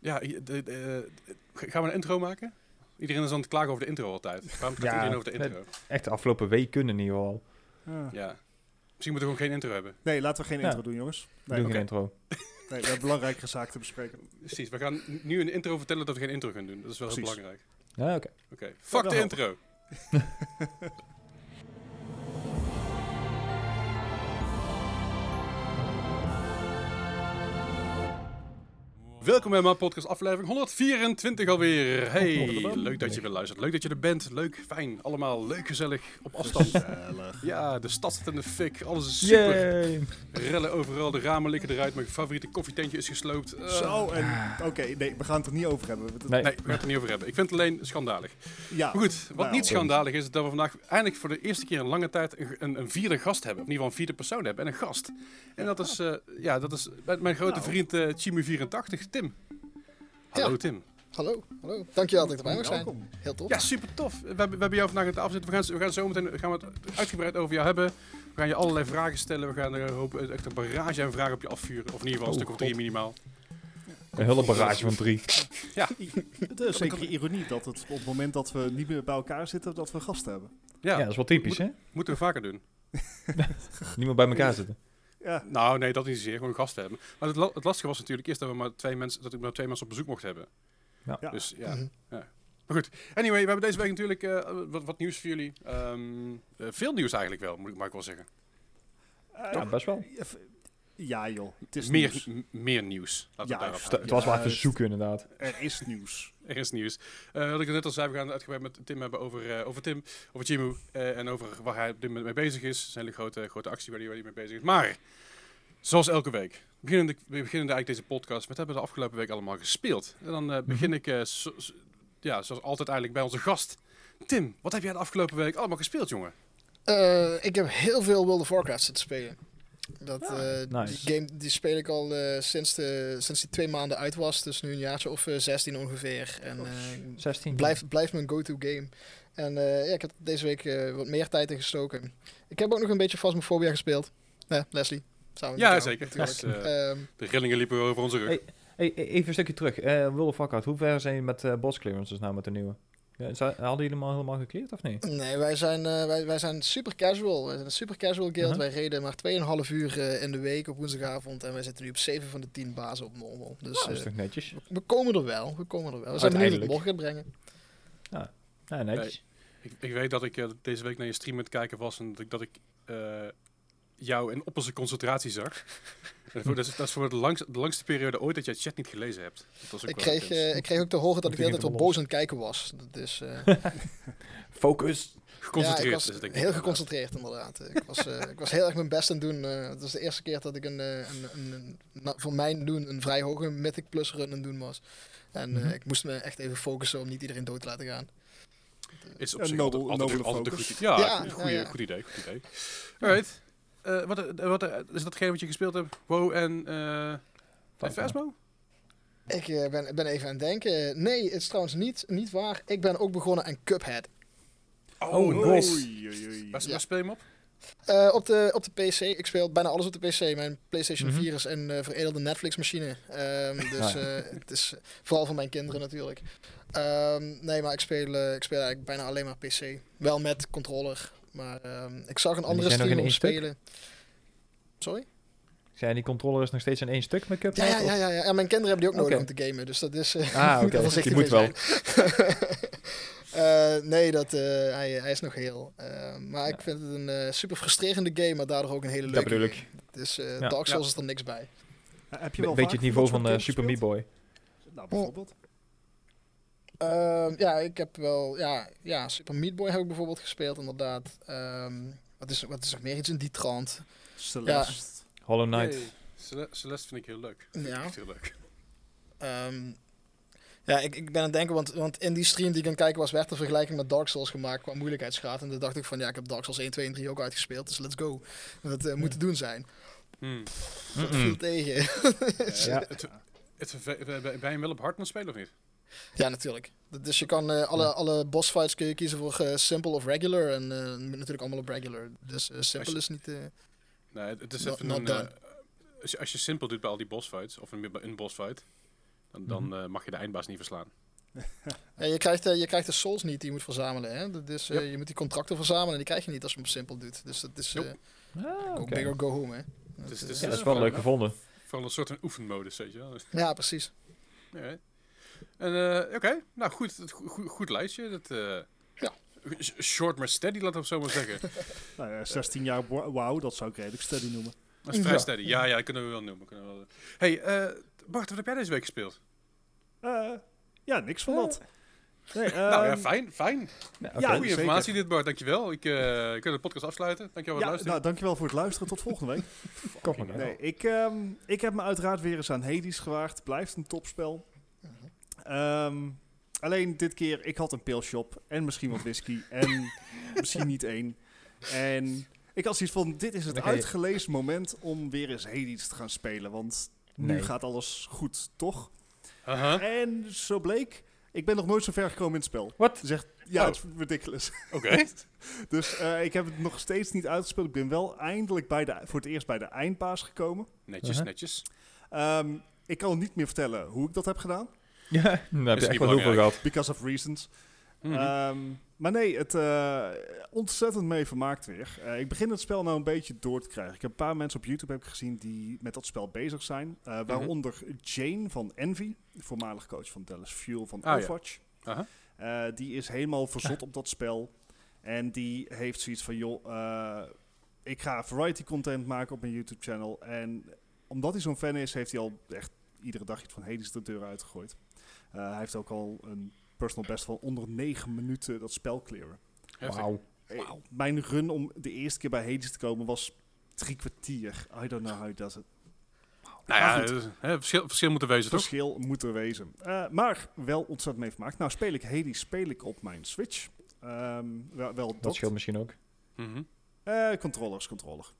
Ja, i- de, de- eh, gaan we een intro maken? Iedereen is aan het klagen over de intro altijd. Waarom gaat Ja, iedereen over de het- intro? Echt de afgelopen week kunnen in ieder geval. Ah. Ja. Misschien moeten we gewoon geen intro hebben. Nee, laten we geen Ja. intro doen, jongens. Nee, geen intro. nee, we hebben belangrijkere zaken te bespreken. Precies, we gaan nu de intro vertellen dat we geen intro gaan doen. Dat is wel heel Precies. belangrijk. Ja, oké. Oké, fuck de intro. Welkom bij mijn podcast aflevering 124 alweer. Hey, leuk dat je weer luistert. Leuk dat je er bent. Leuk, fijn. Allemaal leuk, gezellig, op afstand. Gezellig. Ja, de stad zit in de fik. Alles is super. Yay! Rellen overal, de ramen liggen eruit. Mijn favoriete koffietentje is gesloopt. Eh, Zo, en oké, nee, we gaan het er niet over hebben. Nee. Nee, we gaan het er niet over hebben. Ik vind het alleen schandalig. Ja, Maar goed, wat Nou, niet schandalig is, is dat we vandaag eindelijk voor de eerste keer in lange tijd een, een, een vierde gast hebben. Of in ieder geval een vierde persoon hebben en een gast. En dat is, eh, ja, dat is mijn, grote Nou. vriend eh Chimu84, Tim. Hallo Ja. Tim. Hallo, hallo. Dankjewel dat ik erbij mag zijn. welkom. Heel tof. Ja, super tof. We hebben, we hebben jou vandaag aan tafel zitten. We gaan, we gaan zo meteen gaan we het uitgebreid over jou hebben. We gaan je allerlei vragen stellen. We gaan er hopen echt een barrage aan vragen op je afvuren. Of in ieder geval een Oh, stuk of drie minimaal. Een hele barrage van drie. Het is zeker ironie dat het op het moment dat we niet meer bij elkaar zitten, dat we gasten hebben. Ja, Ja, dat is wel typisch, hè? moeten we vaker doen. Niemand bij elkaar zitten. Ja, Nou, nee, dat niet zozeer. Gewoon gasten hebben. Maar het, la- het lastige was natuurlijk eerst dat we maar twee mensen, dat ik maar twee mensen op bezoek mocht hebben. ja. Dus ja. Mhm. Maar goed. Anyway, we hebben deze week natuurlijk eh, wat, wat nieuws voor jullie. Ehm, eh, veel nieuws eigenlijk wel, moet ik, ik wel zeggen. Eh, Ja, best wel. Ja, joh. Het is Meer, nieuws. m- meer nieuws. Laten we Ja, daarop Het, was wel even zoeken, inderdaad. Er is nieuws. Er is nieuws. Eh wat ik net al zei, we gaan het uitgebreid met Tim hebben over, eh, over Tim, over Chimu eh, en over waar hij op dit moment mee bezig is. Zijn hele grote, grote actie waar hij, waar hij mee bezig is. Maar, zoals elke week, beginnen de, we beginnen eigenlijk deze podcast met hebben we de afgelopen week allemaal gespeeld. En dan eh, begin ik, eh, ja, zoals altijd eigenlijk bij onze gast. Tim, wat heb jij de afgelopen week allemaal gespeeld, jongen? Eh, ik heb heel veel World of Warcraft zitten spelen. Dat, eh, nice. Die game die speel ik al eh, sinds, de, sinds die twee maanden uit was. Dus nu een jaartje of eh, 16 ongeveer. En eh, 16. blijft, blijft mijn go-to game. En eh, ja, ik heb deze week eh, wat meer tijd in gestoken. Ik heb ook nog een beetje Phasmophobia gespeeld. Ja, Leslie. Samen Ja, jou, zeker. Dus, eh, Ehm, de rillingen liepen over onze rug. Hey. Hey, even een stukje terug. Eh World of Warcraft, hoe ver zijn je met eh boss clearances nou met de nieuwe? Ja, hadden jullie hem al helemaal gecleared of niet? Nee, wij zijn, eh, wij, wij zijn super casual. Wij zijn een super casual guild. Uh-huh. Wij reden maar 2,5 uur eh, in de week op woensdagavond. En wij zitten nu op 7 van de 10 bazen op normal. Dus dat is eh, toch netjes? we komen er wel. We komen er wel. We zijn benieuwd wat het morgen gaat brengen. Ja, netjes. Ik, ik weet dat ik eh, deze week naar je stream aan het kijken was en dat ik, dat ik jou in opperste concentratie zag. En voor- dat, is, dat is voor de, de langste periode ooit dat jij het chat niet gelezen hebt. Dat was ook Ik kreeg, eh, ik kreeg ook te horen dat ik de hele tijd wel boos aan het kijken was. Dat is, eh, Focus. geconcentreerd ja, ik was is het, denk ik. heel inderdaad. geconcentreerd inderdaad. ik, was, eh, ik was heel erg mijn best aan het doen. het was de eerste keer dat ik een, een, een, een- na- voor mijn doen een vrij hoge Mythic Plus run aan het doen was. En eh, Mhm. ik moest me echt even focussen om niet iedereen dood te laten gaan. Is op Een zich altijd, altijd, nobele altijd een focus. goed, ja, Ja, een goede, ja, ja. goed idee. Goed idee. Alright. Eh, wat, eh, wat eh, is datgene wat je gespeeld hebt? WoW en, eh en Phasmo? Ik ben, ben even aan het denken. Nee, het is trouwens niet, niet waar. Ik ben ook begonnen aan Cuphead. Oh, nice. Oei, oei, oei. Waar, Ja. waar speel je hem op? Eh, op, de, op de PC. Ik speel bijna alles op de PC. Mijn PlayStation Mhm. 4 is een eh, veredelde Netflix-machine. Ehm, dus het is vooral voor mijn kinderen natuurlijk. Ehm, nee, maar ik speel, ik speel eigenlijk bijna alleen maar PC. Wel met controller. Maar ehm, ik zag een andere streamer spelen. Sorry? Zijn die controller is nog steeds in één stuk met Ja, Cuphead? ja, ja, ja, ja. Mijn kinderen hebben die ook nodig om te gamen. Dus dat is... eh, Ah, oké. er voorzichtig Die moet wel. Eh, nee, dat, eh, hij, hij is nog heel. Maar ik vind het een super frustrerende game, maar daardoor ook een hele Dat leuke bedoel ik. game. Dus eh Ja. Dark Souls Ja. is er niks bij. Heb je Be- wel beetje vaak het niveau dat van Super Meat? Boy. Nou, bijvoorbeeld. Ehm, ja, ik heb wel. Ja, ja, Super Meat Boy heb ik bijvoorbeeld gespeeld, inderdaad. Ehm, wat, is, wat is nog meer iets in die trant? Celeste. Hollow Knight. Hey, Celeste vind ik heel leuk. Ja. Echt heel leuk. Ehm, ja, ik, ik ben aan het denken, want, want in die stream die ik aan het kijken was, werd de vergelijking met Dark Souls gemaakt qua moeilijkheidsgraad. En toen dacht ik van, ja, ik heb Dark Souls 1, 2 en 3 ook uitgespeeld, dus let's go. Dat eh, moet te doen zijn. Hmm. Dat viel tegen. Ja. Het, het, ben je hem wel op hard aan het spelen of niet? Ja, natuurlijk. Dat- Dus je kan eh, alle, Ja. alle boss fights kun je kiezen voor eh, simple of regular. En eh, natuurlijk allemaal op regular. Dus eh, simple je- is niet... eh, Nee, het is even not een... done. eh, als, je, als je simpel doet bij al die boss fights, of een, een boss fight, Dan, dan Mhm. eh, mag je de eindbaas niet verslaan. Ja, je, krijgt, je krijgt de souls niet die je moet verzamelen. Hè? Dat is, eh, Yep. Je moet die contracten verzamelen en die krijg je niet als je hem simpel doet. Dus dat is Yep. eh, Ah, go big or go home. Hè? Dat, Dus- dus- Ja, dat is Ja, wel leuk gevonden. Vooral een soort van oefenmodus, weet je wel. Dus, ja, precies. ja. En eh, oké, nou goed, het go- go- goed lijstje. Dat, eh, Ja. Short maar steady, laten we het zo maar zeggen. Nou ja, 16 jaar wa- wauw, dat zou ik redelijk steady noemen. Dat is vrij Ja. steady. Ja, ja, dat kunnen we wel noemen. Kunnen we wel. Hey, eh, Bart, wat heb jij deze week gespeeld? Eh, ja, niks van dat. Nee, nou ja, ehm, fijn, fijn. Ja, zeker. informatie dit, Bart. Dankjewel. Ik, eh ik kan de podcast afsluiten. Dankjewel voor het Ja, luisteren. nou, dankjewel voor het luisteren. Tot volgende week. Kom maar. Nee, ik, ehm, ik heb me uiteraard weer eens aan Hades gewaagd. Blijft een topspel. Ehm, alleen dit keer, ik had een pilshop en misschien wat whisky en misschien niet één. En ik had zoiets van, dit is het uitgelezen moment om weer eens Hades te gaan spelen. Want nu gaat alles goed, toch? En zo bleek, ik ben nog nooit zo ver gekomen in het spel. Wat? Zegt, ja, Oh. het is ridiculous. Oké. Dus eh, ik heb het nog steeds niet uitgespeeld. Ik ben wel eindelijk bij de, voor het eerst bij de eindbaas gekomen. Netjes, netjes. Ehm, ik kan niet meer vertellen hoe ik dat heb gedaan. Ja, daar heb je echt wel heel veel gehad. Because of reasons. Mhm. Ehm, maar nee, het eh, ontzettend mee vermaakt weer. Eh, ik begin het spel nou een beetje door te krijgen. Ik heb een paar mensen op YouTube heb ik gezien die met dat spel bezig zijn. Eh, waaronder Jane van Envy, de voormalig coach van Dallas Fuel van ja. Overwatch. Eh, die is helemaal verzot op dat spel. En die heeft zoiets van, joh, eh, ik ga variety content maken op mijn YouTube channel. En omdat hij zo'n fan is, heeft hij al echt iedere dag iets van Hades de deur uitgegooid. Eh, hij heeft ook al een personal best van onder 9 minuten dat spel clearen. Wauw. Eh, Mijn run om de eerste keer bij Hades te komen was drie kwartier. I don't know how he does it. Nou ja, hè, verschil, verschil moet er wezen, toch? verschil moet er wezen. Eh, maar wel ontzettend mee vermaakt. Nou, speel ik Hades speel ik op mijn Switch. Ehm, wel, wel Dat dat. scheelt misschien ook. Eh, controllers, controller.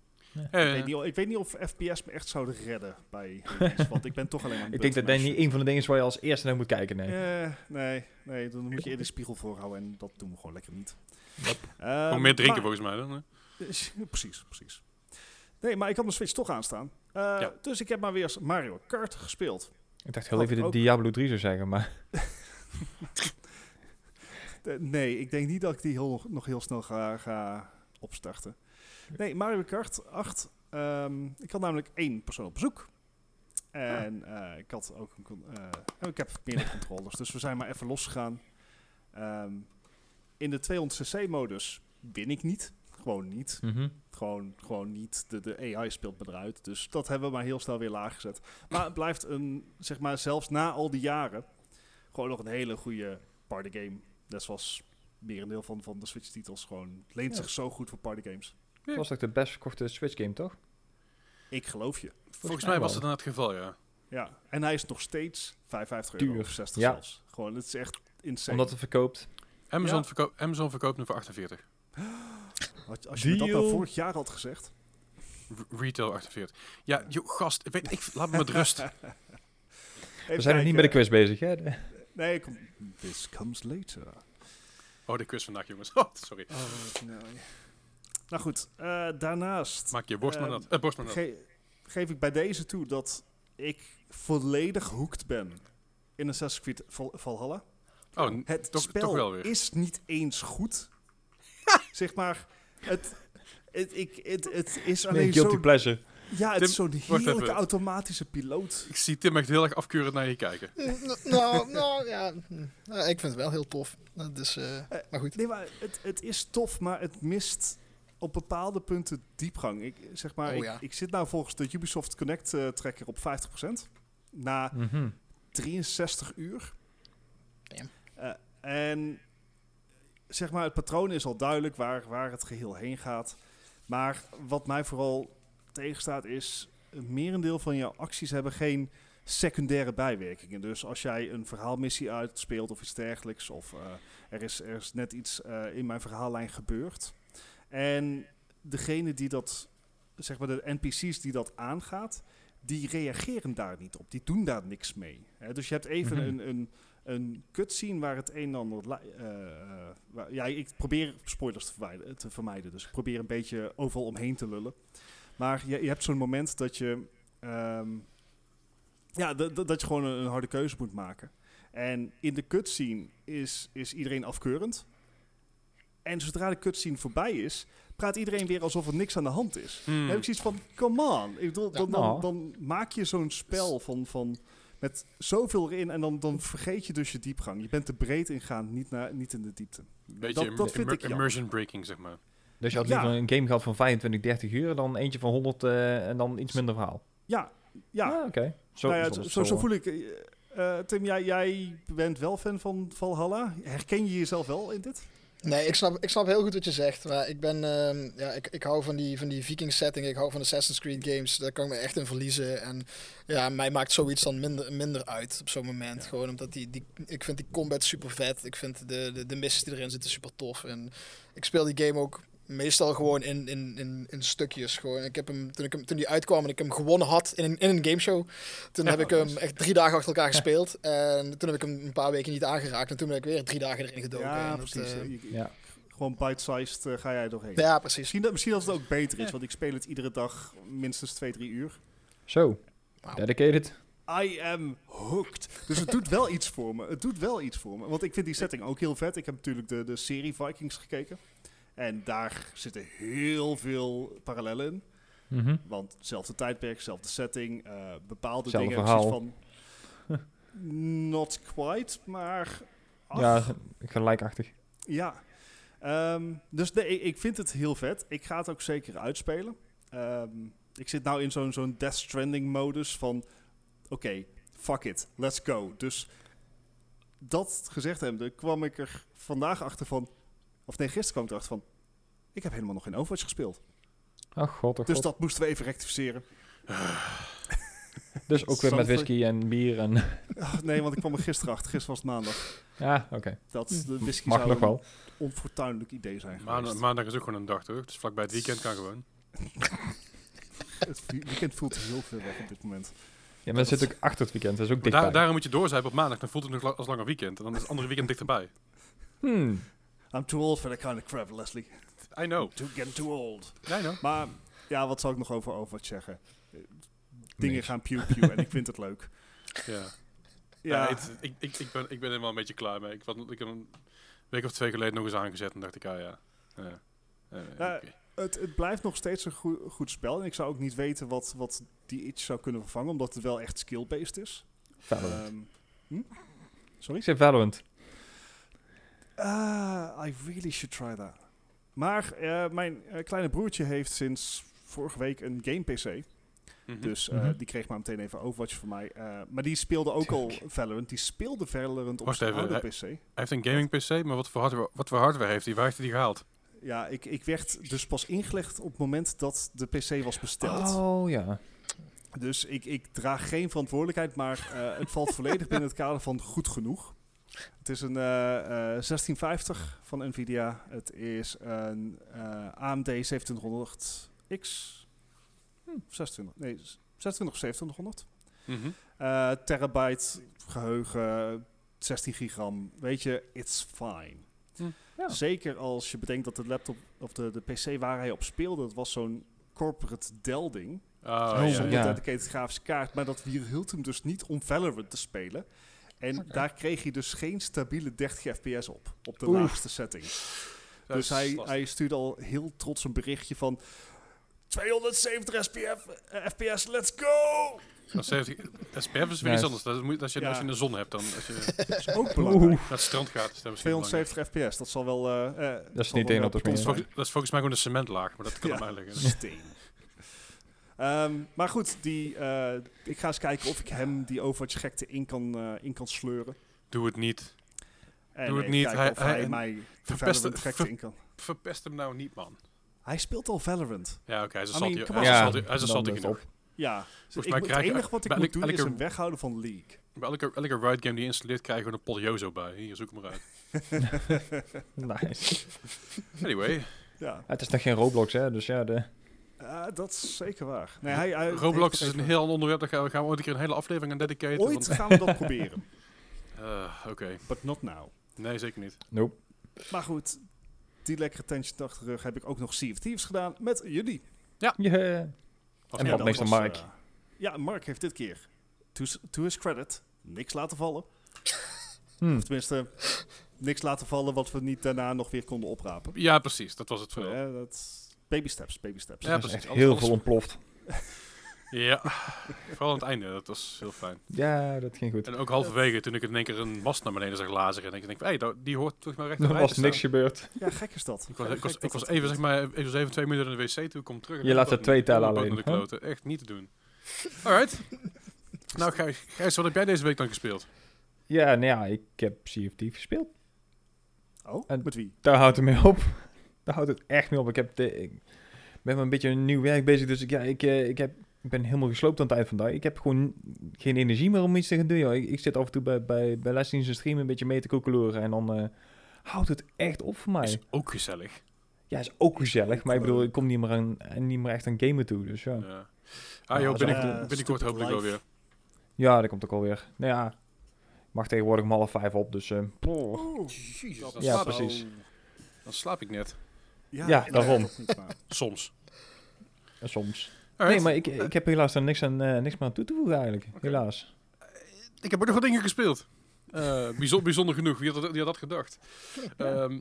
Eh, ik, weet niet, of- ik weet niet of FPS me echt zouden redden bij want ik ben toch alleen maar Ik denk dat dat niet een van de dingen is waar je als eerste naar moet kijken. Nee. Eh, nee, nee, dan moet je eerder de spiegel voorhouden en dat doen we gewoon lekker niet. Yep. Gewoon meer drinken maar- volgens mij dan. hè? precies, precies. Nee, maar ik had mijn Switch toch aanstaan. Eh, Ja. Dus ik heb maar weer Mario Kart gespeeld. Ik dacht heel Had even ik de ook. Diablo 3 zou zeggen, maar... Eh, nee, ik denk niet dat ik die heel, nog heel snel ga, ga opstarten. Nee, Mario Kart 8. ehm, ik had namelijk één persoon op bezoek. En eh, ik had ook een... eh, ik heb meerdere controllers, dus we zijn maar even losgegaan. Ehm, in de 200cc-modus win ik niet. Gewoon niet. Mhm. Gewoon, gewoon niet. De, de AI speelt me eruit. Dus dat hebben we maar heel snel weer laag gezet. Maar het blijft een, zeg maar, zelfs na al die jaren, gewoon nog een hele goede partygame. Net zoals merendeel van, van de Switch-titels. Gewoon leent Ja. zich zo goed voor partygames. Dat was toch de best verkochte Switch game, toch? Ik geloof je. Volgens mij mij was wel. dat dan het geval, ja. Ja. En hij is nog steeds 55 euro Duur. of 60 Ja. zelfs. Gewoon, het is echt insane. Omdat het verkoopt. Amazon, Ja. verko- Amazon verkoopt nu voor 48. als, als je me dat nou Deal. vorig jaar had gezegd. R- retail 48. Ja, joh, gast, weet ik, laat me met rust. We zijn nog niet met de quiz bezig, hè? Nee, kom, this comes later. Oh, de quiz vandaag, jongens. Oh, sorry. Oh, nee. Nou goed, eh, daarnaast Maak je borst maar Ehm, nat. Eh, borst maar nat. ge- geef ik bij deze toe dat ik volledig hooked ben in Assassin's Creed Val- Valhalla. Oh, Het toch, spel toch wel weer. is niet eens goed. zeg maar, het, het, ik, het, het is Nee, alleen guilty zo... pleasure. Ja, het Tim, is zo'n heerlijke automatische piloot. Ik zie Tim echt heel erg afkeurend naar je kijken. N- nou, nou ja, hm. Nou, ik vind het wel heel tof. Is, eh, maar goed. Nee, maar het, het is tof, maar het mist op bepaalde punten diepgang. Ik, zeg maar, Oh, ik, ja. ik zit nou volgens de Ubisoft Connect eh, tracker op 50%. Na Mhm. 63 uur. Damn. Eh, en zeg maar, het patroon is al duidelijk waar, waar het geheel heen gaat. Maar wat mij vooral tegenstaat is... een merendeel van jouw acties hebben geen secundaire bijwerkingen. Dus als jij een verhaalmissie uitspeelt of iets dergelijks... of eh, er, is, er is net iets eh, in mijn verhaallijn gebeurd... en degene die dat... zeg maar de NPC's die dat aangaat... die reageren daar niet op. Die doen daar niks mee. Hè? Dus je hebt even Mhm. een... een een cutscene waar het een en ander... eh, eh, waar- ja, ik probeer spoilers te, verwijden- te vermijden. Dus ik probeer een beetje overal omheen te lullen. Maar je, je hebt zo'n moment dat je... ehm, ja, dat je gewoon een, een harde keuze moet maken. En in de cutscene is, is iedereen afkeurend. En zodra de cutscene voorbij is, praat iedereen weer alsof er niks aan de hand is. Hmm. Dan heb ik zoiets van, come on. Ik bedoel, dan, dan, nou. dan maak je zo'n spel van, van met zoveel erin en dan, dan vergeet je dus je diepgang. Je bent te breed ingaan, niet, naar, niet in de diepte. Beetje dat- dat vind ik jammer. immersion breaking, zeg maar. Dus je had Ja. liever een game gehad van 25, 30 uur dan eentje van 100 eh, en dan iets minder verhaal. Ja, ja. Ah, oké. Zo, nou ja, zo- zo, zo- zo voel ik. eh, eh, Tim, jij, jij bent wel fan van Valhalla. Herken je jezelf wel in dit? Nee, ik snap, ik snap heel goed wat je zegt. Maar ik ben, ehm, ja, ik, ik hou van die, van die Viking setting. Ik hou van Assassin's Creed games. Daar kan ik me echt in verliezen. En ja, mij maakt zoiets dan minder, minder uit op zo'n moment. Gewoon omdat die, die, ik vind die combat super vet. Ik vind de, de, de missies die erin zitten super tof. En ik speel die game ook meestal gewoon in, in, in, in stukjes. Gewoon. Ik heb hem, toen, ik hem, toen die uitkwam en ik hem gewonnen had in een, in een gameshow. Toen Ja, heb ik hem echt drie dagen achter elkaar gespeeld. En toen heb ik hem een paar weken niet aangeraakt. En toen ben ik weer drie dagen erin gedoken. ja, En precies. eh, Ja. Gewoon bite-sized eh, ga jij doorheen. ja, precies. Misschien, dat, misschien dat het ook beter is, want ik speel het iedere dag minstens 2, 3 uur. Zo, dedicated. I am hooked. Dus het doet wel iets voor me. Het doet wel iets voor me. Want ik vind die setting ook heel vet. Ik heb natuurlijk de, de serie Vikings gekeken. En daar zitten heel veel parallellen in. Mhm. Want hetzelfde tijdperk, dezelfde setting, eh, bepaalde Hetzelfde dingen. verhaal. van, not quite, maar... ach, Ja, gelijkachtig. Ja. Ehm, dus nee, ik, ik vind het heel vet. Ik ga het ook zeker uitspelen. Ehm, ik zit nou in zo'n zo'n Death Stranding modus van... Oké, fuck it, let's go. Dus dat gezegd hebbende kwam ik er vandaag achter van... Of nee, gisteren kwam ik erachter van... Ik heb helemaal nog geen Overwatch gespeeld. Oh god, oh Dus god. dat moesten we even rectificeren. Dus ook weer met whisky en bier en... Ach, nee, want ik kwam er gisteren achter. Gisteren was het maandag. ja, oké. Dat de whisky Mag zou nog een wel. onfortuinlijk idee zijn Maandag, maandag is ook gewoon een dag, toch? Dus vlakbij het weekend kan gewoon. Het weekend voelt heel veel weg op dit moment. Ja, maar zit ook achter het weekend, dat is ook dichtbij. daar, daarom moet je doorzuipen op maandag, dan voelt het nog als langer weekend. En dan is het andere weekend dichterbij. Hmm. I'm too old for that kind of crap, Leslie. I know. Too get too old. I know. Maar ja, wat zal ik nog over Overwatch zeggen? Dingen gaan pew pew en ik vind het leuk. Ja. Ja, ik, ik, ik, ben, ik ben er wel een beetje klaar mee. Ik, had, ik heb een week of twee geleden nog eens aangezet en dacht ik, ah ja. Eh, het, het blijft nog steeds een goe- goed spel. En ik zou ook niet weten wat, wat die iets zou kunnen vervangen, omdat het wel echt skill-based is. Valorant. Ehm, hm? Sorry? ik zeg Valorant. Ah, I really should try that. Maar eh, mijn eh, kleine broertje heeft sinds vorige week een game PC. Mhm. Dus eh, Mhm. die kreeg maar meteen even Overwatch van mij. Eh, maar die speelde ook al Valorant. Die speelde Valorant op Wacht zijn even, oude hij- PC. Hij heeft een gaming PC, maar wat voor hardware, wat voor hardware heeft hij? Waar heeft hij die gehaald? Ja, ik, ik werd dus pas ingelegd op het moment dat de PC was besteld. Oh ja. Dus ik, ik draag geen verantwoordelijkheid, maar eh, het valt volledig binnen het kader van goed genoeg. Het is een eh, eh, 1650 van Nvidia. Het is een eh, AMD 2700X. Hm, 26, nee, 26 of 2700. Mhm. Eh, terabyte geheugen, 16 gigram. Weet je, it's fine. Hm. Ja. Zeker als je bedenkt dat de laptop of de, de PC waar hij op speelde, dat was zo'n corporate Dell ding. Oh, Oh, zonder ja. dedicated grafische kaart. Maar dat weerhield hem dus niet om Valorant te spelen. En daar kreeg hij dus geen stabiele 30 fps op. Op de Oeh. laagste setting. Dat dus hij, lastig. hij stuurde al heel trots een berichtje van... 270 SPF, eh, fps, let's go! Dat is 70 SPF is weer iets anders. Dat moet, als, je, ja. als je in de zon hebt, dan als je Dat is ook belangrijk. Oeh. naar het strand gaat. Is dat, misschien belangrijk. 270 fps, dat zal wel... eh, eh, Dat is niet één op de dat, is volgens, mij gewoon een cementlaag, maar dat kan Ja. op mij liggen. Steen. Ehm, maar goed, die, eh, ik ga eens kijken of ik hem die Overwatch gekte in kan, eh, in kan sleuren. Doe het niet. En Doe het niet. Hij- of hij, hij- mij verpest- gekte ver- in kan. Verpest hem nou niet, man. Hij speelt al Valorant. Ja, oké, hij is een I mean, salty. come Hij is een hij is een genoeg. op. Ja, dus Volgens ik het enige wat ik moet elke- doen is hem weghouden van League. Bij elke, elke Riot game die je installeert, krijg je gewoon een Poliozo bij. Hier, zoek hem maar uit. Nice. Anyway, ja, Het is nog geen Roblox, hè? Dus ja, de... Dat is zeker waar. Nee, hij, hij Roblox is een heel ander onderwerp. Daar gaan we, gaan we ooit een keer een hele aflevering aan dedicaten. Ooit want- gaan we dat proberen, Eh, Oké, but not now. nee, zeker niet. Nope. Maar goed, die lekkere tension achter de rug heb ik ook nog Sea of Thieves gedaan met jullie. Yeah. Als En ja, wat was, Mark. eh, ja, Mark heeft dit keer to, his credit, niks laten vallen. Hm. Of tenminste, niks laten vallen wat we niet daarna nog weer konden oprapen. Ja, precies. Dat was het vooral. dat, baby steps, baby steps. Ja, is precies. echt Alles- heel alles- veel ontploft. Ja, vooral aan het einde. Dat was heel fijn. Ja, dat ging goed. En ook halverwege, toen ik in één keer een mast naar beneden zag lazeren. En ik denk, hé, hey, die hoort toch maar recht Er was niks gebeurd. Ja, gek is dat. Ik was, ik was, ik was even, zeg maar, even, even twee minuten in de wc, toen kom terug. en Je laat er twee tellen alleen, de hè? kloten. Echt niet te doen. Alright. nou, Gijs, Gijs, wat heb jij deze week dan gespeeld? Ja, nou ja, ik heb CFT gespeeld. Oh, En- met wie? Daar houdt het mee op. Daar houdt het echt mee op. Ik, heb de, ik ben met een beetje een nieuw werk bezig, dus ik, ja, ik, eh, ik, heb, ik ben helemaal gesloopt aan het eind van de dag. Ik heb gewoon geen energie meer om iets te gaan doen. Joh. Ik, ik zit af en toe bij, bij, bij lesdienst en stream een beetje mee te koekeloeren en dan eh, houdt het echt op voor mij. Is ook gezellig. Ja, is ook gezellig, maar ik bedoel, ik kom niet meer, aan, niet meer echt aan gamen toe, dus ja. Ja. Ah, joh, binnenkort, binnenkort stupid hopelijk wel life. weer. Ja, dat komt ook alweer. Nou ja, ik mag tegenwoordig om half vijf op, dus... eh, Oeh, Jezus, dat dan, Ja, precies. dan slaap ik net. Ja, daarom. niet, maar- Soms. en soms. Alright. Nee, maar ik, ik heb helaas er niks, aan, eh, niks meer aan toe te voegen eigenlijk, helaas. Ik heb ook nog wat dingen gespeeld. Eh, bijzonder, bijzonder genoeg. Wie had, dat- wie had dat gedacht? Ehm,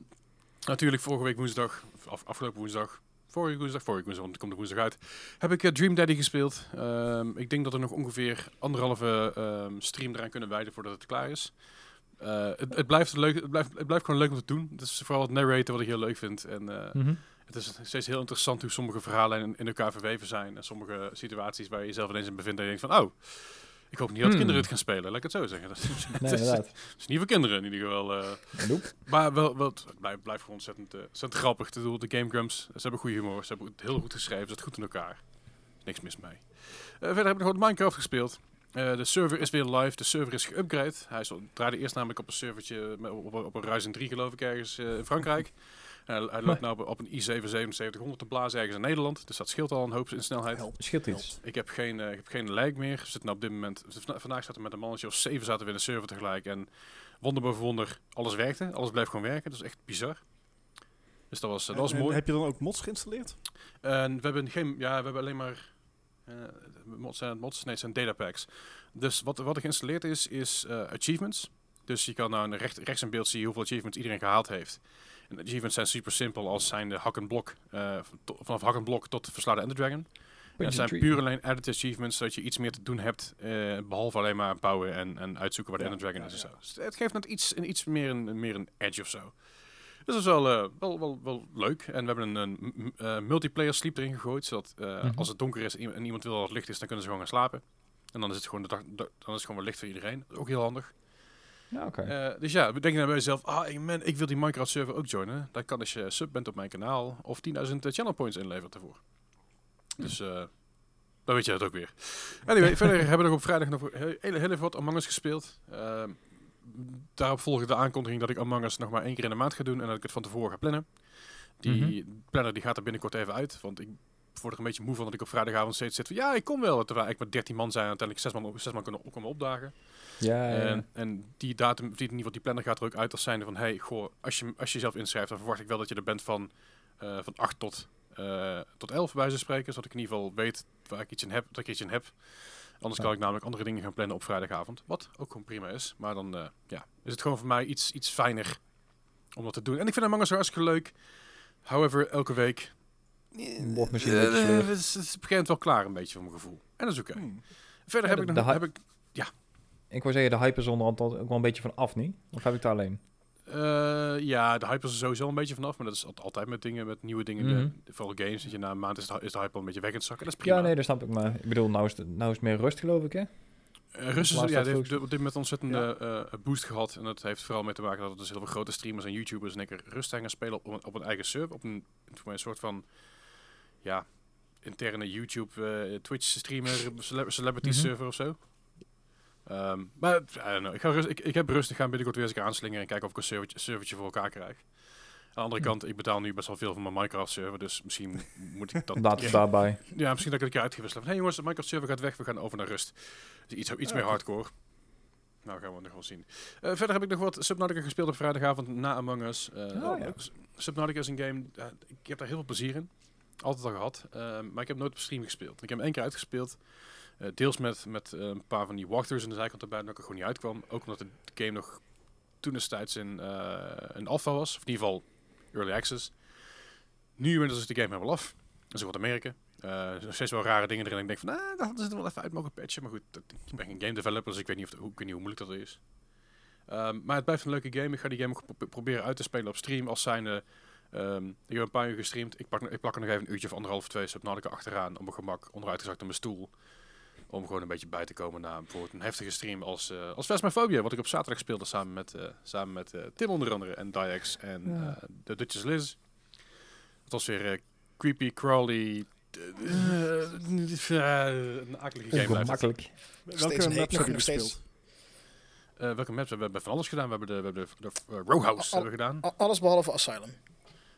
natuurlijk, vorige week woensdag, af, afgelopen woensdag, vorige woensdag, vorige woensdag, want het komt de woensdag uit, heb ik eh, Dream Daddy gespeeld. Ehm, ik denk dat er nog ongeveer anderhalve ehm, stream eraan kunnen wijden voordat het klaar is. Eh, het, het, blijft leuk, het, blijft, het blijft gewoon leuk om te doen. Het is vooral het narraten wat ik heel leuk vind. En eh, Mhm. het is steeds heel interessant hoe sommige verhalen in, in elkaar verweven zijn. En sommige situaties waar je jezelf ineens in bevindt en je denkt van, oh, ik hoop niet dat Hmm. kinderen het gaan spelen. Laat ik het zo zeggen. Dat is, Nee, niet voor kinderen in ieder geval. eh. Nope. maar wel, wel, het blijft, blijft gewoon ontzettend, ontzettend grappig. Ik bedoel, de Game Grumps, ze hebben goede humor. Ze hebben het heel goed geschreven. Ze zitten goed in elkaar. Niks mis mee. Verder heb ik nog wat Minecraft gespeeld. Eh, de server is weer live. De server is geüpgrade. Hij is draaide eerst namelijk op een servertje met- op, op, op een Ryzen 3 geloof ik ergens eh, in Frankrijk. Hij loopt nou op, op een i7 7700 te blazen ergens in Nederland. Dus dat scheelt al een hoop in snelheid. Help. Scheelt iets. Ik heb geen, eh, ik heb geen lag meer. We zitten nou op dit moment. Vandaag zaten we met een mannetje of zeven zaten we in de server tegelijk. En wonder boven wonder, alles werkte. Alles bleef gewoon werken. Dat is echt bizar. Dus dat was, dat was En- en mooi. Heb je dan ook mods geïnstalleerd? En we hebben geen, ja, we hebben alleen maar. Eh mods zijn het mods, nee, het zijn datapacks. Dus wat, wat er geïnstalleerd is, is eh, achievements. Dus je kan nou recht, rechts in beeld zien hoeveel achievements iedereen gehaald heeft. En achievements zijn super simpel als zijn de hak en blok. eh, vanaf hak en blok tot verslaan de Ender Dragon. En het zijn puur alleen edit achievements, zodat je iets meer te doen hebt, eh, behalve alleen maar bouwen en, en uitzoeken waar de Ja, Ender Dragon ja, is ja. zo. Dus het geeft net iets, een, iets meer, een, meer een edge of zo. Dus dat is wel, eh, wel, wel, wel leuk. En we hebben een, een eh, multiplayer sleep erin gegooid, zodat eh, Mhm. als het donker is en iemand wil dat het licht is, dan kunnen ze gewoon gaan slapen. En dan is het gewoon, de dag, da- dan is het gewoon weer licht voor iedereen. Ook heel handig. Ja, oké. Eh, dus ja, we denken bij jezelf, ah man, ik wil die Minecraft server ook joinen. Dat kan als je sub bent op mijn kanaal of 10.000 channel points inlevert ervoor. Dus dan weet je dat ook weer. Anyway, verder hebben we nog op vrijdag nog heel, heel, heel even wat Among Us gespeeld. Daarop volgde de aankondiging dat ik Among Us nog maar één keer in de maand ga doen en dat ik het van tevoren ga plannen. Die planner die gaat er binnenkort even uit, want ik word er een beetje moe van dat ik op vrijdagavond steeds zit van ja, ik kom wel. Terwijl ik met 13 man zijn en uiteindelijk zes man, zes man kunnen, komen opdagen. Ja. En, en die datum, die, in ieder geval die planner gaat er ook uit als zijnde van, hey, goh, als je, als je jezelf inschrijft, dan verwacht ik wel dat je er bent van, eh, van 8 tot, eh tot 11 bij van spreken, zodat ik in ieder geval weet waar ik iets in heb, dat ik iets in heb. Anders Ja. kan ik namelijk andere dingen gaan plannen op vrijdagavond, wat ook gewoon prima is. Maar dan eh, ja, is het gewoon voor mij iets, iets fijner om dat te doen. En ik vind Among Us hartstikke leuk. However, elke week... Wordt misschien een beetje Eh, sleur. Het is, een moment wel klaar, een beetje voor mijn gevoel. En dat is oké. Hmm. Verder Ja, heb de- ik nog... Heb ik, Ik wou zeggen, de hype is onderhand ook wel een beetje van af, niet? Of heb ik het alleen? Eh, ja, de hype is er sowieso een beetje vanaf, maar dat is al- altijd met dingen, met nieuwe dingen. Mhm. de- vooral games, dat je na een maand is de, is de hype al een beetje weg aan het zakken. Dat is prima. Ja, nee, dat snap ik. Maar ik bedoel, nou is het, nou is het meer rust, geloof ik, hè? Eh, Rust is, ja, heeft op dit moment een ontzettende eh, boost gehad. En dat heeft vooral mee te maken dat er dus heel veel grote streamers en YouTubers en ik rust zijn gaan spelen op, een- op een eigen server. Op een, soort van, ja, interne YouTube, eh, Twitch streamer, cele- celebrity Mhm. server of zo. Ehm, maar I don't know, ik, ga rust, ik, ik heb rust, ik ga binnenkort weer eens een keer aanslingeren en kijken of ik een servertje, servertje voor elkaar krijg. Aan de andere Hm. kant, ik betaal nu best wel veel voor mijn Minecraft server, dus misschien mo- moet ik dat... Laat het daarbij. Ja, misschien dat ik het een keer uitgewisseld heb. Hé hey jongens, de Minecraft server gaat weg, we gaan over naar rust. Dus iets, iets Ah, meer hardcore. Nou, gaan we nog wel zien. Eh, verder heb ik nog wat Subnautica gespeeld op vrijdagavond na Among Us. Eh, Oh, ja. S- Subnautica is een game, eh, ik heb daar heel veel plezier in. Altijd al gehad. Eh, maar ik heb nooit op stream gespeeld. Ik heb hem één keer uitgespeeld. Eh, deels met, met eh, een paar van die walkthroughs in de zijkant erbij, dat ik er gewoon niet uitkwam. Ook omdat de game nog toen destijds in, eh in alpha was, of in ieder geval early access. Nu inmiddels is de game helemaal af. Dat is wat Amerika. Eh, er zijn nog steeds wel rare dingen erin. Ik denk van, ah, daar hadden ze er wel even uit mogen patchen. Maar goed, dat, ik ben geen game developer, dus ik weet niet, of, hoe, ik weet niet hoe moeilijk dat is. Ehm, maar het blijft een leuke game. Ik ga die game ook pro- proberen uit te spelen op stream. Als zijnde, ehm, ik heb een paar uur gestreamd. Ik, pak, ik plak er nog even een uurtje of anderhalf, twee subnautica achteraan. Op mijn gemak, onderuitgezakt op mijn stoel. Om gewoon een beetje bij te komen na bijvoorbeeld een heftige stream als, eh als. Wat ik op zaterdag speelde samen met, eh, samen met eh, Tim onder andere. En Diax en Ja. eh, de Dutchess Liz. Het was weer creepy, crawly... een akelige game. Ongemakkelijk. Welke maps nog- heb je gespeeld? Eh, welke maps? We hebben van alles gedaan. We hebben de, we hebben de, de, Rowhouse Al- hebben we gedaan. Alles behalve Asylum.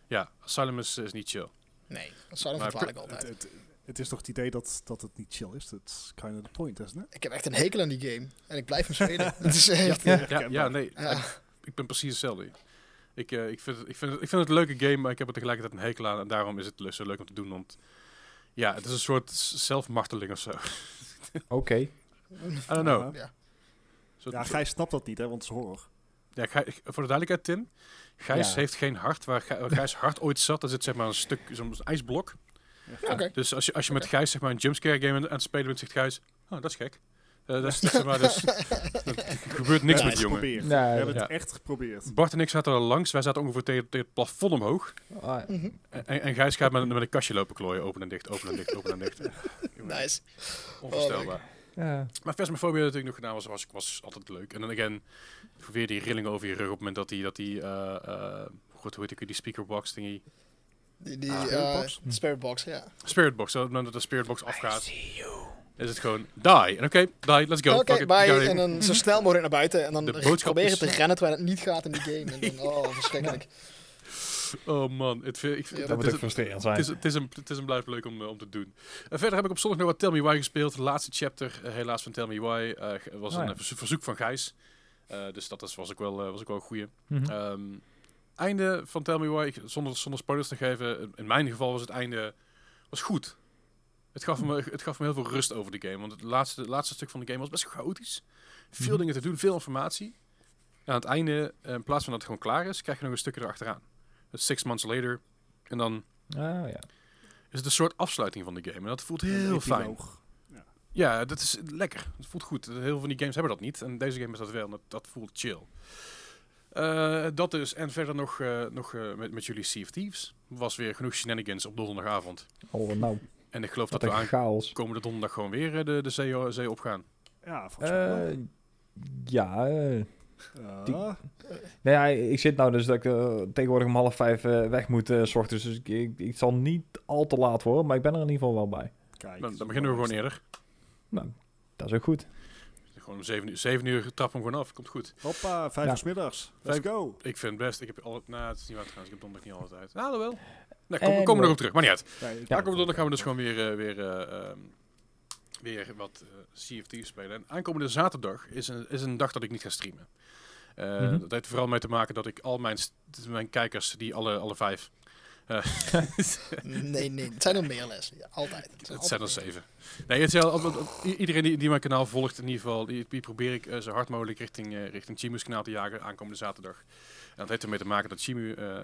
Ja, Asylum is, is niet chill. Nee, Asylum Maar verdwaal ik altijd. het, het is toch het idee dat, dat het niet chill is? That's kind of the point, isn't it? Ik heb echt een hekel aan die game. En ik blijf hem spelen. het is echt... Ja. Ja. Ja, nee. Ja. Ik ben precies hetzelfde. Ik, eh, ik, vind het, ik, vind het, ik vind het een leuke game, maar ik heb er tegelijkertijd een hekel aan. En daarom is het le- zo leuk om te doen. Want ja, het is een soort zelfmarteling of zo. Oké. I don't know. Ja. Zo- Ja, zo- Gijs snapt dat niet, hè, want het is horror. ja, Gij- voor de duidelijkheid, Tim. Gijs Ja. heeft geen hart. Waar, Gij- waar Gijs hart ooit zat, daar zit zeg maar een stuk, zo'n ijsblok. Oké. Dus als je, als je met Gijs zeg maar een jumpscare game aan het spelen bent, zegt Gijs, oh, dat is gek. Eh, dat is, dat is zeg maar, dus, er gebeurt niks Ja, met die jongen. Nee, We hebben ja. het echt geprobeerd. Bart en ik zaten er langs. Wij zaten ongeveer tegen, tegen het plafond omhoog. Ah, Mhm. En, en Gijs gaat met, met een kastje lopen klooien. Open en dicht, open en dicht, open en dicht. Nice. Onvoorstelbaar. ja. Maar Phasmophobia dat ik nog gedaan was, was, was altijd leuk. En dan again, weer die rilling over je rug op het moment dat die, dat die eh, eh, goed, hoe heet ik, die speakerbox dingie, Die, die Ah, eh, Spiritbox? Spirit Box, ja. spiritbox, op het moment dat de spiritbox afgaat, is het gewoon die. En oké, die, let's go. Oké, fuck it, bye. En dan zo snel mogelijk naar buiten. En dan De proberen is- te rennen terwijl het niet gaat in die game. En dan, oh, verschrikkelijk. Oh man, het, vind- ik, Ja, het, Dat moet ook frustrerend het, zijn. is, het, is een, het is een blijft leuk om, eh, om te doen. En verder heb ik op zondag nog wat Tell Me Why gespeeld. De laatste chapter, eh, helaas van Tell Me Why, eh, was Ah, een ja. verzo- verzoek van Gijs. Eh, dus dat is, was, ook wel, was ook wel een goeie. Mhm. Ehm, einde van Tell Me Why, ik- zonder, zonder spoilers te geven, in mijn geval was het einde was goed. Het gaf, me, het gaf me heel veel rust over de game. Want het laatste, het laatste stuk van de game was best chaotisch. Veel Mhm. dingen te doen, veel informatie. En aan het einde, eh, in plaats van dat het gewoon klaar is, krijg je nog een stukje erachteraan. Dus six months later. En dan Ah, ja. is het een soort afsluiting van de game. En dat voelt heel fijn. epiloog. Ja, dat is lekker. Het voelt goed. Heel veel van die games hebben dat niet. En deze game is dat wel. En dat, dat voelt chill. Eh, dat dus. En verder nog, eh, nog eh, met, met jullie Sea of Thieves. Was weer genoeg shenanigans op donderdagavond. Oh, nou, En ik geloof dat we een chaos. aankomende donderdag gewoon weer de, de zee, zee opgaan. Ja, volgens mij wel. Eh, ja, Ja. die- nou ja, ik zit nou dus dat ik tegenwoordig om half vijf eh, weg moet eh, s ochtends. Dus ik, ik, ik zal niet al te laat worden, maar ik ben er in ieder geval wel bij. Kijk, Dan, dan beginnen we gewoon eerder. Nou, dat is ook goed. Gewoon om zeven uur, zeven uur trappen we hem gewoon af. Komt goed. Hoppa, vijf Ja. uur 's middags. Let's Vijf- go. Ik vind het best. Ik heb al, nou, het is niet waar trouwens. Ik heb donderdag niet altijd uit. Nou, dat wel. Nee, kom, En we komen wel. erop terug. Maar niet uit. Ja, aankomende donderdag gaan we dus gewoon weer, eh, weer, eh, ehm, weer wat eh CFT spelen. En aankomende zaterdag is een, is een dag dat ik niet ga streamen. Eh, Mhm. Dat heeft vooral mee te maken dat ik al mijn, mijn kijkers, die alle, alle vijf, Nee, nee. Het zijn er meer lessen. Ja, altijd. Het het zijn er altijd meer. zeven. Nee, het is al- iedereen die, die mijn kanaal volgt, in ieder geval, die, die probeer ik eh, zo hard mogelijk richting, eh, richting Chimu's kanaal te jagen aankomende zaterdag. En dat heeft ermee te maken dat Chimu, eh,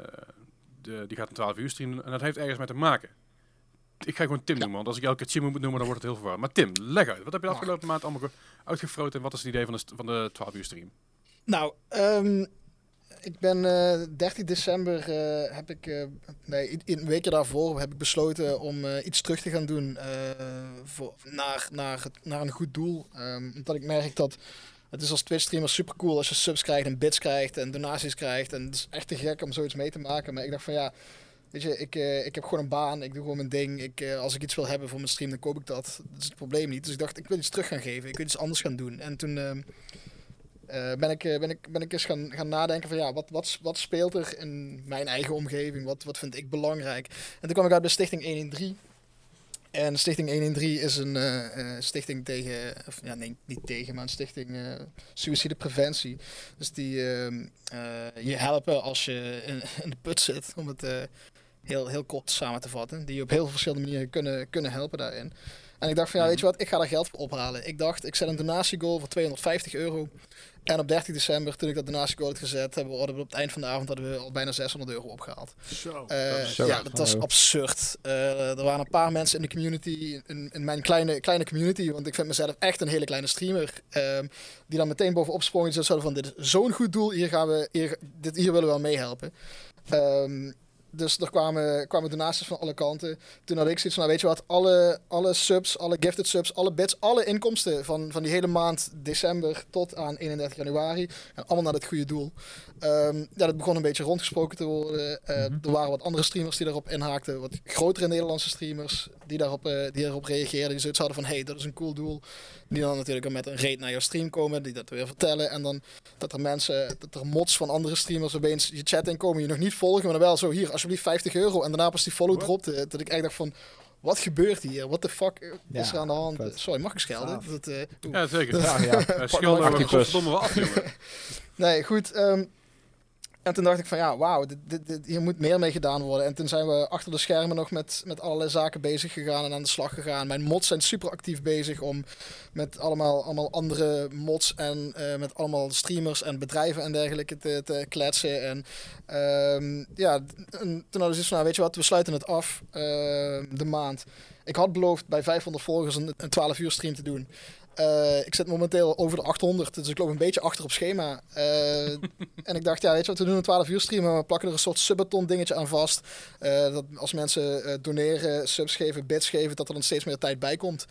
de, die gaat een 12 uur streamen. En dat heeft ergens mee te maken. Ik ga gewoon Tim Ja. noemen, want als ik elke keer Chimu moet noemen, dan wordt het heel verwarrend. Maar Tim, leg uit. Wat heb je de Mag. afgelopen maand allemaal ge- uitgefroten en wat is het idee van de, van de 12 uur stream? Nou, ehm, ik ben eh 13 december eh, heb ik, eh, nee, een weekje daarvoor heb ik besloten om iets terug te gaan doen voor, naar, naar, het, naar een goed doel. Ehm, omdat ik merk dat het is als Twitch streamer super cool als je subs krijgt en bits krijgt en donaties krijgt. En het is echt te gek om zoiets mee te maken. Maar ik dacht van ja, weet je, ik, ik heb gewoon een baan, ik doe gewoon mijn ding. Ik, als ik iets wil hebben voor mijn stream, dan koop ik dat. Dat is het probleem niet. Dus ik dacht, ik wil iets terug gaan geven. Ik wil iets anders gaan doen. En toen... eh, ben, ik, eh, ben, ik, ben ik eens gaan, gaan nadenken van ja, wat, wat, speelt er in mijn eigen omgeving? Wat, wat vind ik belangrijk? En toen kwam ik uit bij Stichting 113. En Stichting 113 is een eh, stichting tegen, of ja, nee, niet tegen, maar een stichting uh, suïcidepreventie. Dus die ehm, eh, je helpen als je in, in de put zit, om het heel, heel kort samen te vatten. Die je op heel verschillende manieren kunnen, kunnen helpen daarin. En ik dacht van ja, Mhm. weet je wat, ik ga daar geld voor ophalen. Ik dacht, ik zet een donatiegoal voor 250 euro. En op 30 december, toen ik dat donatiegoal had gezet, hebben we, hadden we op het eind van de avond hadden we al bijna 600 euro opgehaald. Zo. Eh, Zo. ja, dat was Hallo. absurd. Eh, er waren een paar mensen in de community, in, in mijn kleine, kleine community, want ik vind mezelf echt een hele kleine streamer, ehm, die dan meteen bovenop sprongen en zeiden van dit is zo'n goed doel, hier, gaan we, hier, dit, hier willen we wel meehelpen. Ehm, dus er kwamen, kwamen donaties van alle kanten. Toen had ik zoiets van, nou, weet je wat, alle, alle subs, alle gifted subs, alle bits, alle inkomsten van, van die hele maand december tot aan 31 januari, gaan allemaal naar dit goede doel. Ehm, ja, dat begon een beetje rondgesproken te worden. Eh, Mhm. Er waren wat andere streamers die daarop inhaakten, wat grotere Nederlandse streamers die daarop, eh, die daarop reageerden, die zoiets hadden van, hey, dat is een cool doel. Die dan natuurlijk met een raid naar jouw stream komen, die dat weer vertellen. En dan dat er mensen, dat er mods van andere streamers opeens je chat inkomen, je nog niet volgen, maar dan wel zo, hier, alsjeblieft 50 euro. En daarna pas die follow dropte, dat ik echt dacht van, wat gebeurt hier? What the fuck is Ja, er aan de hand? vet. Sorry, mag ik schelden? Dat, eh. Ja, zeker. Ja, ja. Schilder Pak we godverdomme af, jongen. Nee, goed. ehm, en toen dacht ik van ja, wauw, dit, dit, hier moet meer mee gedaan worden. En toen zijn we achter de schermen nog met, met allerlei zaken bezig gegaan en aan de slag gegaan. Mijn mods zijn super actief bezig om met allemaal, allemaal andere mods en eh, met allemaal streamers en bedrijven en dergelijke te, te kletsen. En ehm, ja, toen hadden ze van, nou, weet je wat, we sluiten het af ehm, de maand. Ik had beloofd bij 500 volgers een, een 12 uur stream te doen. Eh, ik zit momenteel over de 800, dus ik loop een beetje achter op schema. Eh, en ik dacht, ja, weet je wat, we doen een 12 uur stream, maar we plakken er een soort subathon dingetje aan vast. Eh, dat als mensen eh, doneren, subs geven, bits geven, dat er dan steeds meer tijd bij komt.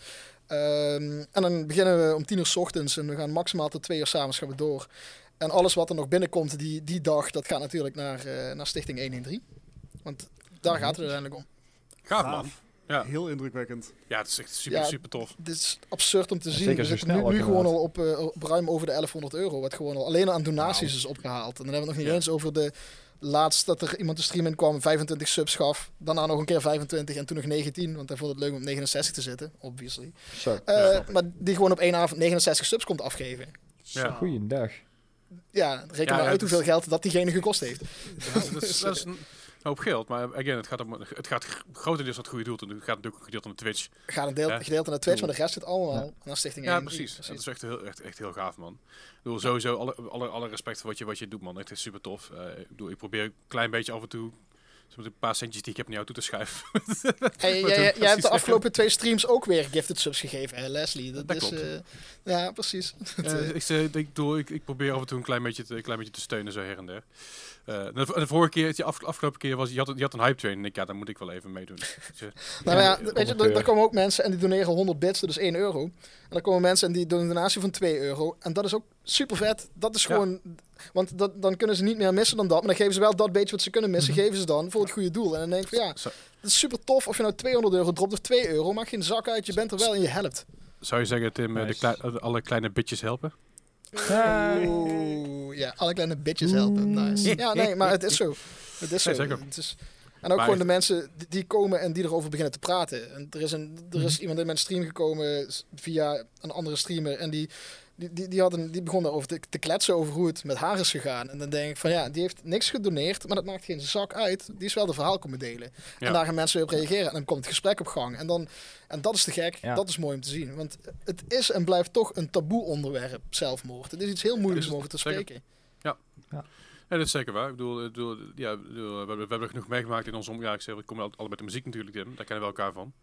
Ehm, en dan beginnen we om 10 uur 's ochtends en we gaan maximaal tot 2 uur s'avonds gaan we door. En alles wat er nog binnenkomt die, die dag, dat gaat natuurlijk naar, eh, naar Stichting 113. Want daar gaat het uiteindelijk om. Gaaf, man. Ja. Heel indrukwekkend. Ja, het is echt super, Ja. super tof. Dit is absurd om te zien. zeker we zitten snel nu, gewoon al op, eh, op ruim over de 1100 euro. Wat gewoon al alleen aan donaties is opgehaald. En dan hebben we het nog niet Ja. eens over de laatst dat er iemand de stream in kwam, 25 subs gaf. Daarna nog een keer 25 en toen nog 19. Want hij vond het leuk om op 69 te zitten, obviously. Zo. Eh, maar die gewoon op één avond 69 subs komt afgeven. Ja. Goeiedag. Ja, reken Ja, maar ja, uit hoeveel is- geld dat diegene gekost heeft. Dat is, dat is, dat is een hoop geld. Maar again, het gaat, om, het gaat grotendeels naar het goede doel. En het gaat natuurlijk ook een gedeelte de Twitch. Gaat een deel, Ja. gedeelte naar Twitch, maar de rest zit allemaal Ja. naar Stichting Ja, 113. precies. Dat is echt heel, echt, echt heel gaaf, man. Ik bedoel, sowieso alle, alle, alle respect voor wat je, wat je doet, man. Echt super tof. Eh, ik, bedoel, ik probeer een klein beetje af en toe... Zo met een paar centjes die ik heb naar jou toe te schuiven. Hey, jij, hebt de afgelopen twee streams ook weer gifted subs gegeven, hè, Leslie? Dat, Dat is, klopt. eh, ja, precies. Eh, eh, ik, zeg- ik, bedoel, ik, ik probeer af en toe een klein beetje te, een klein beetje te steunen, zo her en der. Eh, de, de vorige keer, de af, afgelopen keer, was je had, een- je had een hype train. En ik, ja, daar moet ik wel even meedoen. Dus, nou Ja, weet je, er, er komen ook mensen en die doneren 100 bits, dat is 1 euro. En dan komen mensen en die doen een donatie van 2 euro. En dat is ook super vet. Dat is Ja. Want dat, dan kunnen ze niet meer missen dan dat. Maar dan geven ze wel dat beetje wat ze kunnen missen, Mhm. geven ze dan voor het goede doel. En dan denk ik van ja, dat is super tof. Of je nou 200 euro dropt of 2 euro, maakt geen zak uit. Je bent er wel en je helpt. zou je zeggen, Tim, eh, de klei- eh, alle kleine bitjes helpen? Oeh, ja, alle kleine bitches helpen. Nice. Ja, nee, maar het is zo. Het is zo. Nee, zeker. Het is, en ook Maar gewoon de mensen die, komen en die erover beginnen te praten. En er is, een, er is iemand in mijn stream gekomen via een andere streamer. En die, die, die, die, had een, die begon daarover te, te kletsen over hoe het met haar is gegaan. En dan denk ik van ja, die heeft niks gedoneerd, maar dat maakt geen zak uit. Die is wel de verhaal komen delen. Ja. En daar gaan mensen weer op reageren. En dan komt het gesprek op gang. En, dan, en dat is te gek. Ja. Dat is mooi om te zien. Want het is en blijft toch een taboe onderwerp, zelfmoord. Het is iets heel moeilijks om over te zeker. spreken. Ja, dat is zeker waar. Ik bedoel, ik bedoel, ja, ik bedoel, we, hebben, we hebben er genoeg meegemaakt in onze om. Ja, ik zeg, we komen al- allebei met de muziek natuurlijk, Tim. Daar kennen we elkaar van.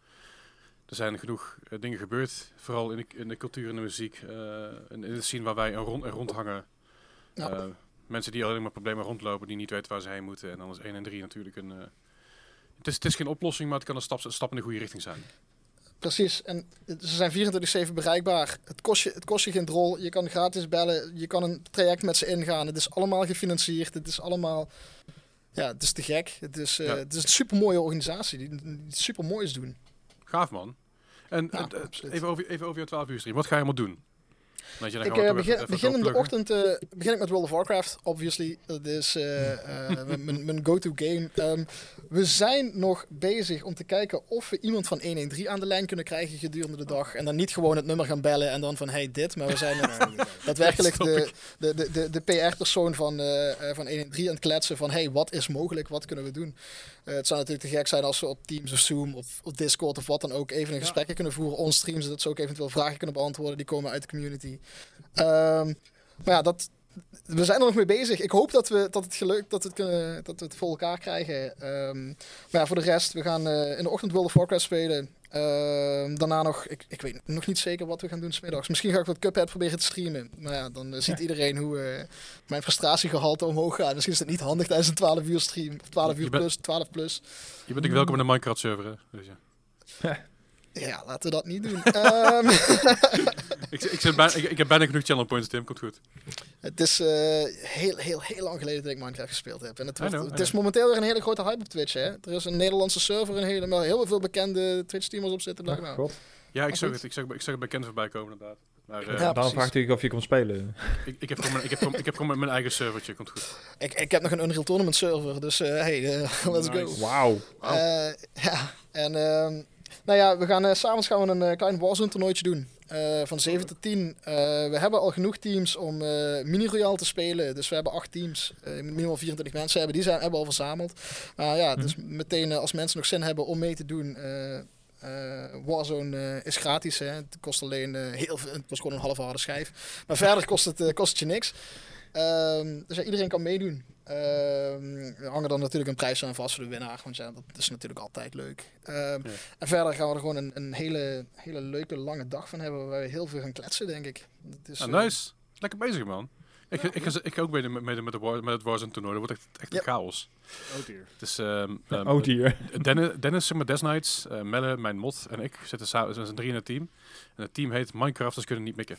Er zijn genoeg eh, dingen gebeurd, vooral in de, in de cultuur en de muziek. eh in, in het scene waar wij er rond, er rondhangen. Ja. Eh, mensen die alleen maar problemen rondlopen, die niet weten waar ze heen moeten. En dan is 1 en 3 natuurlijk een... het, is, het is geen oplossing, maar het kan een stap, een stap in de goede richting zijn. Precies. En ze zijn 24-7 bereikbaar. Het kost, je, het kost je geen drol. Je kan gratis bellen. Je kan een traject met ze ingaan. Het is allemaal gefinancierd. Het is allemaal... Ja, het is te gek. Het is, Ja. het is een super mooie organisatie die, die super moois doen. Gaaf, man. En Ja, even, over, even over jouw 12 uur stream. Wat ga je allemaal doen? Dat je Ik eh, begin, begin in de ochtend eh, begin ik met World of Warcraft, obviously. Dat is eh, mijn, go-to game. Ehm, we zijn nog bezig om te kijken of we iemand van 113 aan de lijn kunnen krijgen gedurende de dag. En dan niet gewoon het nummer gaan bellen en dan van hey dit. Maar we zijn daadwerkelijk de, de, de, de, de PR-persoon van, van 113 aan het kletsen van hey wat is mogelijk, wat kunnen we doen. Eh, het zou natuurlijk te gek zijn als we op Teams of Zoom of, of Discord of wat dan ook even een Ja. gesprekken kunnen voeren onstream, zodat ze ook eventueel vragen kunnen beantwoorden die komen uit de community. Ehm, maar ja, dat, we zijn er nog mee bezig. Ik hoop dat we, dat het gelukt dat we het, kunnen, dat we het voor elkaar krijgen. Ehm, maar ja, voor de rest, we gaan eh, in de ochtend World of Warcraft spelen. Ehm, daarna nog, ik, ik weet nog niet zeker wat we gaan doen smiddags. Misschien ga ik wat Cuphead proberen te streamen. Maar ja, dan eh, ziet iedereen hoe eh, mijn frustratiegehalte omhoog gaat. Misschien is het niet handig tijdens een 12 uur stream. Of 12 Je uur plus, 12 plus. Je bent ook welkom in de Minecraft server. hè. Dus ja. Ja, laten we dat niet doen. Ehm, ik, ik, zit bijna, ik, ik heb bijna genoeg channel points, Tim. Komt goed. Het is eh, heel, heel, heel lang geleden dat ik Minecraft gespeeld heb. En het, wordt- know, het is momenteel weer een hele grote hype op Twitch. Hè? Er is een Nederlandse server, een hele, waar heel veel bekende Twitch-streamers op zitten. Oh, blijkbaar. Ja, ik zag het. Ik zag, ik zag het bij Ken voorbij komen, inderdaad. Maar eh, Ja, Daarom vraagt u of je komt spelen. ik, ik, heb gewoon mijn, ik, heb gewoon, ik heb gewoon mijn eigen servertje. Komt goed. Ik, ik heb nog een Unreal Tournament server, dus eh, hey, let's Nice. go. Wauw. Eh, ja, en ehm, nou ja, we gaan, eh, s'avonds gaan we een eh, klein Warzone toernooitje doen. Eh, van 7 tot 10. Eh, we hebben al genoeg teams om mini royale te spelen. Dus we hebben acht teams. Minimaal 24 mensen hebben. Die zijn, hebben we al verzameld. Maar ja, dus meteen als mensen nog zin hebben om mee te doen. Warzone is gratis. Hè. Het kost alleen heel veel. Het kost gewoon een halve harde schijf. Maar verder kost het, kost het je niks. Ehm, dus ja, iedereen kan meedoen. Ehm, er hangen dan natuurlijk een prijs aan vast voor de winnaar. Want ja, dat is natuurlijk altijd leuk. Ehm, Ja. En verder gaan we er gewoon een, een hele, hele leuke lange dag van hebben. Waar we heel veel gaan kletsen, denk ik. Het is, Ah, eh, nice. Lekker bezig, man. Ik, ik, ik, ik ga ook mee met, met, met, de War- met het Warzone toernooi. Dat wordt echt, echt Ja. een chaos. Oh dear. Oh dear. Dennis, Dennis zeg maar, Des Nights, eh, Melle, mijn mod en ik zitten samen met z'n drieën in het team. En het team heet Minecrafters kunnen niet mikken.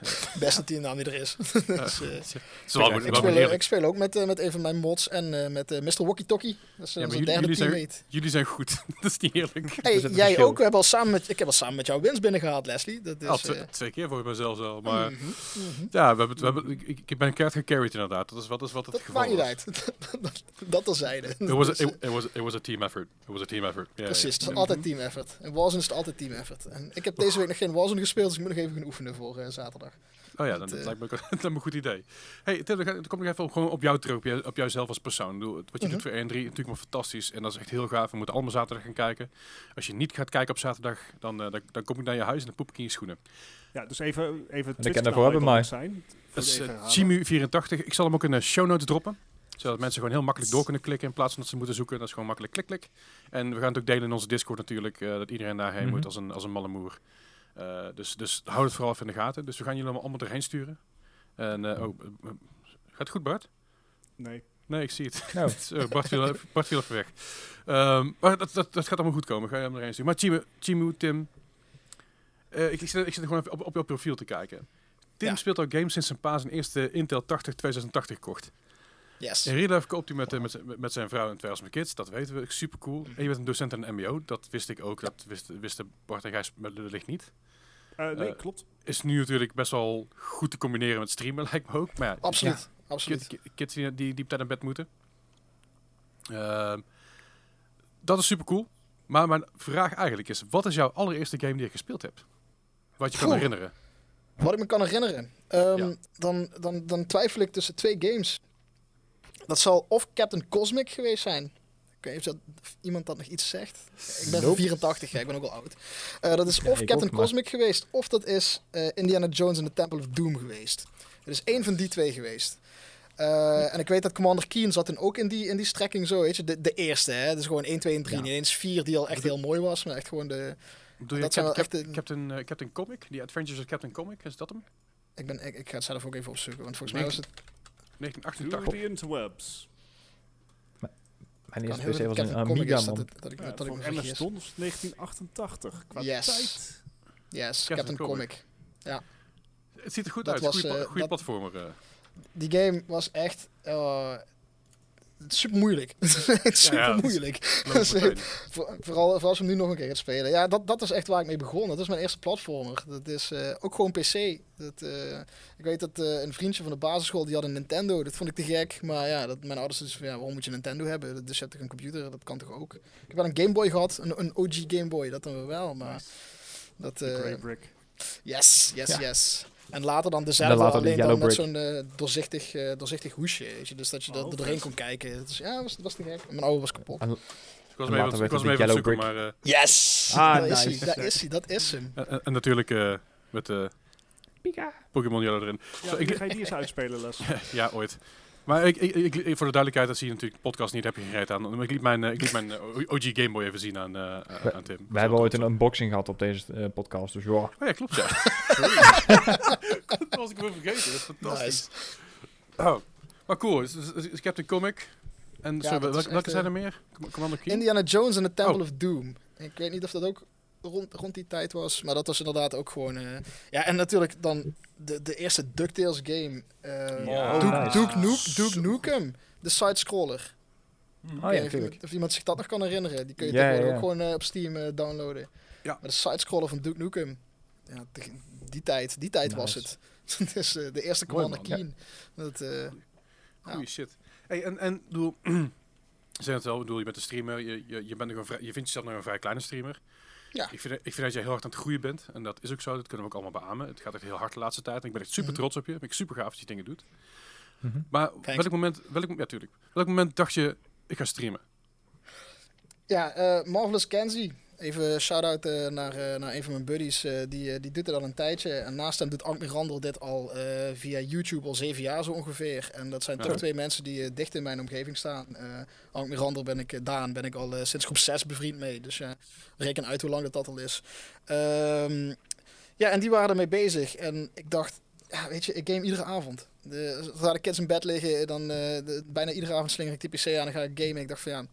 beste teamnaam die er is. Dus, eh, Het is wel, ik, wel speel, eerlijk. ik speel ook met, eh, met een van mijn mods en eh, met eh, Mr. Walkie Talkie. Dat is Ja, onze maar jullie- derde jullie zijn- teammate. Jullie zijn goed. dat is niet eerlijk. Hey, is het jij verschil. ook. We hebben al samen met, ik heb al samen met jou wins binnengehaald, Leslie. Dat is, Al twee, twee keer voor mezelf al. Maar mhm, mhm. ja, we hebben, we hebben, ik, ik ben keihard gecarried inderdaad. Dat is wat, dat is wat het Dat geval maakt niet was. uit. dat, dat terzijde. It was, a, Dus, it, it was, it was a team effort. It was a team effort. Ja, Precies, het is altijd team effort. In Warzone is het altijd team effort. En ik heb deze week nog geen Warzone gespeeld, dus ik moet nog even gaan oefenen voor eh, Oh ja, dan, Dat, dat, eh, lijkt me, dat lijkt me een goed idee. Hey, Tim, dan, dan kom ik even op, gewoon op jou terug, op, jou, op jouzelf als persoon. Wat je Mhm. doet voor 1 3 natuurlijk maar fantastisch. En dat is echt heel gaaf. We moeten allemaal zaterdag gaan kijken. Als je niet gaat kijken op zaterdag, dan, eh, dan, dan kom ik naar je huis en dan poep ik in je schoenen. Ja, dus even, even En ik ken daarvoor hebben mij. zijn. Dat is eh, herhalen. Chimu84. Ik zal hem ook in de show notes droppen. Zodat mensen gewoon heel makkelijk door kunnen klikken in plaats van dat ze moeten zoeken. Dat is gewoon makkelijk klik klik. En we gaan het ook delen in onze Discord natuurlijk. eh, dat iedereen daarheen Mhm. moet als een, als een malle moer. Eh, dus, dus houd het vooral even in de gaten. Dus we gaan jullie allemaal erheen sturen. En, eh, oh, eh, gaat het goed Bart? Nee. Nee, ik zie het. Nou, Zo, Bart, viel, even- Bart viel even weg. Ehm, maar dat, dat, dat gaat allemaal goed komen. Ga je hem erheen sturen. Maar Chimu, Chimu Tim. eh, ik, ik, zit, ik zit gewoon even op, op jouw profiel te kijken. Tim Ja. speelt al games sinds zijn pa zijn eerste Intel 80 2080 kocht. Yes. In real life koopt hij met, eh, met, zijn- met zijn vrouw en twee als mijn kids. Dat weten we. Super cool. En je bent een docent aan een mbo. Dat wist ik ook. Dat wisten, wisten Bart en Gijs wellicht niet. Eh, nee, Eh, klopt. Is nu natuurlijk best wel goed te combineren met streamen, lijkt me ook. Maar ja, Absoluut. Absoluut. Kid- ki- kids die, die, die op tijd naar bed moeten. Ehm, dat is super cool. Maar mijn vraag eigenlijk is: wat is jouw allereerste game die je gespeeld hebt? Wat je kan Goh. herinneren. Wat ik me kan herinneren. Ehm, Ja. dan, dan, dan twijfel ik tussen twee games. Dat zal of Captain Cosmic geweest zijn. Ik weet niet of, dat, of iemand dat nog iets zegt. Ik ben van Nope. 84, ja, ik ben ook al oud. Eh, dat is Ja, of Captain ook, maar- Cosmic geweest, of dat is eh, Indiana Jones en the Temple of Doom geweest. Het is één van die twee geweest. Eh, en ik weet dat Commander Keen zat en ook in die, in die strekking zo, weet je. De, de eerste, hè. Dus gewoon 1, 2 en 3. Ja. Niet eens 4 die al echt heel mooi was, maar echt gewoon de... Doe je Dat zijn wel echt de- Captain, Captain Comic? Die Adventures of Captain Comic? Is dat hem? Ik, ben, ik, ik ga het zelf ook even opzoeken, want volgens mij was het... 1988. Through the interwebs. mijn eerste PC was een Comic Amiga, dat, man. het- dat ik, Ja, dat ik voor me MS vergis. DOS was 1988. Qua Yes. tijd. Yes, Captain Captain, Comic. Comic. Het ziet er goed Dat uit. was, Goeie, pla- eh, platformer. eh. Die game was echt... eh, het is super moeilijk. het is echt Ja, ja, super is- moeilijk. Ik Vooral, vooral als we hem nu nog een keer gaat spelen. Ja, dat, dat is echt waar ik mee begon. Dat is mijn eerste platformer. Dat is eh, ook gewoon PC. Dat, eh, ik weet dat eh, een vriendje van de basisschool, die had een Nintendo. Dat vond ik te gek. Maar ja, dat, mijn ouders dus van, ja, waarom moet je een Nintendo hebben? Dus je hebt toch een computer? Dat kan toch ook? Ik heb wel een Game Boy gehad. Een, een OG Game Boy, dat dan wel. Maar dat... De eh, Grey Brick. yes, yes, Ja. yes. En later dan dezelfde, later de alleen dan met zo'n eh, doorzichtig, eh, doorzichtig hoesje. Weet je? Dus dat je er Oh, er doorheen kon kijken. Dus, ja, dat was, was te gek. Mijn oude was kapot. En- Ik was hem later even, ik was hem de even zoeken, maar... eh, Yes! Ah, daar, is nice. hij, daar is hij, dat is hem. en, en natuurlijk eh, met eh Pokémon Yellow erin. Ja, Zo, ik- ik ga je die eens uitspelen, Les. ja, ooit. Maar ik, ik, voor de duidelijkheid, dat zie je natuurlijk de podcast niet, heb je gereed aan. Maar ik liet mijn, eh, ik liet mijn eh, OG Game Boy even zien aan, eh, aan aan Tim. We hebben ooit een unboxing gehad op deze podcast, dus ja. Oh ja, klopt ja. Dat was ik weer vergeten, dat is fantastisch. Nice. Oh. Maar cool, dus, dus, dus ik heb de comic. En Ja, sorry, welke, zijn er meer? Com- Commander Keen? Indiana Jones en the Temple Oh. of Doom. Ik weet niet of dat ook rond, rond die tijd was, maar dat was inderdaad ook gewoon... eh, ja, en natuurlijk dan de, de eerste DuckTales game. eh Ja. Duke, Oh, nice. Duke, Nuke- Duke Nukem, de side-scroller. Oh Ik ja. Of, of iemand zich dat nog kan herinneren. Die kun je Ja, tegenwoordig ja, ook gewoon eh, op Steam eh, downloaden. Ja. Maar de sidescroller van Duke Nukem. Ja, de- die tijd, die tijd was het. dus eh, de eerste Commander man. Keen. Dat, eh, Goeie shit. Hey, en, en bedoel, je zei het wel, bedoel, je bent een streamer, je, je, je, bent nog een vrij, je vindt jezelf nog een vrij kleine streamer. Ja. Ik vind, ik vind dat je heel hard aan het groeien bent. En dat is ook zo, dat kunnen we ook allemaal beamen. Het gaat echt heel hard de laatste tijd. En ik ben echt super Mhm. trots op je. Ik vind super gaaf dat je dingen doet. Mhm. Maar Thanks. welk moment, welk, ja, tuurlijk. welk moment dacht je, ik ga streamen? Ja, eh, Marvelous Kenzie. Even shout-out eh, naar, eh, naar een van mijn buddies. eh, die, die doet het al een tijdje. En naast hem doet Ank Mirandel dit al via YouTube al zeven jaar zo ongeveer. En dat zijn Ja. toch twee mensen die dicht in mijn omgeving staan. Ank Mirandel ben ik, Daan ben ik al sinds groep 6 bevriend mee. Dus ja, reken uit hoe lang dat, dat al is. Ehm, ja, en die waren ermee bezig. En ik dacht, ja, weet je, ik game iedere avond. De, zodra de kids in bed liggen, dan de- bijna iedere avond slinger ik de PC aan en ga ik gamen. Ik dacht van ja,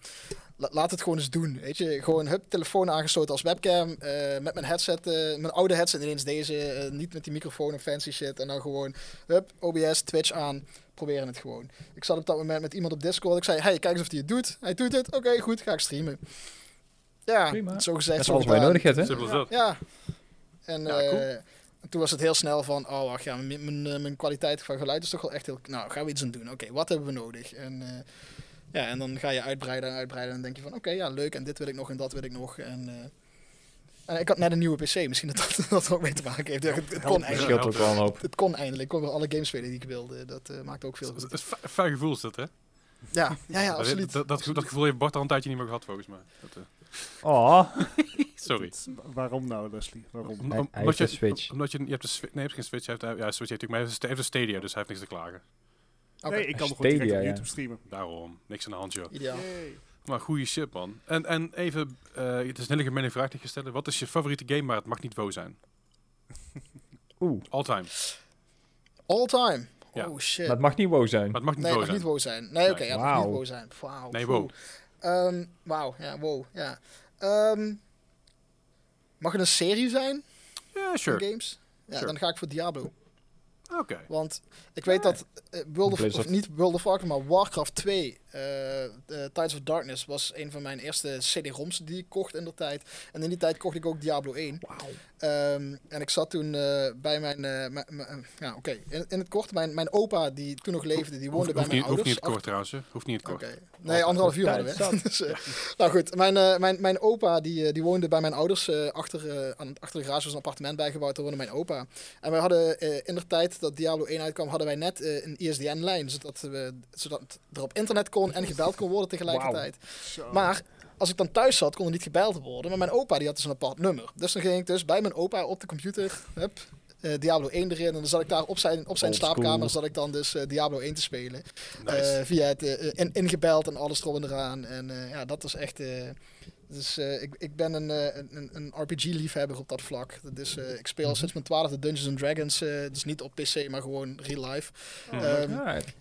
la- laat het gewoon eens doen. Weet je, gewoon hup, telefoon aangesloten als webcam. eh, met mijn headset, eh, mijn oude headset ineens deze. eh, niet met die microfoon en fancy shit. En dan gewoon, hup, OBS, Twitch aan. Proberen het gewoon. Ik zat op dat moment met iemand op Discord. Ik zei, hey, kijk eens of hij het doet. Hij doet het. Oké, goed, ga ik streamen. Ja, Prima. zo gezegd, Dat is zo alles wat je nodig hebt, hè? Ja. En Ja, eh, cool. toen was het heel snel van, oh wacht, ja, mijn, mijn, mijn kwaliteit van geluid is toch wel echt heel... Nou, gaan we iets aan doen. Oké, wat hebben we nodig? En, eh, ja, en dan ga je uitbreiden en uitbreiden en dan denk je van, oké, ja, leuk. En dit wil ik nog en dat wil ik nog. En, eh, en ik had net een nieuwe PC. Misschien dat dat, dat er ook mee te maken heeft. Ja, het, het kon eindelijk. ook wel een hoop. Het kon eindelijk. Ik kon weer alle games spelen die ik wilde. Dat eh, maakt ook veel Het is een fijn gevoel is dat, hè? Ja, ja, ja, Dat, absoluut. dat, dat, dat gevoel heeft Bart al een tijdje niet meer gehad, volgens mij. Dat, eh, Oh, sorry. Waarom nou, Leslie? Waarom? Om- omdat je, Switch. Omdat je, je hebt een Switch, nee, je hebt geen Switch. Hij heeft, ja, Switch heeft natuurlijk, maar hij heeft, hij heeft een Stadia, dus hij heeft niks te klagen. Nee, ik kan nog gewoon direct op ja. YouTube streamen. Daarom, niks aan de hand, joh. ideaal. Yay. Maar goede shit, man. En, en even, eh, het is een hele gemene vraag die stellen. Wat is je favoriete game, maar het mag niet WoW zijn? Oeh, All time. All time. Ja. Oh shit. maar het mag niet wow zijn. Maar het mag niet Nee, het WoW mag zijn. niet wow zijn. Nee, oké, Nee. ja, het mag niet wow zijn. Wauw. Nee, wow. Ehm, Wauw, ja, wow, ja. Ehm, mag het een serie zijn Ja, sure. games? Ja, Sure. dan ga ik voor Diablo. Oké. Want ik weet dat eh, World of, niet World of Warcraft, maar Warcraft 2, eh eh, Tides of Darkness, was een van mijn eerste CD-ROMs die ik kocht in de tijd. En in die tijd kocht ik ook Diablo 1. Ehm, en ik zat toen eh, bij mijn, eh, ja oké, in, in het kort, mijn, mijn opa die toen nog leefde, die woonde Hoeft, bij hoeft, mijn niet, hoeft ouders. niet het kort trouwens, hè. Hoeft niet het kort. Oké. Nee, anderhalf uur hadden we. Dus, eh, nou goed, mijn, eh, mijn, mijn opa die, eh, die woonde bij mijn ouders. eh, achter, eh, aan, achter de garage was een appartement bijgebouwd. Daar woonde mijn opa. En wij hadden eh, in de tijd dat Diablo 1 uitkwam, hadden wij net eh, een ISDN-lijn. Zodat, we, zodat er op internet kon en gebeld kon worden tegelijkertijd. Maar als ik dan thuis zat, kon er niet gebeld worden. Maar mijn opa die had dus een apart nummer. Dus dan ging ik dus bij mijn opa op de computer. Hup, Diablo 1 erin. En dan zat ik daar op zijn, op zijn Old school. slaapkamer zat ik dan dus eh, Diablo 1 te spelen. Nice. Eh, via het eh, in, ingebeld en alles erop en eraan. En eh, ja, dat is echt. eh, dus eh, ik, ik ben een, eh, een, een RPG-liefhebber op dat vlak. Dus eh, ik speel Mhm. sinds mijn twaalfde Dungeons and Dragons. eh, dus niet op PC, maar gewoon real life. Hm. Ehm,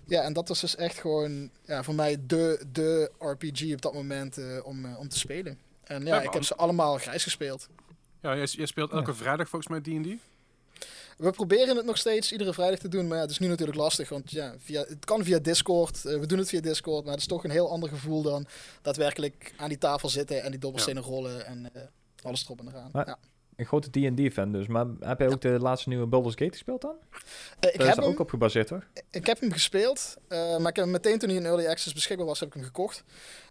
Ja, en dat was dus echt gewoon ja, voor mij de, de RPG op dat moment eh, om, eh, om te spelen. En ja, Ja, ik heb ze allemaal grijs gespeeld. Ja, jij, jij speelt elke vrijdag volgens mij D&D. We proberen het nog steeds iedere vrijdag te doen. Maar ja, het is nu natuurlijk lastig. Want ja, via, het kan via Discord. eh, we doen het via Discord. Maar het is toch een heel ander gevoel dan daadwerkelijk aan die tafel zitten en die dobbelstenen rollen en eh, alles erop en eraan. Maar- Ja. Een grote D&D-fan dus. Maar heb jij ook de laatste nieuwe Baldur's Gate gespeeld dan? Eh, ik, Daar is heb er hem, ook op gebaseerd hoor. ik heb hem gespeeld. eh, maar ik heb hem meteen toen hij in Early Access beschikbaar was, heb ik hem gekocht.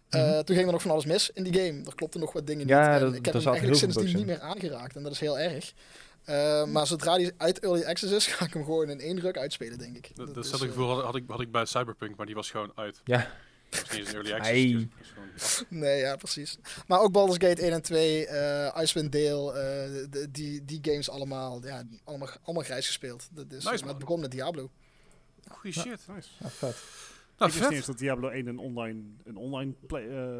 Eh, Mhm. Toen ging er nog van alles mis in die game. Er klopten nog wat dingen Ja, niet. En dat- ik heb hem zaten eigenlijk sindsdien niet meer aangeraakt. En dat is heel erg. Eh, maar zodra hij uit Early Access is, ga ik hem gewoon in één ruk uitspelen, denk ik. Dat, Dat dat is, zelfde eh, gevoel had, had ik, had ik bij Cyberpunk, maar die was gewoon uit. Ja. Dat was niet eens een early access. Die. Nee, ja, precies. Maar ook Baldur's Gate 1 en 2, eh Icewind Dale, eh, de- die, die games allemaal, ja, allemaal, allemaal grijs gespeeld. Dat is, Nice, maar het begon met Diablo. Goeie Ja. shit. Nice. Ja, vet. Nou, ik wist niet eens dat Diablo 1 een online, een online play, eh,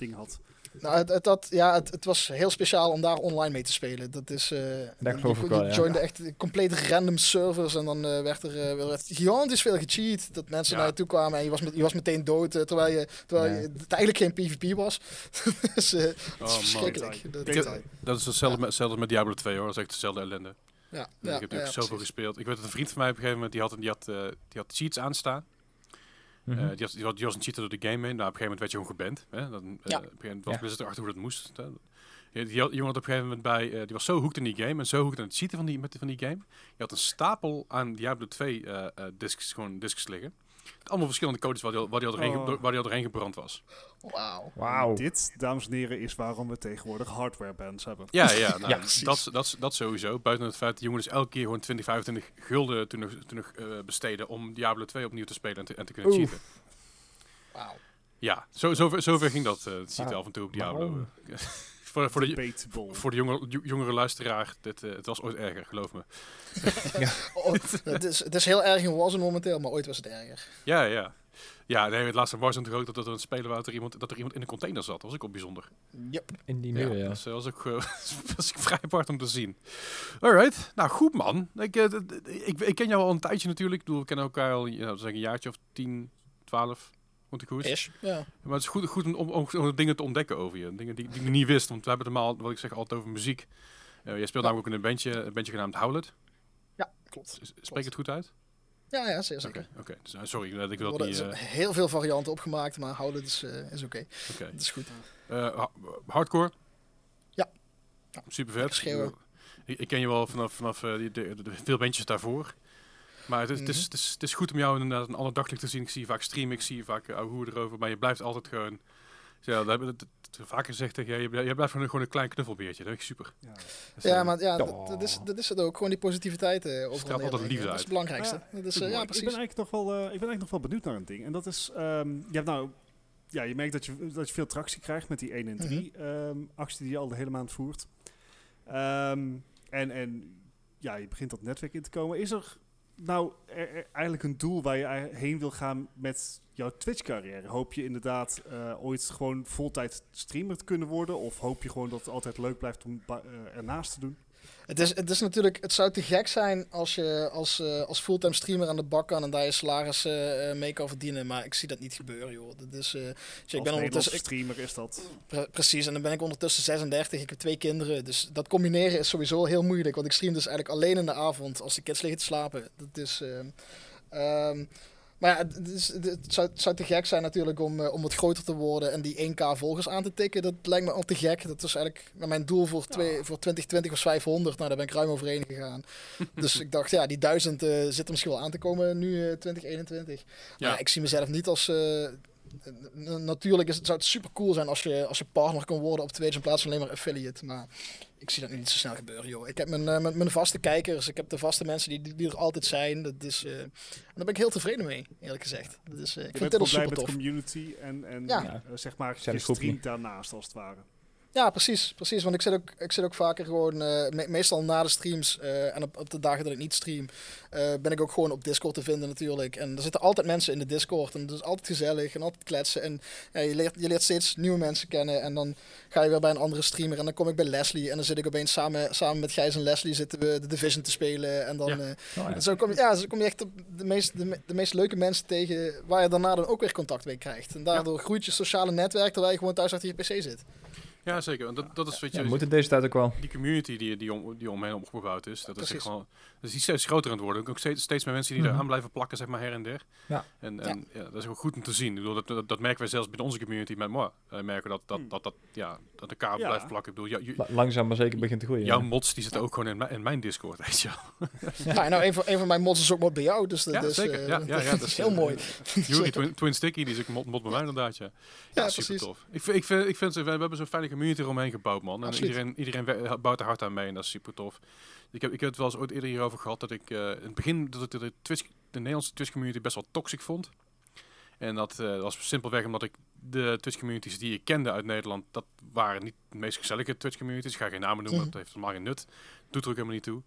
ding had. Nou, het, het, had- ja, het, het was heel speciaal om daar online mee te spelen. Dat is, eh Dat geloof je, ik wel, je ja. joinde echt compleet random servers en dan eh, werd er uh, werd gigantisch veel gecheat. Dat mensen Ja. naar je toe kwamen en je was, met, je was meteen dood, eh, terwijl, je, terwijl Ja. je, het eigenlijk geen PvP was. dus eh, is Oh, man. verschrikkelijk. Dat, is hetzelfde, met, hetzelfde met Diablo 2 hoor. Dat is echt dezelfde ellende. ja, ja, ik heb natuurlijk ja, zoveel precies. gespeeld. Ik weet dat een vriend van mij op een gegeven moment, die had, die had, eh, die had cheats aanstaan. Mhm. Eh, die, had, die, was, die was een cheater door de game heen. Nou, op een gegeven moment werd je gewoon geband. Hè? Dan, eh, Ja. Op een gegeven moment was Ja. Blizzard erachter hoe dat moest. hè. Ja, Die, had- die jongen had op een gegeven moment bij... eh, die was zo hooked in die game en zo hooked aan het cheaten van die, met, van die game. Je had een stapel aan Diablo 2 eh, eh, discs, gewoon discs liggen. Allemaal verschillende codes waar die al, waar die al, doorheen, ge- Oh. waar die al doorheen gebrand was. Wauw. Wauw. Dit, dames en heren, is waarom we tegenwoordig hardware bands hebben. Ja, ja, nou, Ja, dat, dat, dat sowieso. Buiten het feit dat die jongen dus elke keer gewoon 20, 25 gulden toen nog, toen nog eh, besteden om Diablo 2 opnieuw te spelen en te, en te kunnen cheaten. Wauw. Ja, zo, zover, zover ging dat eh, het Ah, af en toe op Diablo. voor, voor, de, voor de jonge, jo- jongere luisteraar, dit, eh, het was ooit erger, geloof me. Oh, het, is, het is heel erg in Warzone momenteel, maar ooit was het erger. Ja, ja. Ja, nee, het laatste was natuurlijk ook dat er een speler was dat er iemand, dat er iemand in een container zat. Dat was ook bijzonder. Yep. In die nieuwe, ja. Dus dat was ook eh, was ik vrij apart om te zien. Alright, nou goed man. Ik, eh, ik, ik ken jou al een tijdje natuurlijk. Ik bedoel, we kennen elkaar al ja, zeg een jaartje of 10, 12. Ik goed? Ish. Ja. Maar het is goed, goed om, om, dingen te ontdekken over je. Dingen die, die ik niet wist. Want we hebben het maar al, wat ik zeg, altijd over muziek. Eh, jij speelt Ja. namelijk ook in een bandje, een bandje genaamd Howlet. ja, klopt. S- Spreek het goed uit? Ja, ja, Oké, zeker. oké. Dus, eh, sorry, eh, ik wil dat niet... heel veel varianten opgemaakt, maar houden is, eh, is oké. Oké. Dat is goed. Ha- hardcore? Ja. Ja. Super vet. schreeuwen. Ik, ik ken je wel vanaf, vanaf de, de, de- veel bandjes daarvoor. Maar het is, het, is, Mhm. het, is, het is goed om jou inderdaad een ander daglicht te zien. Ik zie je vaak streamen, ik zie je vaak uh, hoe erover. Maar je blijft altijd gewoon... Ja, dat hebben we het- het vaker gezegd tegen je. Je blijft gewoon, een klein knuffelbeertje. Dat is super. Ja. Dus, Ja, eh, maar ja, Oh. dat, is, dat is het ook. Gewoon die positiviteit eh overal Straalt altijd liefde Dat is uit. het belangrijkste. Ja, dat is, eh, ja, mooi. Ik ben precies. eigenlijk nog wel, eh, ik ben eigenlijk nog wel benieuwd naar een ding. En dat is, ehm, je hebt nou, ja, je merkt dat je, dat je veel tractie krijgt met die 1 en 3 ehm, actie die je al de hele maand voert. Ehm, en, en ja, je begint dat netwerk in te komen. Is er nou eigenlijk een doel waar je heen wil gaan met jouw Twitch-carrière? Hoop je inderdaad eh, ooit gewoon voltijd streamer te kunnen worden? Of hoop je gewoon dat het altijd leuk blijft om eh, ernaast te doen? Het, is, het is natuurlijk, het zou te gek zijn als je als, eh, als fulltime streamer aan de bak kan en daar je salaris eh, eh, mee kan verdienen. Maar ik zie dat niet gebeuren, joh. Dat is, eh, dus ik ben ondertussen, streamer is dat... pre- precies, en dan ben ik ondertussen 36. Ik heb twee kinderen. Dus dat combineren is sowieso heel moeilijk. Want ik stream dus eigenlijk alleen in de avond als de kids liggen te slapen. Dat is. ehm, ehm, maar ja, het, is, het, zou, het zou te gek zijn natuurlijk om, eh, om wat groter te worden en die 1k volgers aan te tikken. Dat lijkt me al te gek. Dat is eigenlijk mijn doel voor, twee, voor 2020 was 500. Nou, daar ben ik ruim overheen gegaan. dus ik dacht, ja, die 1000 eh zit er misschien wel aan te komen nu eh, 2021. Ja. Maar ik zie mezelf niet als... natuurlijk is het, zou het super cool zijn als je, als je partner kan worden op Twitch in plaats van alleen maar affiliate. Maar ik zie dat nu niet zo snel gebeuren, joh. Ik heb mijn, eh, mijn, mijn vaste kijkers, ik heb de vaste mensen die, die, er altijd zijn. Dat is, eh, en daar ben ik heel tevreden mee, eerlijk gezegd. Dat is, eh, ik Je vind bent dit al gewoon blij super met de tof. community en, en Ja. Ja. zeg maar, je streamt daarnaast als het ware. Ja, precies, precies. Want ik zit ook, ik zit ook vaker gewoon, eh, me- meestal na de streams eh, en op, op de dagen dat ik niet stream, eh, ben ik ook gewoon op Discord te vinden natuurlijk. En er zitten altijd mensen in de Discord en het is altijd gezellig en altijd kletsen. En ja, je, leert, je leert steeds nieuwe mensen kennen en dan ga je weer bij een andere streamer en dan kom ik bij Leslie en dan zit ik opeens samen, samen met Gijs en Leslie zitten we de Division te spelen. En dan, Ja. Oh, ja. en zo kom, je, ja, zo kom je echt de meest, de, me- de meest leuke mensen tegen waar je daarna dan ook weer contact mee krijgt. En daardoor groeit je sociale netwerk terwijl je gewoon thuis achter je pc zit. Ja, zeker. Want dat, dat is weet je, Ja, moet in deze tijd ook wel. die community die, die, om, die omheen opgebouwd is. Dat is gewoon, Dus die is steeds groter aan het worden. Ook steeds, steeds meer mensen die Mhm. er aan blijven plakken, zeg maar, her en der. Ja. En, en ja. dat is ook goed om te zien. Ik bedoel, dat, dat, dat merken wij zelfs binnen onze community met moi. Wij merken dat dat, Hmm. dat, dat, ja, dat elkaar Ja. blijft plakken. Ik bedoel, jou- jou- La- langzaam maar zeker begint te groeien. jouw ja. mods die zitten ook gewoon in, mijn- in mijn Discord, weet je wel. Ja, nou, een van, een van mijn mods is ook mod bij jou, dus dat Ja, zeker. eh, Ja, ja, ja, dat dat is heel eh, mooi. Yuri Twin, Twin Sticky, die is ook mod, mod bij mij inderdaad, ja. Ja, Ja, super precies. tof. Ik vind, ik vind, ik vind, we we hebben zo'n fijne community eromheen gebouwd, man. En Absoluut. iedereen, iedereen bouwt er hard aan mee en dat is super tof. Ik heb, ik heb het wel eens ooit eerder hierover gehad dat ik eh, in het begin dat ik de, Twitch, de Nederlandse Twitch community best wel toxic vond. En dat eh, was simpelweg omdat ik de Twitch communities die ik kende uit Nederland, dat waren niet de meest gezellige Twitch communities. Ik ga geen namen noemen, Mhm. dat heeft helemaal geen nut. Doet er ook helemaal niet toe.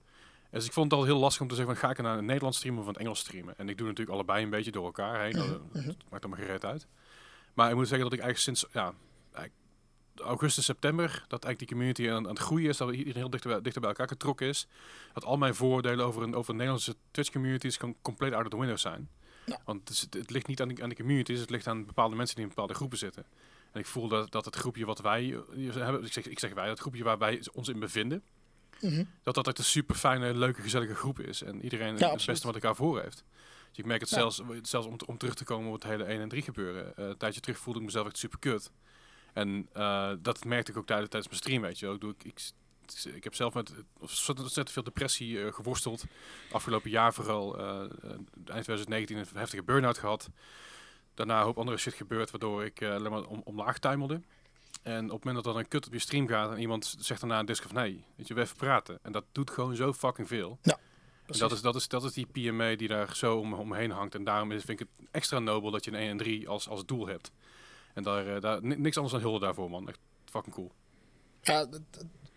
Dus ik vond het al heel lastig om te zeggen van ga ik naar een Nederlands streamen of een Engels streamen. En ik doe natuurlijk allebei een beetje door elkaar heen. Mhm, Dat mhm. maakt allemaal gereed uit. Maar ik moet zeggen dat ik eigenlijk sinds ja, augustus, september, dat eigenlijk die community aan, aan het groeien is, dat iedereen heel dichter bij, dichter bij elkaar getrokken is. Dat al mijn vooroordelen over een, over Nederlandse Twitch communities kan compleet out of the window zijn. Ja. Want het, ligt niet aan de, aan de communities, het ligt aan bepaalde mensen die in bepaalde groepen zitten. En ik voel dat, dat het groepje wat wij eh, hebben, ik zeg, ik zeg wij, het groepje waar wij ons in bevinden, Mhm. dat dat echt een super fijne, leuke, gezellige groep is. En iedereen het beste wat elkaar voor heeft. Dus ik merk het Ja. zelfs, zelfs om, om terug te komen op het hele 1 en 3 gebeuren. Eh, een tijdje terug voelde ik mezelf echt super kut. En eh, dat merkte ik ook tijdens, tijdens mijn stream, weet je wel. Ik, doe, ik, ik, ik heb zelf met ontzettend veel depressie eh, geworsteld. Afgelopen jaar vooral, eh, eind 2019, een heftige burn-out gehad. Daarna een hoop andere shit gebeurd, waardoor ik alleen maar om, omlaag tuimelde. En op het moment dat er een kut op je stream gaat en iemand zegt daarna een disc of nee, weet je, we even praten. En dat doet gewoon zo fucking veel. En Precies. dat is, dat, is, dat is die PMA die daar zo om, omheen hangt. En daarom is, vind ik het extra nobel dat je een 1 en 3 als, als doel hebt. En daar, eh, daar, ni- niks anders dan hulde daarvoor, man. Echt fucking cool. Ja, het,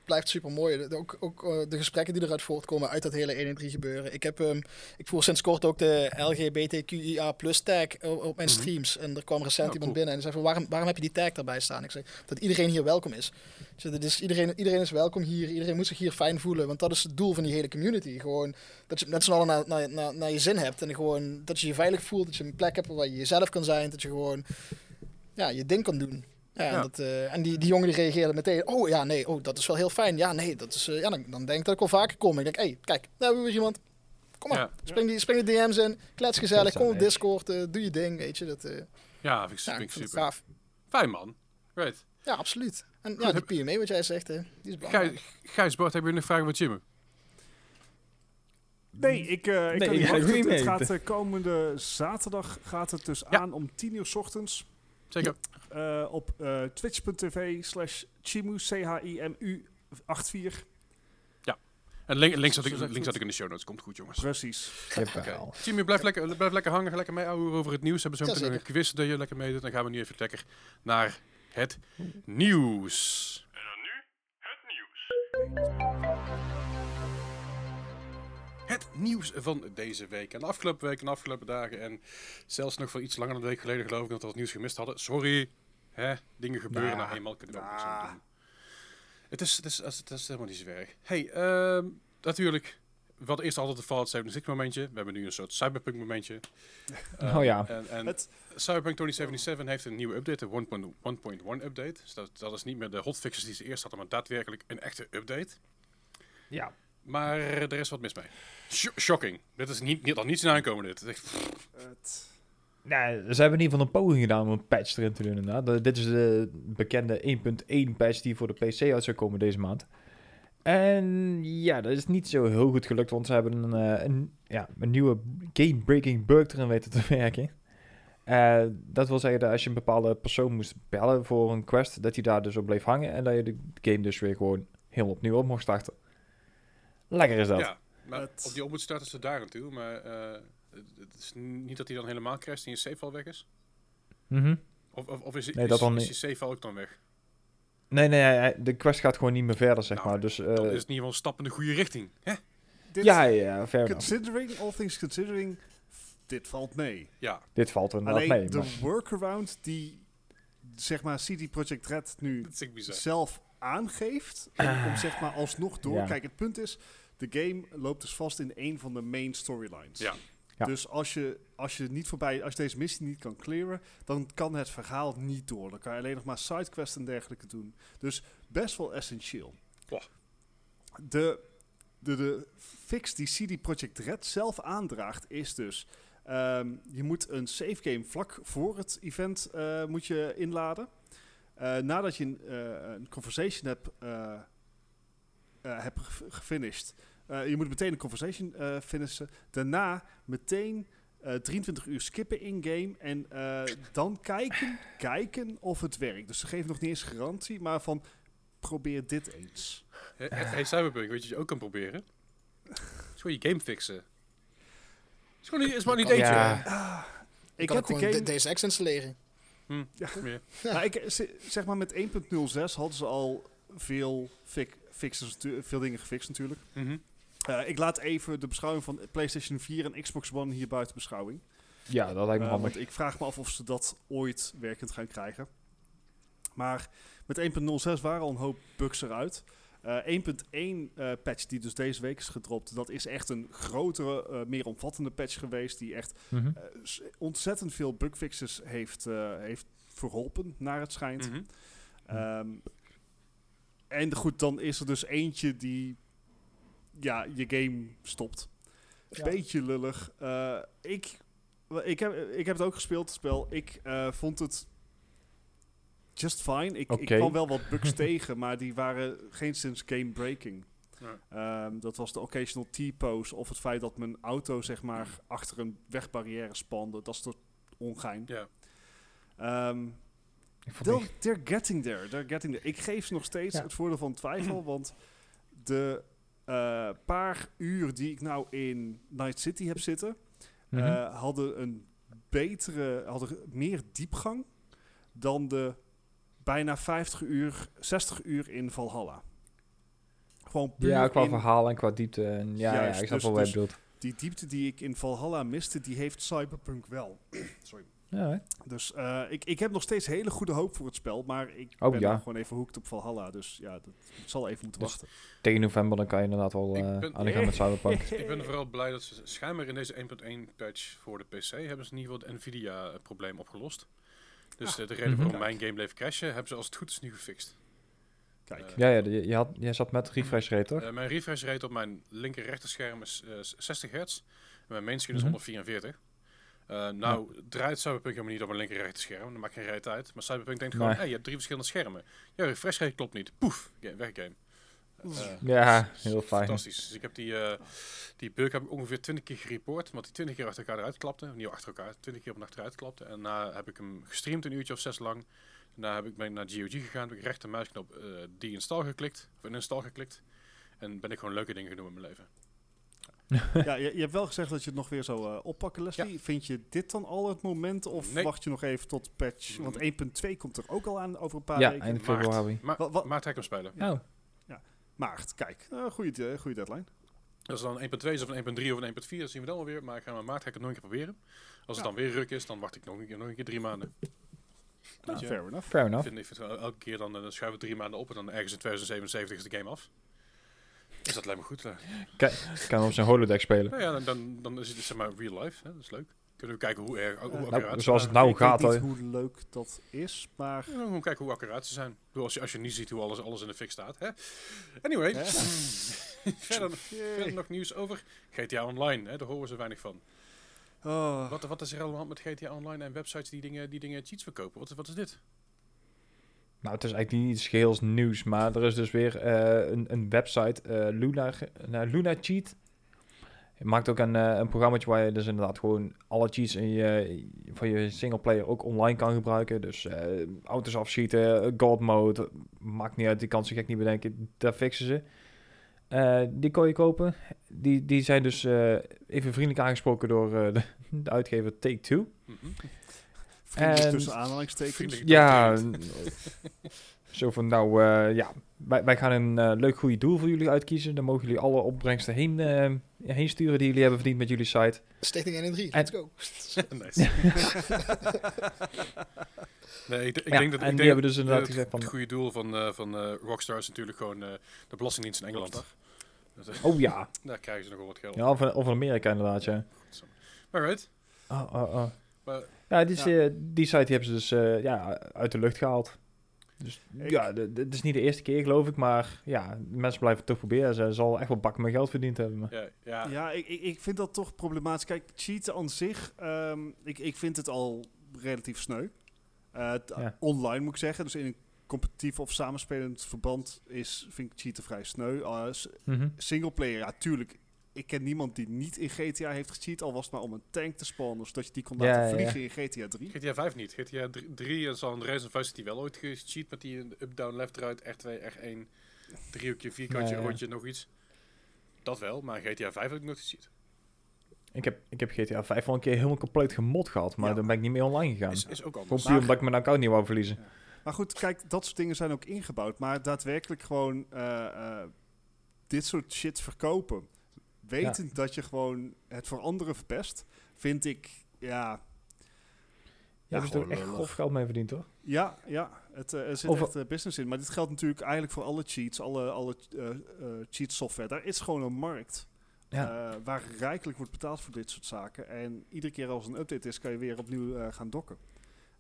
blijft super mooi. Ook, ook eh, de gesprekken die eruit voortkomen uit dat hele 1 en 3 gebeuren. Ik, heb, ehm, ik voer sinds kort ook de LGBTQIA plus tag op, op mijn Mhm. streams. En er kwam recent iemand cool. binnen en zei van waarom, waarom heb je die tag daarbij staan? Ik zeg dat iedereen hier welkom is. Zeg, dit is iedereen, iedereen is welkom hier. Iedereen moet zich hier fijn voelen. Want dat is het doel van die hele community. Gewoon dat je met z'n allen naar, naar, naar, naar je zin hebt. En gewoon dat je je veilig voelt. Dat je een plek hebt waar je jezelf kan zijn. Dat je gewoon ja, je ding kan doen. Ja, Ja. En, dat, eh, en die, die jongen die reageerde meteen. Oh ja, nee, oh, dat is wel heel fijn. Ja, nee, dat is, eh, ja, dan, dan denk ik dat ik wel vaker kom. Ik denk, hé, hey, kijk, daar hebben we weer iemand. Kom maar, Ja. spring, die, spring de DM's in, klets gezellig, kom op. Discord, eh, doe je ding, weet je. Dat, eh, Ja, vind ik, ja, vind super. gaaf. Fijn, man. Right. Ja, absoluut. En Goed, ja, die heb- PMA, wat jij zegt, die is belangrijk. Gijs, Gijs Bart, heb je nog vragen voor Jimmy? Nee, ik, eh ik Nee, kan niet niet Het gaat eh, komende zaterdag gaat het dus Ja. aan om 10 uur 's ochtends. Zeker. eh, op eh, twitch.tv slash chimu, C-H-I-M-U 84. En link, link, zat ik, Zo zegt link zat het. ik in de show notes. Komt goed, jongens. Precies. Oké. Jimmy, blijf lekker, blijf lekker hangen. Lekker mee over het nieuws. We hebben zo Ja, meteen nog een quiz dat je lekker meedoet. Dan gaan we nu even lekker naar het nieuws. En dan nu het nieuws. Het nieuws van deze week. En de afgelopen week en de afgelopen dagen. En zelfs nog van iets langer dan een week geleden geloof ik dat we het nieuws gemist hadden. Sorry. Hè? Dingen gebeuren nou eenmaal. Kunnen we ook niks Nah. aan doen. Het is, het, is, het is helemaal niet zo erg. Hey, ehm, natuurlijk. We hadden eerst altijd een Fallout 76 momentje. We hebben nu een soort Cyberpunk momentje. Oh ja. En, en Het- Cyberpunk 2077 heeft een nieuwe update, de 1.1 update. Dus dat, dat is niet meer de hotfixes die ze eerst hadden, maar daadwerkelijk een echte update. Ja. Maar er is wat mis mee. Sh- shocking. Dit is niet, niet, al niets in aankomen dit. Het is echt- Het, Nou, ze hebben in ieder geval een poging gedaan om een patch erin te doen. Inderdaad. De- dit is de bekende 1.1 patch die voor de PC uit zou komen deze maand. En ja, dat is niet zo heel goed gelukt, want ze hebben een, eh, een, ja, een nieuwe game-breaking bug erin weten te werken. Eh, dat wil zeggen dat als je een bepaalde persoon moest bellen voor een quest, dat hij daar dus op bleef hangen en dat je de game dus weer gewoon heel opnieuw op mocht starten. Lekker is dat. Ja, maar Het- op die starten ze daar aan toe. Maar eh, het, is niet dat hij dan helemaal crasht en je save al weg is. Mhm. Of, of, of is, Nee, is, dat dan is je ook dan weg? Nee, nee, de quest gaat gewoon niet meer verder, zeg Nou, maar. Dus, Dan eh, is het in ieder geval een stap in de goede richting. Hè? dit, ja, ja, fair enough. considering, all things considering, dit valt mee. Ja, Dit valt er inderdaad Alleen mee. de maar- workaround die, zeg maar, CD Projekt Red nu dat zelf aangeeft. Om, om zeg maar alsnog door. Ja. Kijk, het punt is, de game loopt dus vast in een van de main storylines. Ja. Ja. Dus als je, als je niet voorbij, als je deze missie niet kan clearen, dan kan het verhaal niet door. Dan kan je alleen nog maar sidequests en dergelijke doen. Dus best wel essentieel. De, de, de fix die CD Projekt Red zelf aandraagt is dus... ehm, je moet een save game vlak voor het event eh, moet je inladen. Eh, nadat je een, eh, een conversation hebt, eh, eh, hebt ge- gefinished. eh, je moet meteen een conversation eh finishen. Daarna meteen eh, 23 uur skippen in-game. En eh, dan kijken, kijken of het werkt. Dus ze geven nog niet eens garantie, maar van probeer dit eens. Hey, hey, Cyberpunk, weet je wat je ook kan proberen? is gewoon je game fixen. is gewoon niet, is maar niet eentje. Ja. Ik kan heb de gewoon game... de- deze X installeren. Hm, Ja. meer. Nou, ik, zeg maar met 1.06 hadden ze al veel, fi- fixes, veel dingen gefixt natuurlijk. Mhm. Eh, ik laat even de beschouwing van PlayStation 4 en Xbox One hier buiten beschouwing. ja, dat lijkt me Eh, handig. want ik vraag me af of ze dat ooit werkend gaan krijgen. Maar met 1.06 waren al een hoop bugs eruit. Eh 1.1 eh, patch die dus deze week is gedropt, dat is echt een grotere, eh, meer omvattende patch geweest. Die echt Mhm. eh, ontzettend veel bugfixes heeft, eh, heeft verholpen, naar het schijnt. Mhm. Ehm, en goed, dan is er dus eentje die ja, je game stopt. Ja. Beetje lullig. Eh, ik, ik, heb, ik heb het ook gespeeld, het spel. Ik eh, vond het just fine. Ik, ik kwam wel wat bugs tegen, maar die waren geen sinds game breaking. Ja. Ehm, dat was de occasional T-pose of het feit dat mijn auto zeg maar achter een wegbarrière spande. Dat is toch ongein. Ja. Ehm, Ik vond They're, die- they're getting there. They're getting there. Ik geef ze nog steeds Ja. het voordeel van twijfel, want de eh, paar uur die ik nou in Night City heb zitten, Mhm. eh, hadden een betere, hadden meer diepgang dan de bijna 50 uur, 60 uur in Valhalla. Gewoon puur ja, qua in verhaal en qua diepte. En ja, Juist, ja, ik snap dus- wel wat je dus- bedoelt. die diepte die ik in Valhalla miste, die heeft Cyberpunk wel. Sorry. Ja, hè? Dus eh, ik, ik heb nog steeds hele goede hoop voor het spel, maar ik Oh, ben ja. gewoon even hooked op Valhalla. Dus ja, dat ik zal even moeten Dus- wachten. Tegen november dan kan je inderdaad wel eh ben- aan de gang met Cyberpunk. Ik ben vooral blij dat ze schijnbaar in deze 1.1 patch voor de PC hebben ze in ieder geval het Nvidia-probleem opgelost. Dus Ah. de, de reden Mhm. waarom mijn game bleef crashen, hebben ze als het goed is nu gefixt. Kijk. Eh, Ja, ja je, je, had, je zat met refresh rate, toch? Eh, mijn refresh rate op mijn linker rechterscherm is eh, 60 hertz. En mijn mainscreen is Mhm. 144. Eh, nou, draait Cyberpunk helemaal niet op mijn linker rechterscherm. Dat maakt geen reet uit. Maar Cyberpunk denkt gewoon, Nee. hey, je hebt drie verschillende schermen. Ja, refresh rate klopt niet. Poef, game, weg game. Eh, Ja, heel fijn. Fantastisch. Dus ik heb die, eh, die bug heb ik ongeveer 20 keer gereport. Want die 20 keer achter elkaar eruit klapte. Niet achter elkaar, 20 keer op achteruit klapte. En daarna heb ik hem gestreamd een uurtje of zes lang. Daarna heb ik ben ik naar GOG gegaan. Heb ik rechter muisknop eh die install geklikt. Of in install geklikt. En ben ik gewoon leuke dingen gaan doen in mijn leven. ja, je, je hebt wel gezegd dat je het nog weer zou eh, oppakken, Leslie. Vind je dit dan al het moment of Nee. wacht je nog even tot patch? Want 1.2 komt er ook al aan over een paar Ja, weken. eind Maart. februari. Wat- maart ga ik hem spelen. Oh, Maart, kijk. Uh, goede, goede deadline. Als het dan 1.2 is of een 1.3 of een 1.4, dat zien we dan wel weer. Maar ik ga maart ga ik het nog een keer proberen. Als het Ja. dan weer ruk is, dan wacht ik nog een keer, nog een keer drie maanden. Nou, fair enough. fair Ik enough. vind, ik vind elke keer dan, eh, dan schuiven we drie maanden op en dan ergens in 2077 is de game af. Dus dat lijkt me goed. eh. Kan op zijn holodeck spelen. Nou ja, dan, dan, dan is het zeg maar real life. Hè? Dat is leuk. Kunnen we kijken hoe, erg, hoe Nou, accuraat ze zoals het zijn. nou ik weet gaat, niet hoe leuk dat is, maar... Ja, gewoon kijken hoe accuraat ze zijn. Als, je, als je niet ziet hoe alles, alles in de fik staat. Hè? Anyway, verder, verder nog nieuws over GTA Online. Hè? Daar horen we zo weinig van. Oh, Wat, wat is er allemaal met GTA Online en websites die dingen, die dingen cheats verkopen? Wat, wat is dit? Nou, het is eigenlijk niet iets geheels nieuws, maar er is dus weer eh, een, een website, eh, Luna, nou, Luna Cheat. Je maakt ook een, eh een programmaatje waar je dus inderdaad gewoon alle cheats in je, van je singleplayer ook online kan gebruiken. Dus eh, auto's afschieten, god mode, maakt niet uit, die kan ze gek niet bedenken, daar fixen ze. Eh, die kon je kopen. Die, die zijn dus eh, even vriendelijk aangesproken door eh, de, de uitgever Take-Two. Mhm. vriendelijk en- tussen aanhalingstekens. Vriendelijk. Ja, zo van nou, eh, ja, wij, wij gaan een eh, leuk goede doel voor jullie uitkiezen. Dan mogen jullie alle opbrengsten heen, eh, heen sturen die jullie hebben verdiend met jullie site. Stichting 1 en 3, En- let's go. nice. nee, ik, ik Ja, denk dat en ik die denk hebben dus inderdaad het, gezegd van, het goede doel van, eh, van eh, Rockstar is natuurlijk gewoon eh, de Belastingdienst in Engeland. Oh ja, daar krijgen ze nog wel wat geld. ja of, of in Amerika inderdaad, ja. Alright. Oh, oh, oh. Maar Ja, die, Ja. die site die hebben ze dus eh, ja, uit de lucht gehaald. Dus Ik- ja, het is niet de eerste keer geloof ik, maar ja, mensen blijven het toch proberen. Ze zal echt wel bakken met geld verdiend hebben. Maar. Ja, ja. Ja, ik, ik, ik vind dat toch problematisch. Kijk, cheaten aan zich, ehm, ik, ik vind het al relatief sneu. Eh, t- Ja. Online moet ik zeggen, dus in een competitief of samenspelend verband is, vind ik cheaten vrij sneu. Uh, Mhm. singleplayer, ja, tuurlijk. Ik ken niemand die niet in GTA heeft gecheat, al was het maar om een tank te spawnen, zodat je die kon laten ja, ja. vliegen in GTA 3. GTA 5 niet. GTA 3 en San Andreas en Vice City wel ooit gecheat met die up, down, left, right, R2, R1, driehoekje, vierkantje, Ja, ja. rondje, nog iets. Dat wel, maar GTA 5 heb ik nooit gecheat. Ik, heb, ik heb GTA 5 wel een keer helemaal compleet gemod gehad, maar Ja. dan ben ik niet meer online gegaan. Is, is ook anders. puur omdat ik mijn account niet wou verliezen. Maar goed, kijk, dat soort dingen zijn ook ingebouwd. Maar daadwerkelijk gewoon eh, eh, dit soort shit verkopen. Wetend dat je gewoon het voor anderen verpest, vind ik, ja... Ja, dus er gewoon echt lullig. grof geld mee verdiend hoor. Ja, ja het, eh, er zit Over- echt eh, business in. Maar dit geldt natuurlijk eigenlijk voor alle cheats, alle, alle eh, eh, cheat software. Daar is gewoon een markt Ja. eh, waar rijkelijk wordt betaald voor dit soort zaken. En iedere keer als er een update is, kan je weer opnieuw eh, gaan dokken.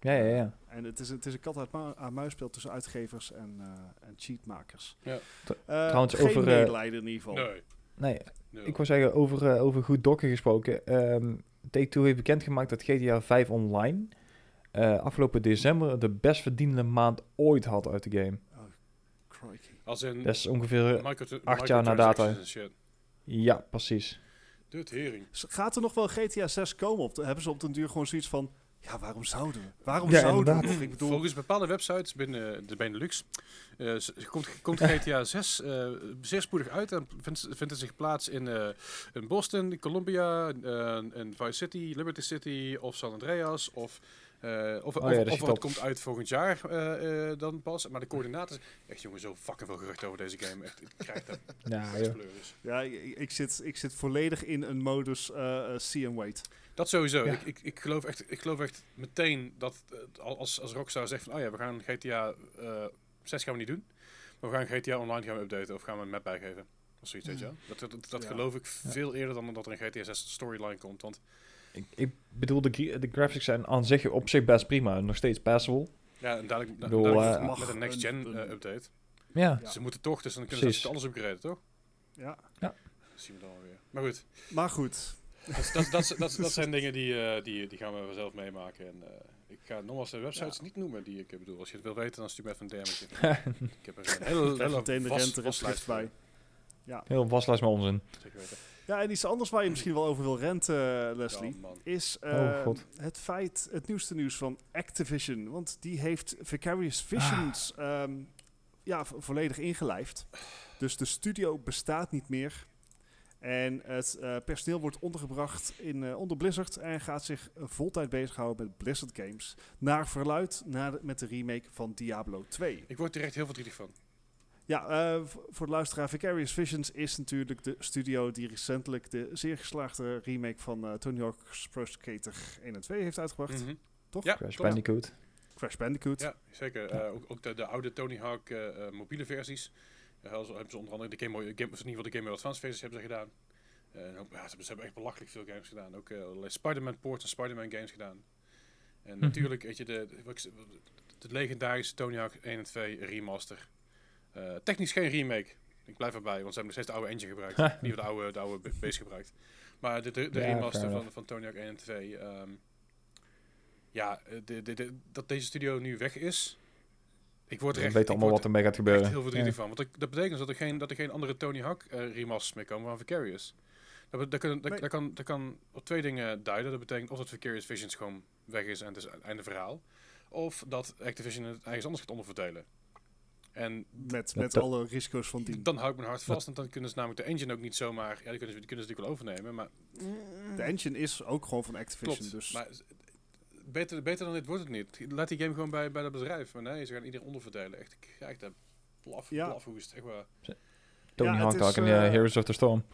ja, ja, ja. En het is, het is een kat uit mu- aan muisspel tussen uitgevers en, eh en cheatmakers. Ja. Trouwens, geen over, eh, medelijden in ieder geval. Nee. Nee, ik wou zeggen, over, eh, over goed dokken gesproken. ehm Take-Two heeft bekendgemaakt dat GTA 5 online eh, afgelopen december de best verdiende maand ooit had uit de game. Crikey. Als in Dat is ongeveer... micro- acht jaar na data. Ja, precies. Gaat er nog wel GTA 6 komen? Op de, hebben ze op den duur gewoon zoiets van... Ja, waarom zouden we? Waarom Ja, zouden we inderdaad. nog? Ik bedoel, Volgens bepaalde websites binnen de Benelux eh, s- komt, komt GTA 6 eh, zeer spoedig uit en vindt, vindt het zich plaats in, eh, in Boston, Columbia, eh, in Vice City, Liberty City of San Andreas of... eh, of Oh of, ja, het komt uit volgend jaar eh, eh, dan pas. Maar de coördinaten... Echt jongen, zo fucking veel geruchten over deze game. Echt, ik krijg dat Ja, ja, ik, ik zit, ik zit volledig in een modus eh eh, see and wait. Dat sowieso. Ja. Ik, ik, ik, geloof echt, ik geloof echt meteen dat eh, als, als Rockstar zegt van... Oh ja, we gaan GTA eh 6 gaan we niet doen. Maar we gaan GTA Online gaan we updaten of gaan we een map bijgeven. Of zoiets, weet je wel. Dat, dat, dat Ja. geloof ik veel eerder dan dat er een GTA 6 storyline komt. Want Ik, ik bedoel, de, de graphics zijn aan zich op zich best prima. Nog steeds passable. ja, en dadelijk, da- bedoel, dadelijk eh, met mag een next gen een- eh, een- update. Ja. Ja. Ze moeten toch, dus dan kunnen ze alles upgraden, toch? Ja. Dat zien we dan weer. Maar goed, Maar goed, dat, dat, dat, dat, dat zijn dingen die, eh, die, die gaan we zelf meemaken. En, eh, ik ga nogmaals de websites Ja. niet noemen die ik eh, bedoel. Als je het wil weten, dan stuur me even een DM'tje. ik heb er een hele, hele meteen de vastlijst bij. voor. Heel waslijst met onzin. Zeker weten. Ja, en iets anders waar je misschien wel over wil renten, Leslie. Ja, man. is Oh, eh, God. het feit, het nieuwste nieuws van Activision. Want die heeft Vicarious Visions ehm, ja, vo- volledig ingelijfd. Dus de studio bestaat niet meer. En het eh, personeel wordt ondergebracht in, eh, onder Blizzard en gaat zich voltijd bezighouden met Blizzard Games. Naar verluid naar de- met de remake van Diablo 2. Ik word er echt heel verdrietig van. Ja, eh, voor de luisteraar, Vicarious Visions is natuurlijk de studio die recentelijk de zeer geslaagde remake van eh, Tony Hawk's Pro Skater 1 en 2 heeft uitgebracht. Mhm. Toch? Ja, Crash klopt. Bandicoot. Crash Bandicoot. Ja, zeker. Eh, ook ook de, de oude Tony Hawk mobiele versies. Uh, hebben ze onder andere de Game Boy, Game, of in ieder geval de Game Boy Advance versies hebben ze gedaan. Eh, en ook- ja, ze, hebben, ze hebben echt belachelijk veel games gedaan. Ook eh, allerlei Spider-Man ports en Spider-Man games gedaan. En Mhm. natuurlijk, weet je, de, de, legendarische Tony Hawk 1 en 2 remaster. Eh, technisch geen remake. Ik blijf erbij, want ze hebben nog steeds de oude engine gebruikt. Ha. Niet de oude, de oude base gebruikt. Maar de, de, de Ja, remaster van, van Tony Hawk 1 en 2. ehm, ja, eh, de, de, de- dat deze studio nu weg is. Ik word er We echt, weten ik allemaal word wat ermee gaat er gebeuren. echt heel verdrietig Ja. van. Want dat betekent dus dat er geen, dat er geen andere Tony Hawk eh, remasters meer komen van Vicarious. Dat, dat, kan, dat, Nee. dat kan, dat kan op twee dingen duiden. Dat betekent of dat Vicarious Visions gewoon weg is en het is einde verhaal. Of dat Activision het ergens anders gaat onderverdelen. En Met, met dat- alle risico's van dien. dan hou ik mijn hart vast. Want dan kunnen ze namelijk de engine ook niet zomaar... Ja, die kunnen ze, die kunnen ze natuurlijk wel overnemen. Maar De engine is ook gewoon van Activision. klopt. Dus Maar beter, beter dan dit wordt het niet. Laat die game gewoon bij, bij dat bedrijf. Maar nee, ze gaan iedereen onderverdelen. Echt, ik krijg daar blaf, Ja. blafhoest. Echt waar. Tony Ja, en eh, eh, Heroes of the Storm.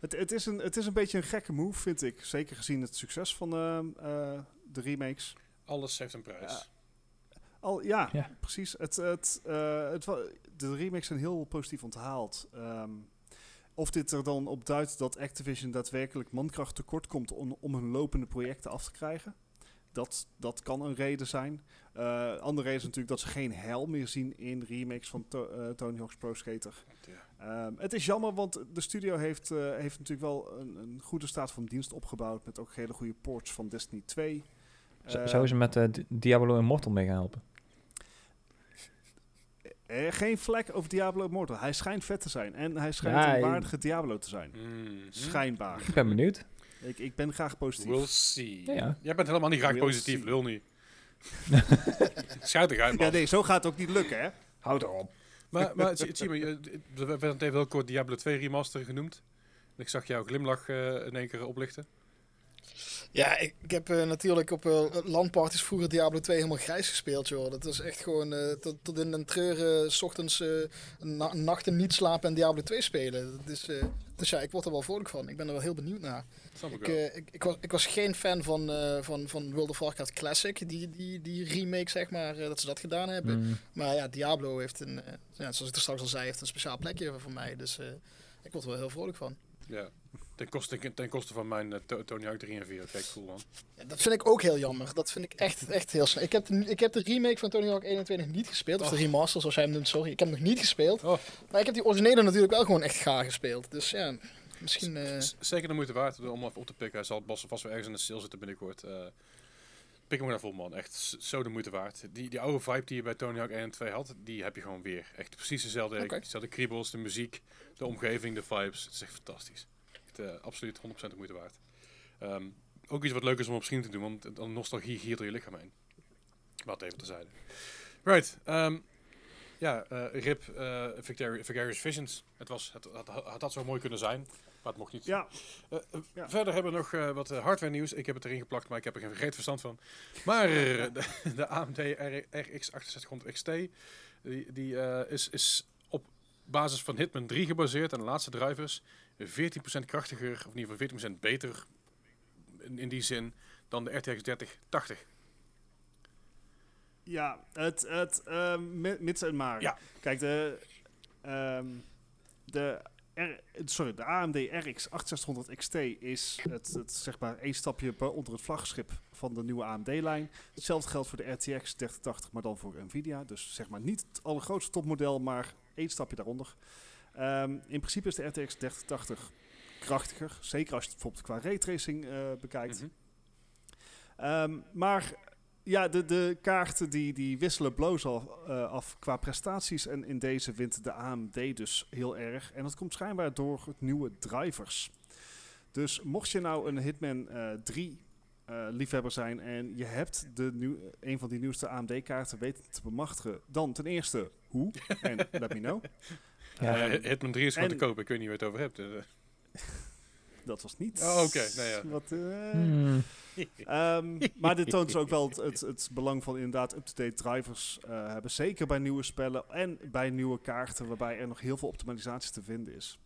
het, het, is een, het is een beetje een gekke move, vind ik. Zeker gezien het succes van ehm, eh, de remakes. Alles heeft een prijs. Ja. Al, ja, Ja. precies. Het, het, eh, het, de remakes zijn heel positief onthaald. Ehm, of dit er dan op duidt dat Activision daadwerkelijk mankracht tekort komt om, om hun lopende projecten af te krijgen. Dat, dat kan een reden zijn. Eh andere reden is natuurlijk dat ze geen hel meer zien in remakes van To- eh, Tony Hawk's Pro Skater. Ehm, het is jammer, want de studio heeft, eh, heeft natuurlijk wel een, een goede staat van dienst opgebouwd. Met ook hele goede ports van Destiny 2. Z- Eh, Zouden ze met eh, Di- Diablo Immortal mee gaan helpen? eh, geen vlek over Diablo Immortal. Hij schijnt vet te zijn. En hij schijnt Ja, een waardige Diablo te zijn. Mhm. Schijnbaar. Ik ben benieuwd. Ik, ik ben graag positief. We'll see. Ja, ja. Jij bent helemaal niet graag We'll positief, see. lul niet. Schuit eruit, Ja, man. nee, zo gaat het ook niet lukken, hè? Houd erop. Maar, maar zie, je, we hebben het even heel kort Diablo 2 remaster genoemd. En ik zag jouw glimlach eh, in één keer oplichten. Ja, ik, ik heb eh, natuurlijk op eh landparties vroeger Diablo 2 helemaal grijs gespeeld, joh. Dat is echt gewoon eh, tot, tot in een treuren, s ochtends eh, na- nachten niet slapen en Diablo 2 spelen. Dus, eh, dus ja, ik word er wel vrolijk van. Ik ben er wel heel benieuwd naar. Snap ik Ik, eh, ik, ik, was, ik was geen fan van, eh, van, van World of Warcraft Classic, die, die, die remake, zeg maar, dat ze dat gedaan hebben. Mm. Maar ja, Diablo heeft een, ja, zoals ik er straks al zei, heeft een speciaal plekje voor mij. Dus eh, ik word er wel heel vrolijk van. Ja. Ten koste, ten koste van mijn eh, To- Tony Hawk 3 en 4. Kijk, cool man. Ja, dat vind ik ook heel jammer. Dat vind ik echt, echt heel snel. Ik heb, de, ik heb de remake van Tony Hawk 21 niet gespeeld. Of de Oh. remaster, zoals jij hem noemt. Sorry, ik heb hem nog niet gespeeld. Oh. Maar ik heb die originele natuurlijk wel gewoon echt graag gespeeld. Dus ja, misschien... eh, Zeker de moeite waard om even op te pikken. Hij zal vast vast wel ergens in de sale zitten binnenkort. eh pik hem maar vol man. Echt zo de moeite waard. Die, die oude vibe die je bij Tony Hawk 1 en 2 had, die heb je gewoon weer. Echt precies dezelfde. Oké. Dezelfde kriebels, de muziek, de omgeving, de vibes. Het is echt fantastisch. Echt, eh, absoluut 100% de moeite waard. Ehm, ook iets wat leuk is om op screen te doen, want dan nostalgie hier door je lichaam heen. Wat even terzijde. Right. ehm, ja, eh, RIP Vicari- Vicarious Visions. Het, was, het, had zo mooi kunnen zijn, maar het mocht niet. Ja, Eh, eh, Ja. Verder hebben we nog eh, wat hardware nieuws. Ik heb het erin geplakt, maar ik heb er geen vergeet verstand van. Maar de, de AMD R- RX 6800 XT die, die is, is op basis van Hitman 3 gebaseerd en de laatste drivers 14% krachtiger, of in ieder geval 14% beter in, in die zin dan de RTX 3080. ja het, het mi- mits en maar. Ja. Kijk, de, ehm, de, R, sorry, de AMD RX 6800 XT is het, het zeg maar één stapje onder het vlaggenschip van de nieuwe AMD-lijn. Hetzelfde geldt voor de RTX 3080, maar dan voor Nvidia. Dus zeg maar niet het allergrootste topmodel, maar één stapje daaronder. Ehm, in principe is de RTX 3080 krachtiger. Zeker als je het bijvoorbeeld qua raytracing eh bekijkt. Mhm. Ehm, maar ja, de, de kaarten die, die wisselen bloos af, eh, af qua prestaties. En in deze wint de AMD dus heel erg. En dat komt schijnbaar door het nieuwe drivers. Dus mocht je nou een Hitman eh 3 eh, liefhebber zijn en je hebt de nieuw, een van die nieuwste AMD-kaarten weten te bemachtigen, dan ten eerste hoe en let me know. Ja. Eh, Hitman 3 is gewoon te kopen, ik weet niet waar je het over hebt. eh. Dat was niet. Oh, oké. Nee, ja. Wat, eh, Hmm. Ehm, maar dit toont dus ook wel het, het, het belang van inderdaad up-to-date drivers eh, hebben. Zeker bij nieuwe spellen en bij nieuwe kaarten, waarbij er nog heel veel optimalisatie te vinden is.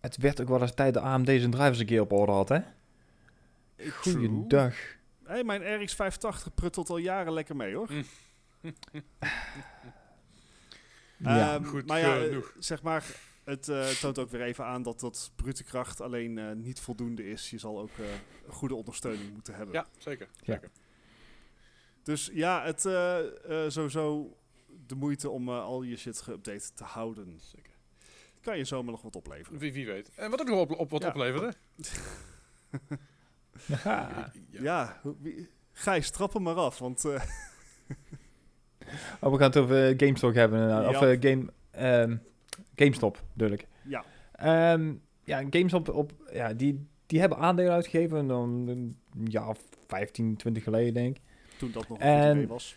Het werd ook wel eens tijd de AMD zijn drivers een keer op orde had, hè? Goeiedag. Hey, mijn RX 580 pruttelt al jaren lekker mee hoor. Ja. Ehm, Goed maar ja, eh, genoeg. zeg maar, het eh, toont ook weer even aan dat dat brute kracht alleen eh, niet voldoende is. Je zal ook eh, goede ondersteuning moeten hebben. Ja, zeker. Ja. zeker. Dus ja, het eh eh, sowieso de moeite om al je shit geüpdate te houden. zeker. Kan je zomaar nog wat opleveren. Wie, wie weet. En wat ook nog op, op wat Ja. opleverde. Ja. Ja, Gijs, trap hem maar af, want eh, Oh, we gaan het over GameStop hebben. Of game, ehm, GameStop, duidelijk. ja, Ehm, ja, GameStop, op, ja, die, die hebben aandelen uitgegeven dan een jaar of 15, 20 geleden, denk ik. toen dat nog een En- goed idee was.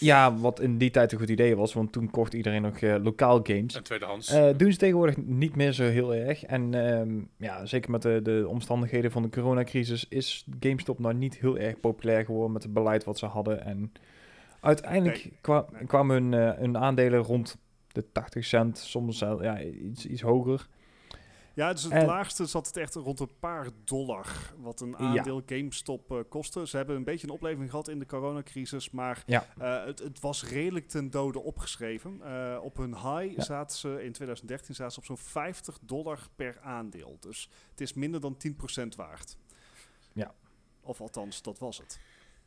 Ja, wat in die tijd een goed idee was, want toen kocht iedereen nog eh, lokaal games. En tweedehands. Eh, doen ze tegenwoordig niet meer zo heel erg. En ehm, ja, zeker met de, de omstandigheden van de coronacrisis is GameStop nou niet heel erg populair geworden met het beleid wat ze hadden. En uiteindelijk Nee, kwa- nee. kwamen hun, eh, hun aandelen rond de 80 cent, soms ja, iets, iets hoger. Ja, dus het En- laagste zat het echt rond een paar dollar, wat een Ja. aandeel GameStop eh, kostte. Ze hebben een beetje een opleving gehad in de coronacrisis, maar Ja. eh, het, het was redelijk ten dode opgeschreven. Eh, op hun high Ja. zaten ze in 2013 zaten ze op zo'n 50 dollar per aandeel. Dus het is minder dan 10% waard. Ja. Of althans, dat was het.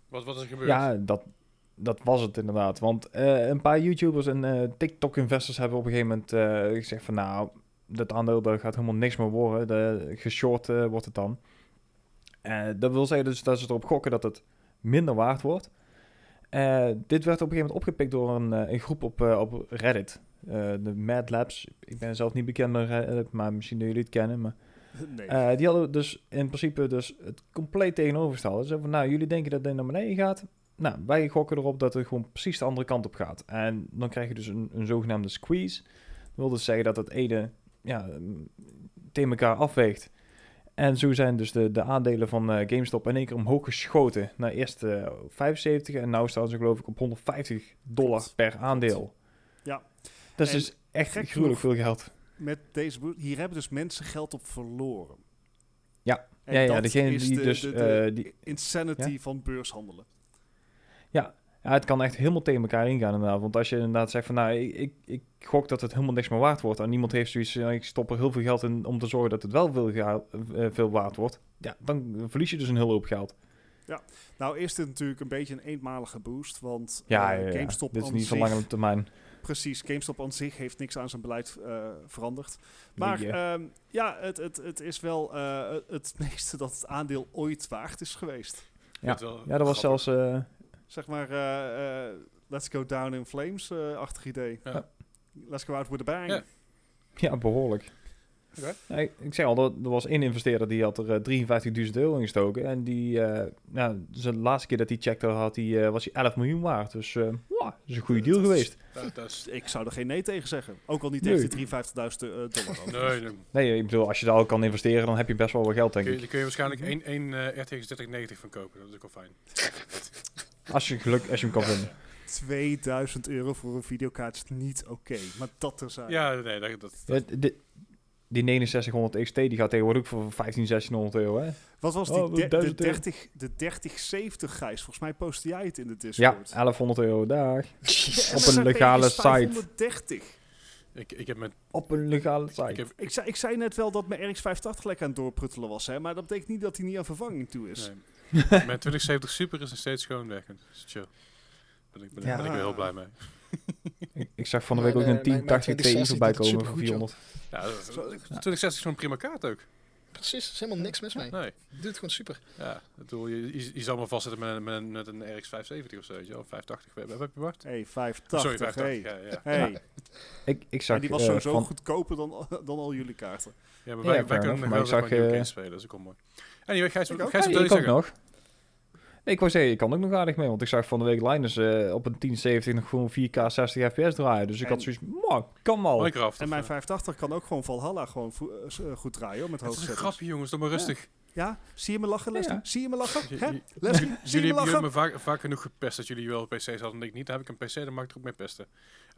Wat, wat is er gebeurd? Ja, dat, dat was het inderdaad. Want eh, een paar YouTubers en eh, TikTok-investors hebben op een gegeven moment eh, gezegd van... Nou, dat aandeel gaat helemaal niks meer worden. De, geshort wordt het dan. Dat wil zeggen dus dat ze erop gokken dat het minder waard wordt. Dit werd op een gegeven moment opgepikt door een, een groep op, op Reddit. De Mad Labs. Ik ben zelf niet bekend met Reddit, maar misschien dat jullie het kennen. Maar Nee. die hadden dus in principe dus het compleet tegenovergestelde. Ze zeiden van, nou, jullie denken dat dit naar beneden gaat. Nou, wij gokken erop dat het gewoon precies de andere kant op gaat. En dan krijg je dus een, een zogenaamde squeeze. Dat wil dus zeggen dat het ene ja, tegen elkaar afweegt. En zo zijn dus de, de aandelen van eh, GameStop in één keer omhoog geschoten. Naar eerst eh, 75 en nu staan ze geloof ik op 150 dollar per aandeel. Ja. Dat is En dus echt gruwelijk veel geld. Met deze hier hebben dus mensen geld op verloren. Ja. En ja, ja, degene die de, dus... de, de eh, die, insanity van beurshandelen. Ja, het kan echt helemaal tegen elkaar ingaan inderdaad. Want als je inderdaad zegt van nou, ik, ik, ik gok dat het helemaal niks meer waard wordt. En niemand heeft zoiets ik stop er heel veel geld in om te zorgen dat het wel veel, eh, veel waard wordt. Ja, dan verlies je dus een hele hoop geld. Nou is dit natuurlijk een beetje een eenmalige boost, want Ja, eh, ja, ja. GameStop dit is niet van zich- lange termijn. Precies, GameStop aan zich heeft niks aan zijn beleid eh, veranderd. Maar Nee, ehm, ja, het, het, het is wel eh, het meeste dat het aandeel ooit waard is geweest. Ja. Ja, dat was zelfs... eh, Zeg maar, eh, eh, let's go down in flames, eh achtig idee. Ja. Let's go out with a bang. Ja. ja, behoorlijk. Ja, ik, zeg al, er, er was één investeerder die had er eh, 53.000 euro in gestoken. En die, eh nou, dus de laatste keer dat hij checkte had, hij, eh, was hij 11 miljoen waard. Dus eh wow, dat is een goede deal Dat is- geweest. Dat, dat is, Ik zou er geen nee tegen zeggen. Ook al niet Nee. tegen die 53.000 eh, dollar. nee, nee. Nee, ik bedoel, als je daar al kan investeren, dan heb je best wel wat geld, denk Kun je, ik. daar kun je waarschijnlijk één, één eh, RTX 3090 van kopen. Dat is ook wel fijn. Als je, geluk, als je hem kan vinden. 2000 euro voor een videokaart is niet oké. Maar dat er zijn. Ja, nee, dat, dat, Ja, di- die 6900 XT die gaat tegenwoordig ook voor 15, 1600 euro, hè? Wat was Oh, die? de, de, 1000 euro. 30, de 3070 Gijs. Volgens mij postte jij het in de Ja, Discord. 1100 euro. De op een legale site. 530. Ik, ik heb mijn... Op een legale site. Ik heb, Ik zei, ik zei net wel dat mijn RX 580 lekker aan het doorpruttelen was, hè, maar dat betekent niet dat hij niet aan vervanging toe is. nee. mijn 2070 Super is nog steeds gewoon werkend. Dus chill. Daar ben ik, ben, Ja. ben ik wel heel blij mee. Ik, ik zag van de week ook een mijn- mijn 1080 Ti 2060 voorbij komen voor supergoed, 400. Ja, dat, dat, 2060 is gewoon een prima kaart ook. Precies, er is helemaal niks mis mee. Nee. Doet het gewoon super. Ja, ik bedoel, je, je, je zal maar vastzitten met, een- met, een, met een RX 570 of zo, weet je wel, of 580. Wat heb je Bart? hey, Oh, 580. sorry, 580. hey. Ja, ja. Hey. Ik, ik zag En die was eh, sowieso van, goedkoper dan, dan al jullie kaarten. ja, maar Ja, wij, wij kunnen nog wel ik nieuwe eh, spelen, dat is ook wel mooi. Anyway, Gijs, Ik ook. Gijs, Hey, wat wil ik wou zeggen, ik kan ook nog aardig mee, want ik zag van de week Linus eh, op een 1070 nog gewoon 4K 60 fps draaien. Dus ik En- had zoiets, "Mwah, kan wel. Minecraft. En mijn eh, 580 kan ook gewoon Valhalla gewoon vo- eh, eh, goed draaien met Het is een grapje, jongens, doe maar rustig. Ja, zie je me lachen, Leslie? ja. Zie je me lachen? Hè? Leslie, zie Jullie, je me jullie hebben lachen? me vaak, vaak genoeg gepest dat jullie wel PC's hadden en ik niet. Dan heb ik een PC, dan mag ik er ook mee pesten.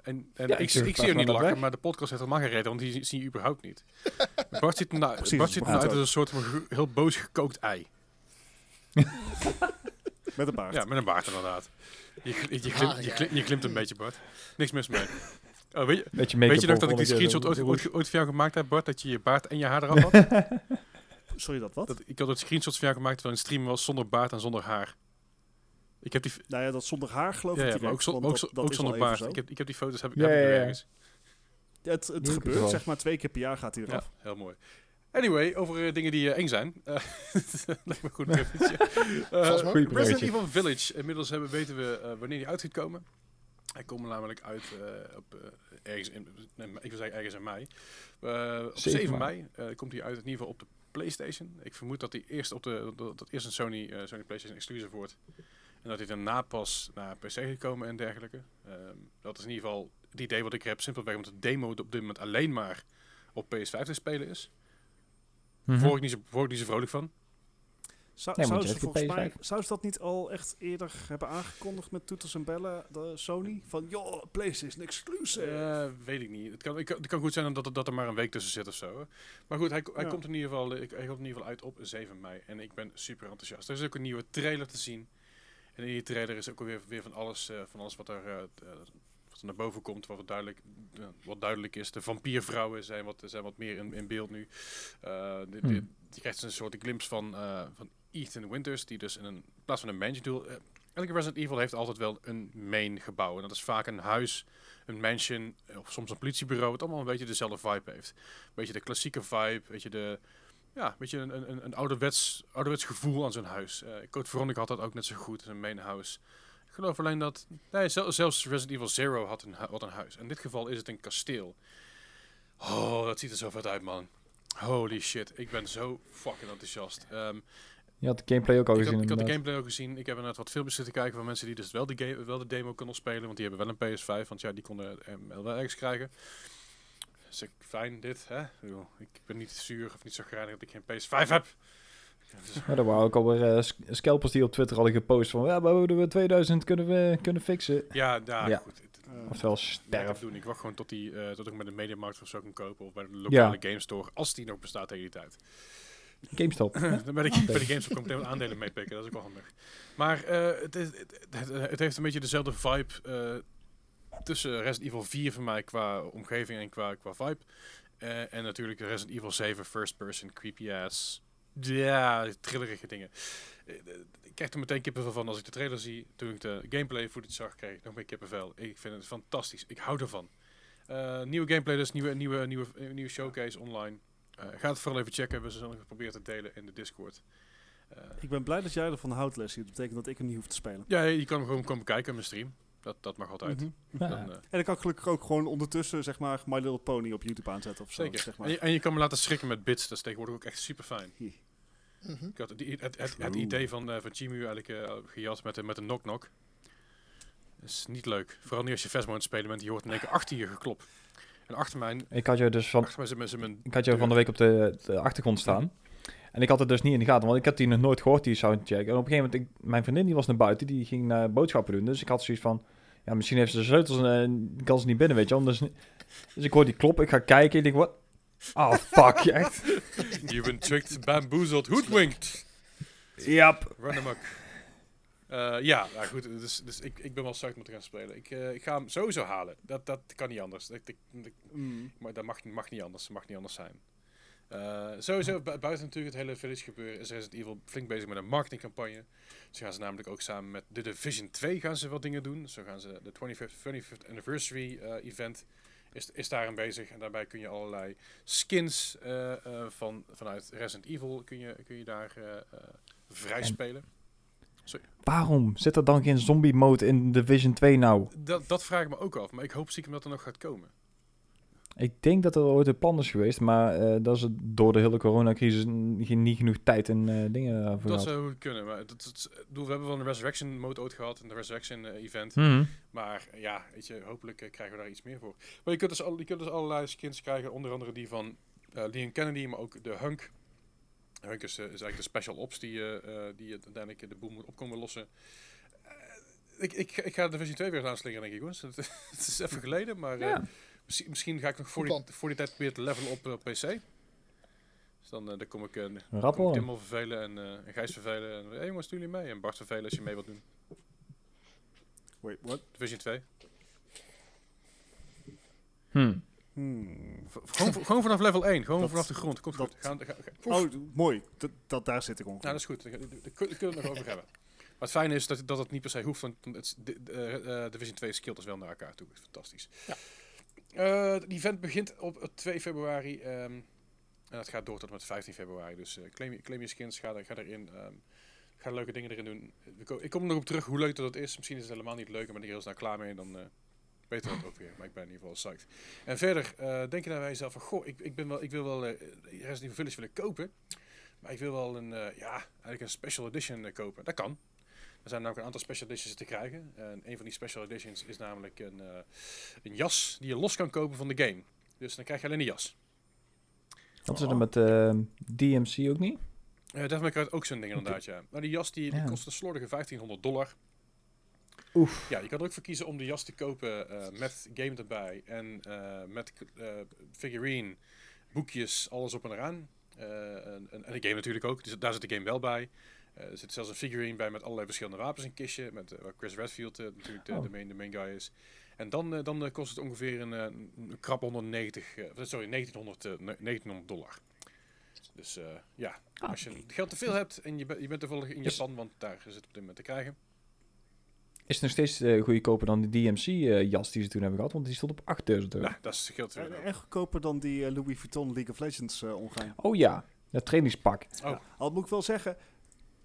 En, en Ja, ik, ik zie je maar niet lachen, weg. maar de podcast heeft helemaal geen reden, want die zie je überhaupt niet. Bart ziet er nou, Precies, Bart ziet er nou als een soort van heel boos gekookt ei. Met een baard. Ja, met een baard inderdaad. Je, je, glimt, Harig, je, ja. glim- je glimt een beetje, Bart. Niks mis mee. Oh, weet, je, weet je nog dat ik die screenshot ooit, ooit, ooit voor jou gemaakt heb, Bart? Dat je je baard en je haar eraf had? Sorry, dat wat? dat, ik had het screenshots van jou gemaakt terwijl een stream was zonder baard en zonder haar. Ik heb die, Nou ja, dat zonder haar geloof ja, ik ja, direct, maar ook, zo- ook, dat- zo- dat ook zonder baard. zo. Ik heb, ik heb die foto's heb ik, Ja, heb ik ja, ja. ergens. Het, het gebeurt, zeg maar twee keer per jaar gaat hij Ja, eraf. heel mooi. Anyway, over eh, dingen die eh, eng zijn. Eh, lijkt me goed Resident. Evil Village. Inmiddels hebben, weten we wanneer die uit gaat komen. Hij komt namelijk uit op, ergens in, nee, ik wil zeggen ergens in mei. Op 7 7 mei. komt hij uit in ieder geval op de PlayStation. Ik vermoed dat hij eerst op de dat, dat eerst een Sony, Sony PlayStation exclusive wordt. En dat hij daarna pas naar PC gaat komen en dergelijke. Ehm, dat is in ieder geval het idee wat ik heb. Simpelweg omdat de demo op dit moment alleen maar op PS5 te spelen is. Mhm. Word ik niet zo, word ik niet zo vrolijk van. Zou, Nee, zou, ze even volgens mij, PS5. zou ze dat niet al echt eerder hebben aangekondigd met toeters en bellen, de Sony? Van, joh, PlayStation exclusive. Eh, weet ik niet. Het kan, ik, het kan goed zijn dat, er- dat er maar een week tussen zit of zo. hè. Maar goed, hij, hij, Ja. komt in ieder geval, ik, hij komt in ieder geval uit op 7 mei. En ik ben super enthousiast. Er is ook een nieuwe trailer te zien. En in die trailer is ook weer, weer van, alles, eh, van alles wat er, eh, wat naar boven komt. Wat, duidelijk, wat duidelijk is. De vampiervrouwen zijn wat, zijn wat meer in, in beeld nu. Eh, dit- Hmm. je krijgt een soort glimpse van, eh, van Ethan Winters. Die dus in, een, in plaats van een manager doel... eh, elke Resident Evil heeft altijd wel een main gebouw. En dat is vaak een huis, een mansion, of soms een politiebureau. Het allemaal een beetje dezelfde vibe heeft. Een beetje de klassieke vibe, weet je, de... Ja, een beetje een, een, een ouderwets, ouderwets gevoel aan zo'n huis. Eh Code Veronica had dat ook net zo goed, een main house. Ik geloof alleen dat... Nee, zel- zelfs Resident Evil Zero had een, had een huis. In dit geval is het een kasteel. Oh, dat ziet er zo vet uit, man. Holy shit, ik ben zo fucking enthousiast. Ehm, Je had de gameplay ook al ik, gezien. had, ik had de inderdaad. gameplay ook gezien. Ik heb net wat filmpjes zitten kijken van mensen die dus wel de, game, wel de demo konden spelen. Want die hebben wel een PS5. Want ja, die konden hem wel ergens krijgen. Dus ik, fijn dit, hè. Ik ben niet zuur of niet zo grijnig dat ik geen PS5 heb. Dus, Ja, er waren ook alweer eh, sk- scalpers die op Twitter hadden gepost van... Ja, we we 2000 kunnen we kunnen fixen. ja, daar, Ja. goed. Eh, Oftewel ik sterf. doen. Ik wacht gewoon tot, die, eh, tot ik met de Mediamarkt of zo kan kopen. Of bij de lokale game store. Als die nog bestaat de hele tijd. GameStop. Dan ben ik bij de games ook meteen wat aandelen meepikken. Dat is ook wel handig. Maar eh, het, is- het, het, het heeft een beetje dezelfde vibe eh, tussen Resident Evil 4 voor mij qua omgeving en qua, qua vibe. Eh, en natuurlijk Resident Evil 7 first person creepy ass. Ja, trillerige dingen. Eh, Ik krijg er meteen kippenvel van als ik de trailer zie. Toen ik de gameplay footage zag, kreeg ik nog meer kippenvel. Ik vind het fantastisch. Ik hou ervan. Eh, nieuwe gameplay dus, nieuwe, nieuwe, nieuwe, nieuwe showcase online. Eh, ga het vooral even checken. We zullen het proberen te delen in de Discord. Ik ben blij dat jij ervan houdt, Leslie. Dat betekent dat ik hem niet hoef te spelen. ja, je kan hem gewoon komen kijken in mijn stream. Dat, dat mag altijd. Mhm. Ja. Dan, eh, En dan kan ik gelukkig ook gewoon ondertussen, zeg maar, My Little Pony op YouTube aanzetten of zo. zeker. Zeg en, maar. je, en je kan me laten schrikken met bits. Dat is tegenwoordig ook echt super fijn. Mhm. Ik had die, het, het, het, True. idee van, eh van Chimu eigenlijk eh, gejat met, met een knock-knock. Dat is niet leuk. Vooral niet als je Vesmo aan het spelen bent. Je hoort in één keer achter je geklop. En achter mij, Ik had je dus van, achter mij ik had je van de week op de, de achtergrond staan. En ik had het dus niet in de gaten, want ik had die nog nooit gehoord, die soundcheck. En op een gegeven moment, ik, mijn vriendin die was naar buiten, die ging naar boodschappen doen. Dus ik had zoiets van, ja, misschien heeft ze de sleutels en eh, kan ze niet binnen, weet je wel. Dus, dus ik hoor die klop, ik ga kijken, ik denk, wat? Oh, fuck, echt? You've been tricked, bamboozled, hoodwinked. Yep. Run amok. Eh ja, nou goed, dus, dus ik, ik ben wel om te gaan spelen. Ik, eh, ik ga hem sowieso halen. Dat, dat kan niet anders. Ik- Mm. maar dat mag, mag niet anders. mag niet anders zijn. Eh, sowieso, bu- buiten natuurlijk het hele Village gebeuren, is Resident Evil flink bezig met een marketingcampagne. Ze gaan ze namelijk ook samen met The Division 2 gaan ze wat dingen doen. Zo gaan ze de 25th, 25th anniversary eh, event is, is daarin bezig. En daarbij kun je allerlei skins eh, van, vanuit Resident Evil kun je, kun je daar vrij En- spelen. Waarom zit er dan geen zombie mode in Division 2 nou? Dat, dat vraag ik me ook af, maar ik hoop stiekem dat er nog gaat komen. Ik denk dat er ooit een plan is geweest, maar eh, dat is het door de hele coronacrisis niet genoeg tijd en eh, dingen voor Dat zou goed kunnen, maar dat, dat, we hebben wel een Resurrection mode ooit gehad, een Resurrection eh, event. Mhm. Maar eh, ja, weet je, hopelijk eh, krijgen we daar iets meer voor. Maar je kunt dus, al, je kunt dus allerlei skins krijgen, onder andere die van eh Leon Kennedy, maar ook de Hunk. Hunk is, eh, is eigenlijk de special ops die, eh, eh, die het uiteindelijk de boel moet opkomen lossen. Eh, ik, ik, ik ga de Division 2 weer aanslingeren, denk ik, jongens. Het, het is even geleden, maar eh, Ja. Misschien, misschien ga ik nog voor die, voor die tijd proberen te levelen op, eh, op PC. Dus dan, eh, dan kom ik, eh Rap kom ik hoor. Tim al vervelen en, eh, en Gijs vervelen. En hey, jongens, doen jullie mee? En Bart vervelen als je mee wilt doen. Wait, what? Division 2. Hm. Hmm. V- gewoon, gewoon vanaf level 1, gewoon Dat- vanaf de grond. Komt goed. dat- Gaan, ga, ga- Oh, mooi. Dat, dat, daar zit ik ongeveer. Nou, dat is goed. Daar kunnen we het nog over hebben. Maar het fijne is dat, dat het niet per se hoeft, want het, de, de, eh, Division 2 skillt dus wel naar elkaar toe. Fantastisch. Ja. Eh, het event begint op eh, 2 februari ehm, en dat gaat door tot met 15 februari. Dus eh, claim, je- skins, ga, ga erin. ehm, ga leuke dingen erin doen. Ik ko- Ik kom nog op terug hoe leuk dat is. Misschien is het helemaal niet leuk, maar ben ik er snel klaar mee. Dan eh weten we het ook weer. Maar ik ben in ieder geval psyched. En verder, eh, denk je nou bij jezelf van... Goh, ik, ik, ben wel, ik wil wel eh Resident Evil Village willen kopen. Maar ik wil wel een, ja, eigenlijk een special edition kopen. Dat kan. Er zijn namelijk een aantal special editions te krijgen. En een van die special editions is namelijk een, eh, een jas die je los kan kopen van de game. Dus dan krijg je alleen de jas. Wat is er met eh, DMC ook niet? Uh, Devil May Cry had ook zo'n ding inderdaad, ja. Maar die jas die, die Ja. kost een slordige 1500 dollar. Oef. Ja, je kan er ook voor kiezen om de jas te kopen eh, met game erbij. En eh, met eh, figurine, boekjes, alles op en eraan. Eh, en de game natuurlijk ook. Dus daar zit de game wel bij. Eh, er zit zelfs een figurine bij met allerlei verschillende wapens in een kistje. Met eh, waar Chris Redfield eh, natuurlijk de, Oh. de, main, de main guy is. En dan, dan kost het ongeveer een, een krap 190, eh, sorry, 1900, eh, 1900 dollar. Dus eh, ja, als je geld te veel hebt en je, bent je bent toevallig in Is- Japan, want daar is het op dit moment te krijgen. Is nog steeds eh goedkoper dan de DMC-jas die ze toen hebben gehad, want die stond op 8000 euro. Nou, dat is scheelt weer. En, en goedkoper dan die Louis Vuitton League of Legends eh omgaan. Oh ja, dat trainingspak. Oh. Al moet ik wel zeggen,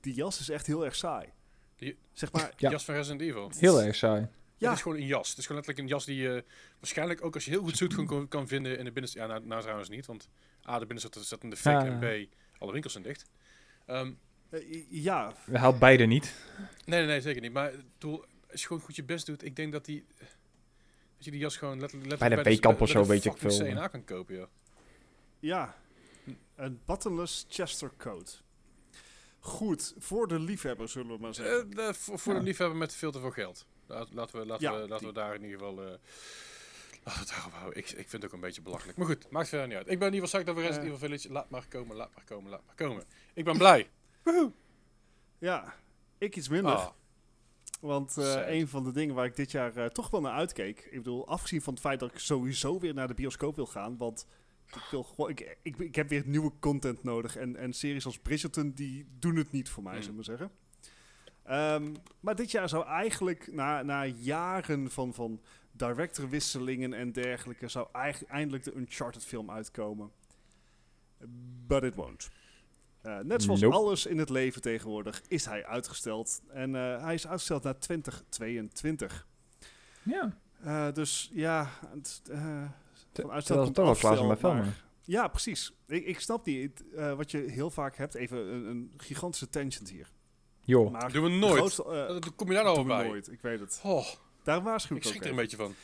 die jas is echt heel erg saai. Die- Zeg maar, Ja. Jas van Resident Evil. Heel erg saai. Ja. Het is gewoon een jas. Het is gewoon letterlijk een jas die je waarschijnlijk ook als je heel goed zoekt gewoon kan, kan vinden in de binnenste. Ja, nou, nou trouwens niet, want A, de binnenste zat in de fik en B, alle winkels zijn dicht. Ehm, eh, ja, We haalt beide niet. nee, nee, nee, zeker niet. Maar ik bedoel, als je gewoon goed je best doet, ik denk dat die... Dat je die jas gewoon letterlijk, letterlijk Bij de Weekamp of zo, weet ik veel. CNA kan kopen, joh. ja. Een buttonless Chester coat. Goed, voor de liefhebber zullen we maar zeggen. Eh, de- voor voor Ja. de liefhebber met veel te veel geld. Laten we, laten Ja, we, laten we daar in ieder geval... eh laten we het daarop houden. Ik, ik vind het ook een beetje belachelijk. Maar goed, maakt verder niet uit. Ik ben in ieder geval dat we Resident Eh. Evil Village... Laat maar komen, laat maar komen, laat maar komen. Ik ben blij. Ja, ik iets minder. Ah, Want eh, een van de dingen waar ik dit jaar eh, toch wel naar uitkeek. Ik bedoel, afgezien van het feit dat ik sowieso weer naar de bioscoop wil gaan. Want ik, wil gewoon, ik, ik, ik heb weer nieuwe content nodig. En, en series als Bridgerton, die doen het niet voor mij, Hmm. zullen we zeggen. Ehm, maar dit jaar zou eigenlijk, na, na jaren van, van directorwisselingen en dergelijke, zou eigenlijk eindelijk de Uncharted film uitkomen. But it won't. Eh, net zoals Nope. alles in het leven tegenwoordig is hij uitgesteld. En eh, hij is uitgesteld naar 2022. Ja. Eh, dus ja, het, eh, van uitstel ze komt toch wel afstel, filmen. maar- Ja, precies. Ik, ik snap niet eh, wat je heel vaak hebt. Even een, een gigantische tangent hier. Joh. Maar doen we nooit. grootste, eh, Dat kom je daar nou doen al we bij. nooit, ik weet het. Oh, Daar waarschuw ik ik schrik er een beetje van.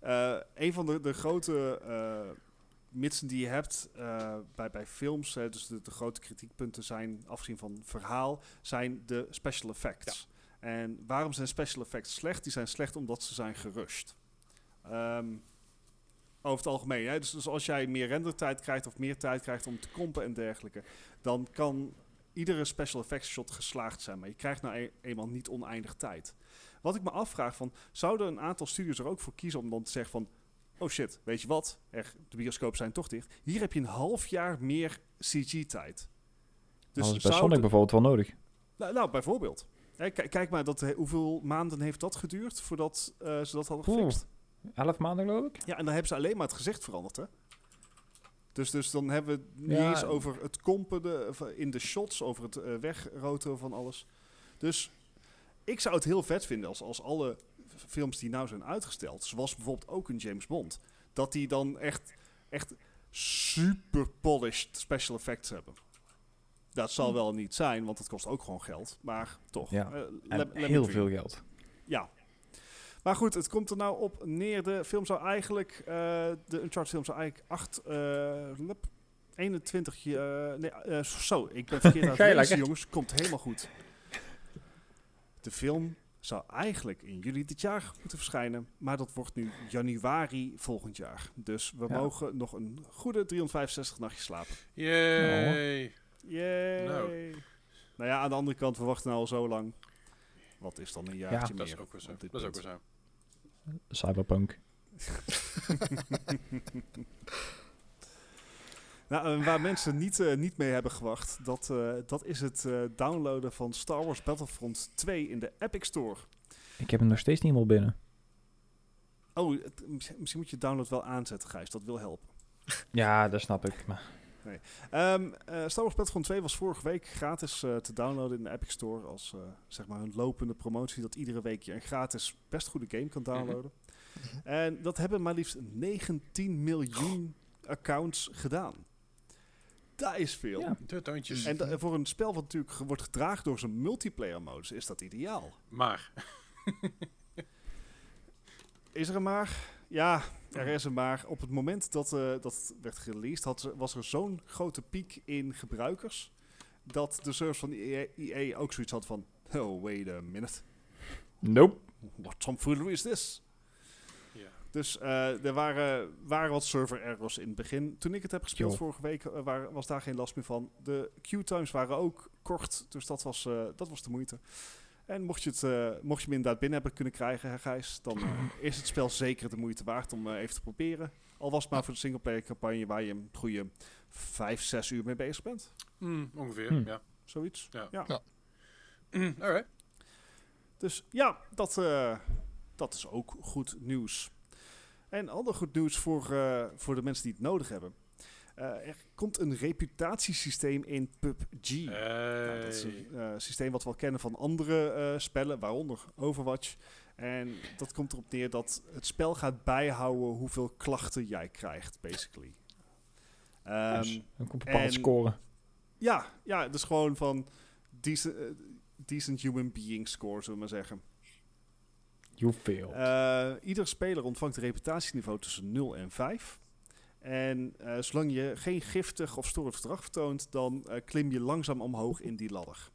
Eh, een van de, de grote eh, mitsen die je hebt eh, bij, bij films, hè, dus de, de grote kritiekpunten zijn, afgezien van verhaal, zijn de special effects. En waarom zijn special effects slecht? Die zijn slecht omdat ze zijn gerushed. Ehm, over het algemeen. Hè? Dus, dus als jij meer rendertijd krijgt of meer tijd krijgt om te kompen en dergelijke, dan kan iedere special effects shot geslaagd zijn. Maar je krijgt nou e- eenmaal niet oneindig tijd. Wat ik me afvraag van, zouden een aantal studios er ook voor kiezen om dan te zeggen van... Oh shit, weet je wat? Er, de bioscopen zijn toch dicht. Hier heb je een half jaar meer CG-tijd. Dus dat is bij Sonic bijvoorbeeld wel nodig. nou, nou, bijvoorbeeld. Hè, kijk, maar, dat, hoeveel maanden heeft dat geduurd voordat eh, ze dat hadden gefixt? Elf maanden geloof ik. Ja, en dan hebben ze alleen maar het gezicht veranderd, hè? Dus, dus dan hebben we het niet Ja. eens over het kompen de, eh, in de shots, over het eh, wegroteren van alles. Dus ik zou het heel vet vinden als, als alle films die nou zijn uitgesteld, zoals bijvoorbeeld ook een James Bond, dat die dan echt, echt super polished special effects hebben. Dat zal wel niet zijn, want het kost ook gewoon geld. Maar toch. Ja, eh, En heel veel geld. Ja. Maar goed, het komt er nou op neer. De film zou eigenlijk, eh, de Uncharted film zou eigenlijk 8, eh, lep, 21, eh, nee, eh, zo, ik ben verkeerd aan het lezen, jongens. Komt helemaal goed. De film zou eigenlijk in juli dit jaar moeten verschijnen, maar dat wordt nu januari volgend jaar. Dus we Ja. mogen nog een goede 365 nachtjes slapen. Yay. Yay! Nou. Nou ja, aan de andere kant, we wachten nou al zo lang. Wat is dan een jaartje Dat meer? is ook weer zo. Dat is ook weer zo. Cyberpunk. Nou, waar mensen niet, eh, niet mee hebben gewacht, dat, eh, dat is het eh, downloaden van Star Wars Battlefront 2 in de Epic Store. Ik heb hem nog steeds niet meer binnen. Oh, het- misschien misschien moet je download wel aanzetten, Gijs. Dat wil helpen. Ja, dat snap ik. Maar Ehm, eh, Star Wars Battlefront 2 was vorige week gratis eh, te downloaden in de Epic Store. Als eh, zeg maar een lopende promotie dat iedere week je een gratis best goede game kan downloaden. En dat hebben maar liefst 19 miljoen accounts gedaan. Dat is veel. Ja. De. En da- voor een spel wat natuurlijk wordt gedragen door zijn multiplayer modus is dat ideaal. Maar, Is er een maar? Ja, er is een maar. Op het moment dat eh, dat werd released had, ze- was er zo'n grote piek in gebruikers... dat de servers van EA, EA ook zoiets had van... Oh, wait a minute. nope. What tomfoolery is this? ja. Dus eh, er waren, waren wat server errors in het begin. Toen ik het heb gespeeld vorige week, eh, waar- was daar geen last meer van. De queue times waren ook kort, dus dat was, eh, dat was de moeite. En mocht je, het, eh, mocht je hem inderdaad binnen hebben kunnen krijgen, hè, Gijs, dan eh, is het spel zeker de moeite waard om eh, even te proberen. Al was het maar voor de singleplayer campagne waar je een goede vijf, zes uur mee bezig bent. Hmm, ongeveer, Hmm. ja. Zoiets. Ja. Ja. Ja. Alright. Dus ja, dat, eh, dat is ook goed nieuws. En ander goed nieuws voor, eh, voor de mensen die het nodig hebben. Eh, er komt een reputatiesysteem in PUBG. Nou, dat is een eh, systeem wat we al kennen van andere eh, spellen, waaronder Overwatch. En dat komt erop neer dat het spel gaat bijhouden hoeveel klachten jij krijgt, basically. Ehm, dus een bepaalde en- score. ja, ja, dus gewoon van decent, decent human being score, zullen we maar zeggen. You failed. Eh, ieder speler ontvangt een reputatieniveau tussen 0 en 5. En eh, zolang je geen giftig of storend gedrag vertoont, dan eh, klim je langzaam omhoog in die ladder.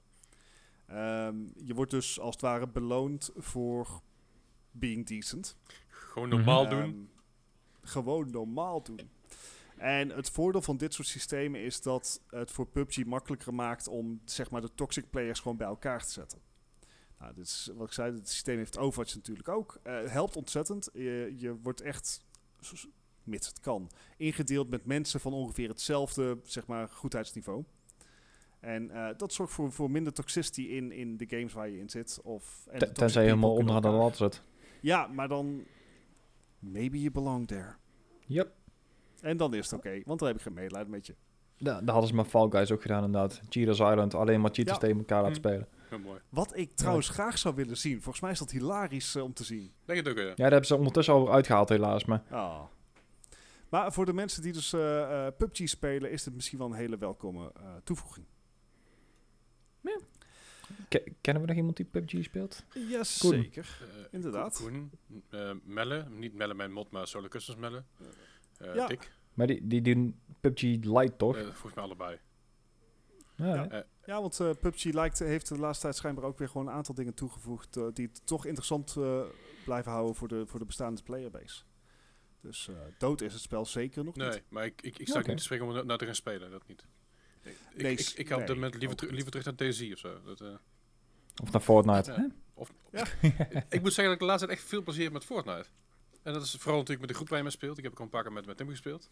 Ehm, je wordt dus als het ware beloond voor being decent. Gewoon normaal Mhm. doen. Ehm, gewoon normaal doen. En het voordeel van dit soort systemen is dat het voor PUBG makkelijker maakt om zeg maar, de toxic players gewoon bij elkaar te zetten. Nou, dit is wat ik zei, het systeem heeft Overwatch natuurlijk ook. Het helpt ontzettend. Je, je wordt echt, mits het kan, ingedeeld met mensen van ongeveer hetzelfde zeg maar, goedheidsniveau. En eh, dat zorgt voor, voor minder toxicity in, in de games waar je in zit. Of, en Tenzij je helemaal onderaan de lat zit. Ja, maar dan... Maybe you belong there. Yep. En dan is het oké, want dan heb ik geen medelijden met je. Da daar hadden ze met Fall Guys ook gedaan inderdaad. Cheaters Island, alleen maar cheaters Ja. tegen elkaar laten Hm. spelen. Heel mooi. Wat ik trouwens graag zou willen zien. Volgens mij is dat hilarisch eh, om te zien. Denk het ook, ja. Ja, daar hebben ze ondertussen al uitgehaald helaas. Maar Ah. Maar voor de mensen die dus eh, eh, PUBG spelen, is dit misschien wel een hele welkome eh, toevoeging. ke- kennen we nog iemand die PUBG speelt? Jazeker. Eh, Inderdaad. Koen, eh, Melle, niet Melle mijn mod, maar Solo Customs Melle. Eh Ja. Dick, Maar die, die doen PUBG Lite toch? volgens mij allebei. Ja, ja. hè? Ja, want eh, PUBG lijkt, heeft de laatste tijd schijnbaar ook weer gewoon een aantal dingen toegevoegd... die het toch interessant eh, blijven houden voor de, voor de bestaande playerbase. Dus eh, dood is het spel zeker nog Nee, niet. maar ik, ik, ik sta niet te spreken om er nou te gaan spelen, dat niet. Ik, ik, Nee, ik, ik ga op dit nee, moment liever, niet. liever terug naar DayZ of zo. Dat, eh, Of naar Fortnite. Ja. hè? of, Ja. ik moet zeggen dat ik de laatste tijd echt veel plezier heb met Fortnite. En dat is vooral natuurlijk met de groep waar je mee speelt. Ik heb ook al een paar keer met, met Tim gespeeld.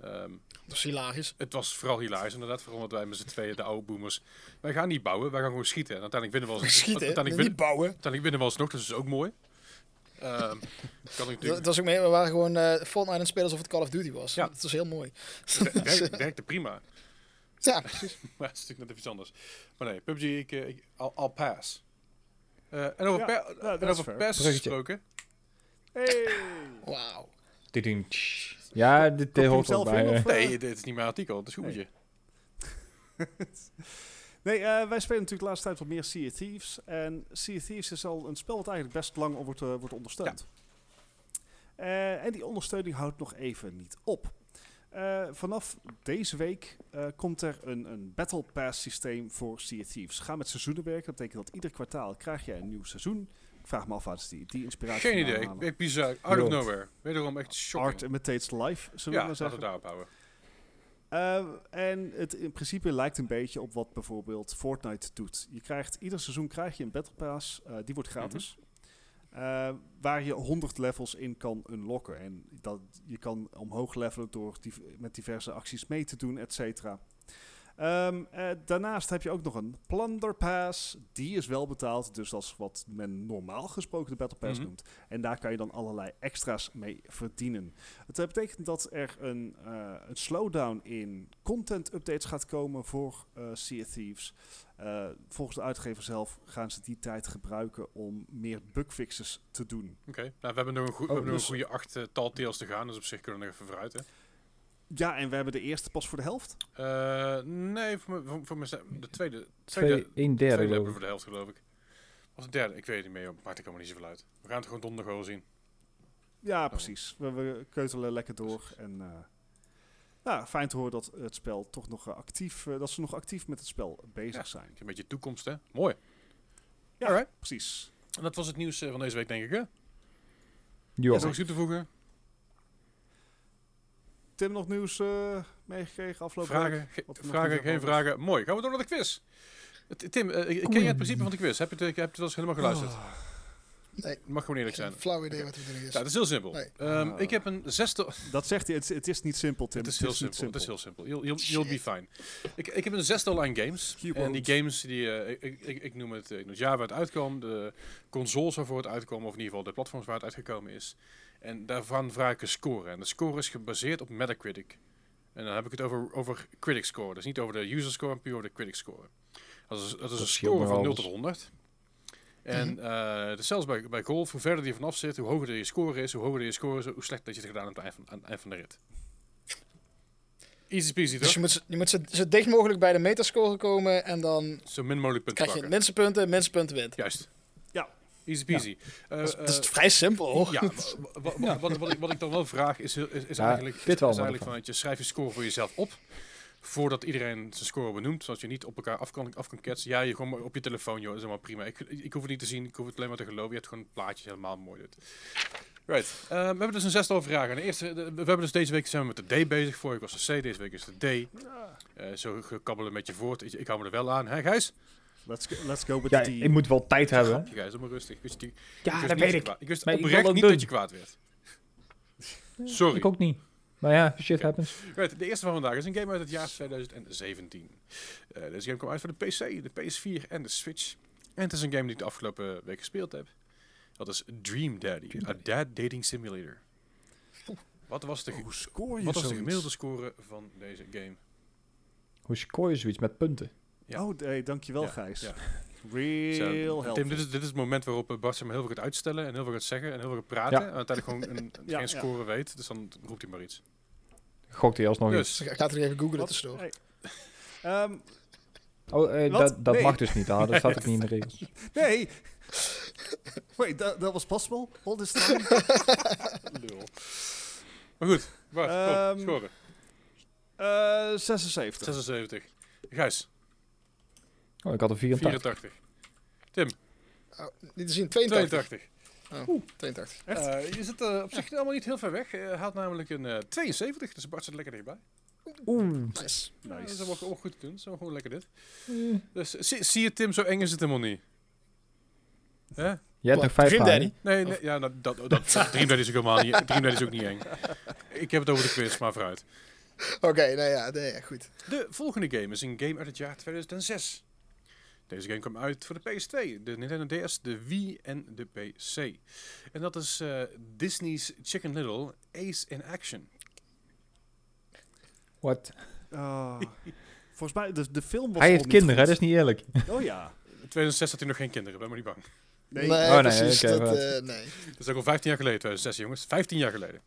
Ehm, Dat is hilarisch. het was vooral hilarisch inderdaad. Vooral omdat wij met z'n tweeën, de oude boomers... Wij gaan niet bouwen, wij gaan gewoon schieten. En uiteindelijk winnen we wel eens- Schieten, Uiteindelijk, niet win, bouwen. uiteindelijk winnen we alsnog, dus dat is ook mooi. Ehm, kan ik Dat, is ook mee, we waren gewoon eh Fortnite aan het spelen alsof het Call of Duty was. Ja. Dat was heel mooi. Het werkt- werkte prima. Ja, precies. Maar het is natuurlijk net even iets anders. Maar nee, PUBG, ik, eh, ik, I'll, I'll pass. Eh, en over, Ja, pa- en over pass Bruggetje. gesproken. Hey! Wauw. Ja, dit hoort zelf ook bij. Nee, dit is niet mijn artikel, het is goedje. Nee, eh, wij spelen natuurlijk de laatste tijd wat meer Sea Thieves. En Sea Thieves is al een spel dat eigenlijk best lang wordt, eh, wordt ondersteund. Eh, en die ondersteuning houdt nog even niet op. Vanaf deze week komt er een, een Battle Pass systeem voor Sea Thieves. Ga met seizoenen werken. Dat betekent dat ieder kwartaal krijg je een nieuw seizoen. Ik vraag me af waar die, die inspiratie Geen idee, halen. echt bizar, out of nowhere. Wederom echt shocking. Art imitates life, zullen we ja, maar laten zeggen. we daarop houden. Eh, en het in principe lijkt een beetje op wat bijvoorbeeld Fortnite doet. Je krijgt, ieder seizoen krijg je een Battle Pass, eh, die wordt gratis. Eh, waar je 100 levels in kan unlocken. En dat, je kan omhoog levelen door met diverse acties mee te doen, et cetera. Ehm, eh, daarnaast heb je ook nog een Plunder Pass. Die is wel betaald, dus dat is wat men normaal gesproken de Battle Pass Mhm. noemt. En daar kan je dan allerlei extra's mee verdienen. Het eh, betekent dat er een, eh, een slowdown in content updates gaat komen voor eh Sea of Thieves. Volgens de uitgever zelf gaan ze die tijd gebruiken om meer bugfixes te doen. Oké, nou, we hebben nog een, goe- we Oh, nog dus- een goede acht uh, te gaan, dus op zich kunnen we nog even vooruit. Hè. Ja, en we hebben de eerste pas voor de helft. Eh, nee, voor, me, voor, voor de tweede, Twee, tweede, een derde tweede we ik. voor de helft geloof ik. Of de derde, ik weet het niet meer, maakt er allemaal niet zoveel uit. We gaan het gewoon donderdag wel zien. Ja, precies. We, we keutelen lekker door. En eh, nou, fijn te horen dat het spel toch nog eh, actief, eh, dat ze nog actief met het spel bezig Ja. zijn. Een beetje toekomst, hè? Mooi. Ja, Alright. precies. En dat was het nieuws van deze week, denk ik, hè? Ja. Is er nog iets toe te voegen? Tim, nog nieuws eh, meegekregen afgelopen Vragen, week? Wat vragen geen vragen. Mooi. Gaan we door naar de quiz. Het- Tim, eh, ken je het principe van de quiz? Heb je het, heb je het wel eens helemaal geluisterd? Oh. Nee. Mag gewoon eerlijk zijn. Geen flauw idee wat bedoeling is. Ja, het is heel simpel. Nee. Ehm, Ah. Ik heb een zesde... Dat zegt hij, het, het is niet simpel, Tim. Het is heel simpel. Het is heel simpel. You'll, you'll, you'll be fine. Ik, ik heb een zestal aan games. En die games, die, eh, ik, ik, ik, ik noem het, ik noem het waar het uitkwam, de consoles waarvoor het uitkwam, of in ieder geval de platforms waar het uitgekomen is. En daarvan vraag ik een score. En de score is gebaseerd op Metacritic. En dan heb ik het over, over critic score. Dus niet over de user score, maar puur over de critic score. Dat is, dat is een score van 0 alles. tot 100. En eh, dus zelfs bij, bij golf, hoe verder die vanaf zit, hoe hoger je score is, hoe hoger je score is, hoe slecht dat je het gedaan hebt aan het eind van, aan het eind van de rit. Easy peasy, Dus toch? je moet, je moet zo, zo dicht mogelijk bij de metascore komen en dan Zo min mogelijk punten krijg je minste punten, minste punten wint. Juist. Ja. Easy peasy. Eh, Dat is, dat is eh, vrij simpel ja, wa- wat, wat, ik, wat ik dan wel vraag is, is, is Ja, eigenlijk, dit wel, is eigenlijk van dat je schrijf je score voor jezelf op. Voordat iedereen zijn score benoemt, zodat je niet op elkaar af kan, af kan ketsen. Ja, je gewoon op je telefoon, joh, is helemaal prima. Ik, ik hoef het niet te zien, ik hoef het alleen maar te geloven. Je hebt gewoon een plaatje, helemaal mooi dit. Right. Eh, we hebben dus een zestal vragen. De eerste, de- we hebben dus deze week zijn we met de D bezig. Vorige was de C, deze week is de D. Zo gekabbelen met je voort. Ik, ik hou me er wel aan. Hè, Gijs? Let's go, let's go with Ja, the ik moet wel tijd hebben. Grapje, doe maar rustig. Ik wist, die- ik Ja, wist dat niet weet ik. kwaad- Ik wist Maar oprecht ook niet doen. dat je kwaad werd. Sorry. Ik ook niet. Maar ja, shit happens. Right, de eerste van vandaag is een game uit het jaar 2017. Eh, deze game kwam uit voor de PC, de PS4 en de Switch. En het is een game die ik de afgelopen week gespeeld heb. Dat is Dream Daddy, Dream a dad dating simulator. Wat was de, ge- Hoe score je wat was de gemiddelde score van deze game? Hoe score je zoiets met punten? Ja. Oh, nee, dankjewel Ja, Gijs. ja. Real helpful. Tim, dit is, dit is het moment waarop eh, maar heel veel gaat uitstellen en heel veel gaat zeggen en heel veel gaat praten. Ja. En uiteindelijk gewoon een, Ja, geen ja. score weet. Dus dan roept hij maar iets. Gokt hij alsnog eens. Dus, Ik ga het er even googlen Wat? tussendoor. Hey. Ehm, Oh, eh, dat, dat Nee. mag dus niet. Ah, dat staat ook niet in de regels. nee. Wait, that was possible? All this time? lul. Maar goed, Bart, Ehm, kom, scoren. Eh 76. 76. Gijs, Oh, ik had een 84. 84. Oh, niet te zien, 82. 82. Oh, 82. Echt? Eh, je zit eh, op zich allemaal niet heel ver weg. Hij haalt namelijk een eh 72, dus Bart zit lekker dichtbij. Oeh. Nice. Ja, dat Nice. is wel ook goed is wel gewoon lekker dit. Eh, Dus zie, zie je Tim, zo eng is het helemaal niet. Hè? Je hebt Wat? nog vijf Dream. Daddy? Nee, nee ja, nou, dat, dat, dat, Dream Daddy is ook helemaal niet, Dream Daddy is ook niet eng. Ik heb het over de quiz, maar vooruit. Oké, nou ja, nee, ja, goed. De volgende game is een game uit het jaar 2006. Deze game kwam uit voor de PS2, de Nintendo DS, de Wii en de PC. En dat is eh, Disney's Chicken Little Ace in Action. What? Ah. volgens mij, de, de film was Hij heeft niet kinderen, hè? dat is niet eerlijk. Oh ja. In 2006 had hij nog geen kinderen, ben maar niet bang. Nee. Nee, Oh, nee, precies. dat, wat. eh, nee. Dat is ook al 15 jaar geleden, 2006 jongens. 15 jaar geleden.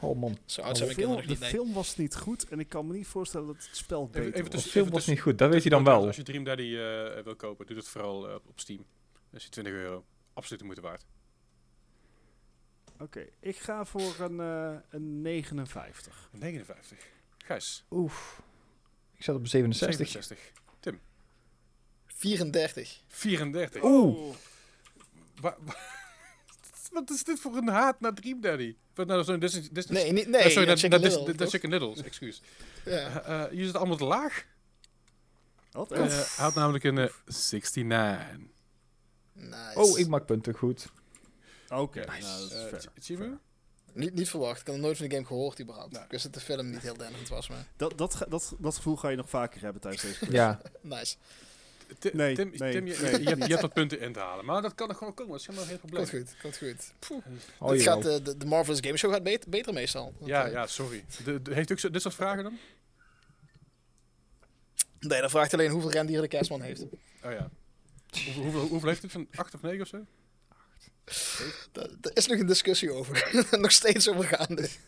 Oh man. Zo oud de zijn film, de nee. was niet goed en ik kan me niet voorstellen dat het spel beter even was. De film even was tussen- niet goed, dat weet hij dan wel. Als je Dream Daddy eh, wil kopen, doe dat vooral eh, op Steam. Dat is 20 euro. Absoluut de moeite waard. Oké, ik ga voor een, eh, een 59. 59. Gijs. Oef. Ik zat op 67. 67. 34. 34. Oeh. Wa- wa- Wat is dit voor een haat naar Dream Daddy? Wat nou, sorry, Disney, Disney, Nee, niet, nee. sorry, ja, naar, Chicken naar Little? Chicken Littles, excuus. Ja. Eh eh, je zit allemaal te laag. Wat? Eh, Hij had namelijk een eh, 69. Nice. Oh, ik maak punten goed. Oké, Nice. nou, dat is? Niet, niet verwacht. Ik had nog nooit van de game gehoord überhaupt. Nou. Ik wist dat de film niet heel denderend was, maar Dat, dat, dat, dat gevoel ga je nog vaker hebben tijdens deze quiz. Ja. nice. Nee, Tim, nee, Tim, je, nee, je, hebt, niet. je hebt wat punten in te halen. Maar dat kan er gewoon komen. Dat is helemaal geen probleem. Komt goed, komt goed. Oh, Het gaat, eh, de, de Marvelous Game Show gaat beter, beter meestal. Want, Ja, eh, ja, sorry. De, de- heeft u ook zo, dit soort vragen dan? Nee, dan vraagt alleen hoeveel rendieren de kerstman heeft. Oh ja. Hoeveel, hoeveel, hoeveel heeft het? Van 8 of 9 of zo? Daar is nog een discussie over. nog steeds over gaande.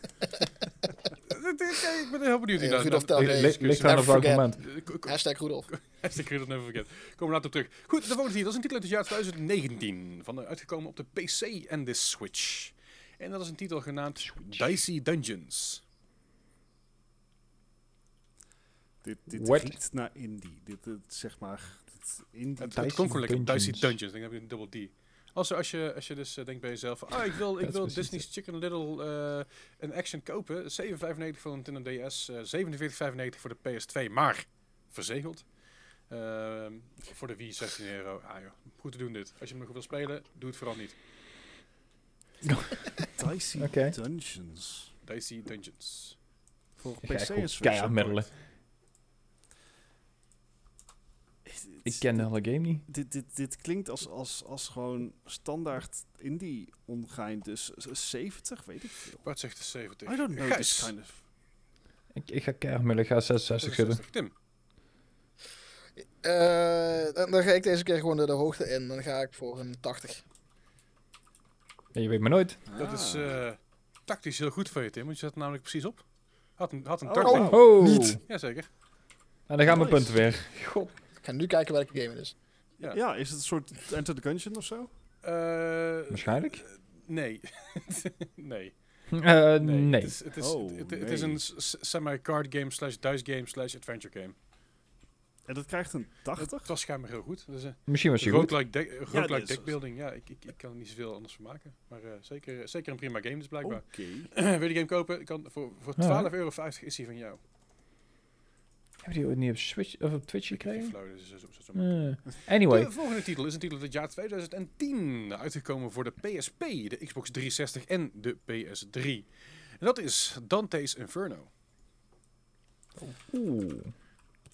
ik ben heel benieuwd. Ja, Rudolf Taal- Ligt- aan op Never welk forget. moment. Hashtag Rudolf. Hashtag Read Never Forget. Komen we later op terug. Goed, de volgende titel. Dat is een titel uit het jaar 2019. Van, eh, uitgekomen op de PC en de Switch. En dat is een titel genaamd Dicey Dungeons. Dit, dit riekt naar indie. Dit, dit zeg maar... Dit indie. Het, het komt gewoon lekker. Dicey Dungeons. Ik denk dat je een dubbel D. Als, als, je, als je dus eh, denkt bij jezelf, van, ah, ik wil, ik wil is Disney's Chicken Little eh, een action kopen. 7,95 voor een Nintendo DS, eh 47,95 voor de PS2, maar verzegeld. Ehm, voor de Wii 16 euro. Ah joh, goed te doen dit. Als je hem nog wil spelen, doe het vooral niet. Dicey. Dungeons. Dicey Dungeons. Voor PC keihard Ik ken de hele game niet. Dit, dit, dit klinkt als, als, als gewoon standaard indie ongein. Dus z- 70, weet ik veel. Bart zegt de 70. I don't know Gijs, this kind of... Ik, ik ga keihard. Ik ga 66 zitten. 66. Tim. Eh, dan, dan ga ik deze keer gewoon de, de hoogte in. Dan ga ik voor een 80. Ja, je weet maar nooit. Dat is Ah. eh, tactisch heel goed van je, Tim. Want je zet hem namelijk precies op. Had een, had een Oh, 30. wow. Oh! Niet. Jazeker. En dan gaan mijn Nice. punten weer. God. Ik ga nu kijken welke game het is. Ja. Ja. is het een soort Enter the Gungeon of zo? Eh, Waarschijnlijk? Nee. nee. Eh, nee. Het is, het is, Oh, het, het is nee. een semi-card game slash dice game slash adventure game. En dat krijgt een 80? Het was schijnbaar heel goed. Het is een Misschien was je goed. roguelike, deck, is- deckbuilding. Ja, ik, ik, ik kan er niet zoveel anders van maken. Maar eh, zeker, zeker een prima game dus blijkbaar. Oké. Wil je die game kopen? Ik Kan, voor voor Ja. 12,50 euro is die van jou. Heb je die ooit niet op, Switch, of op Twitch gekregen? dus zo- Eh, anyway. De volgende titel is een titel uit het jaar 2010. Uitgekomen voor de PSP, de Xbox 360 en de PS3. En dat is Dante's Inferno. Oeh.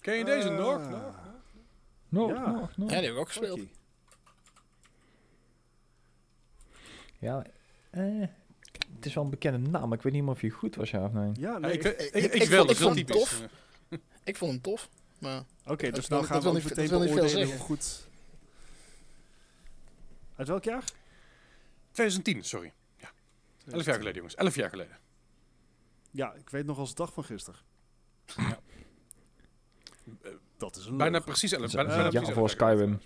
Ken je deze Ah. nog? nog? Nog, Ja. nog, nog. Ja, die heb ik ook gespeeld. Ja, eh, het is wel een bekende naam, maar ik weet niet meer of hij goed was, ja of nee. Ja, Ja, nee. ik, ik, ik- ik, wel, dat is typisch. tof. Ik vond hem tof. Maar dus dat nou wil- gaan we meteen niet- veel beoordelen hoe goed... Uit welk jaar? 2010, sorry. 11 jaar geleden, jongens. 11 jaar geleden. Ja, ik weet nog als de dag van gisteren. Ja. Dat is een Bijna precies 11 Dat is bijna, een bijna jaar precies voor 11 jaar Skyrim.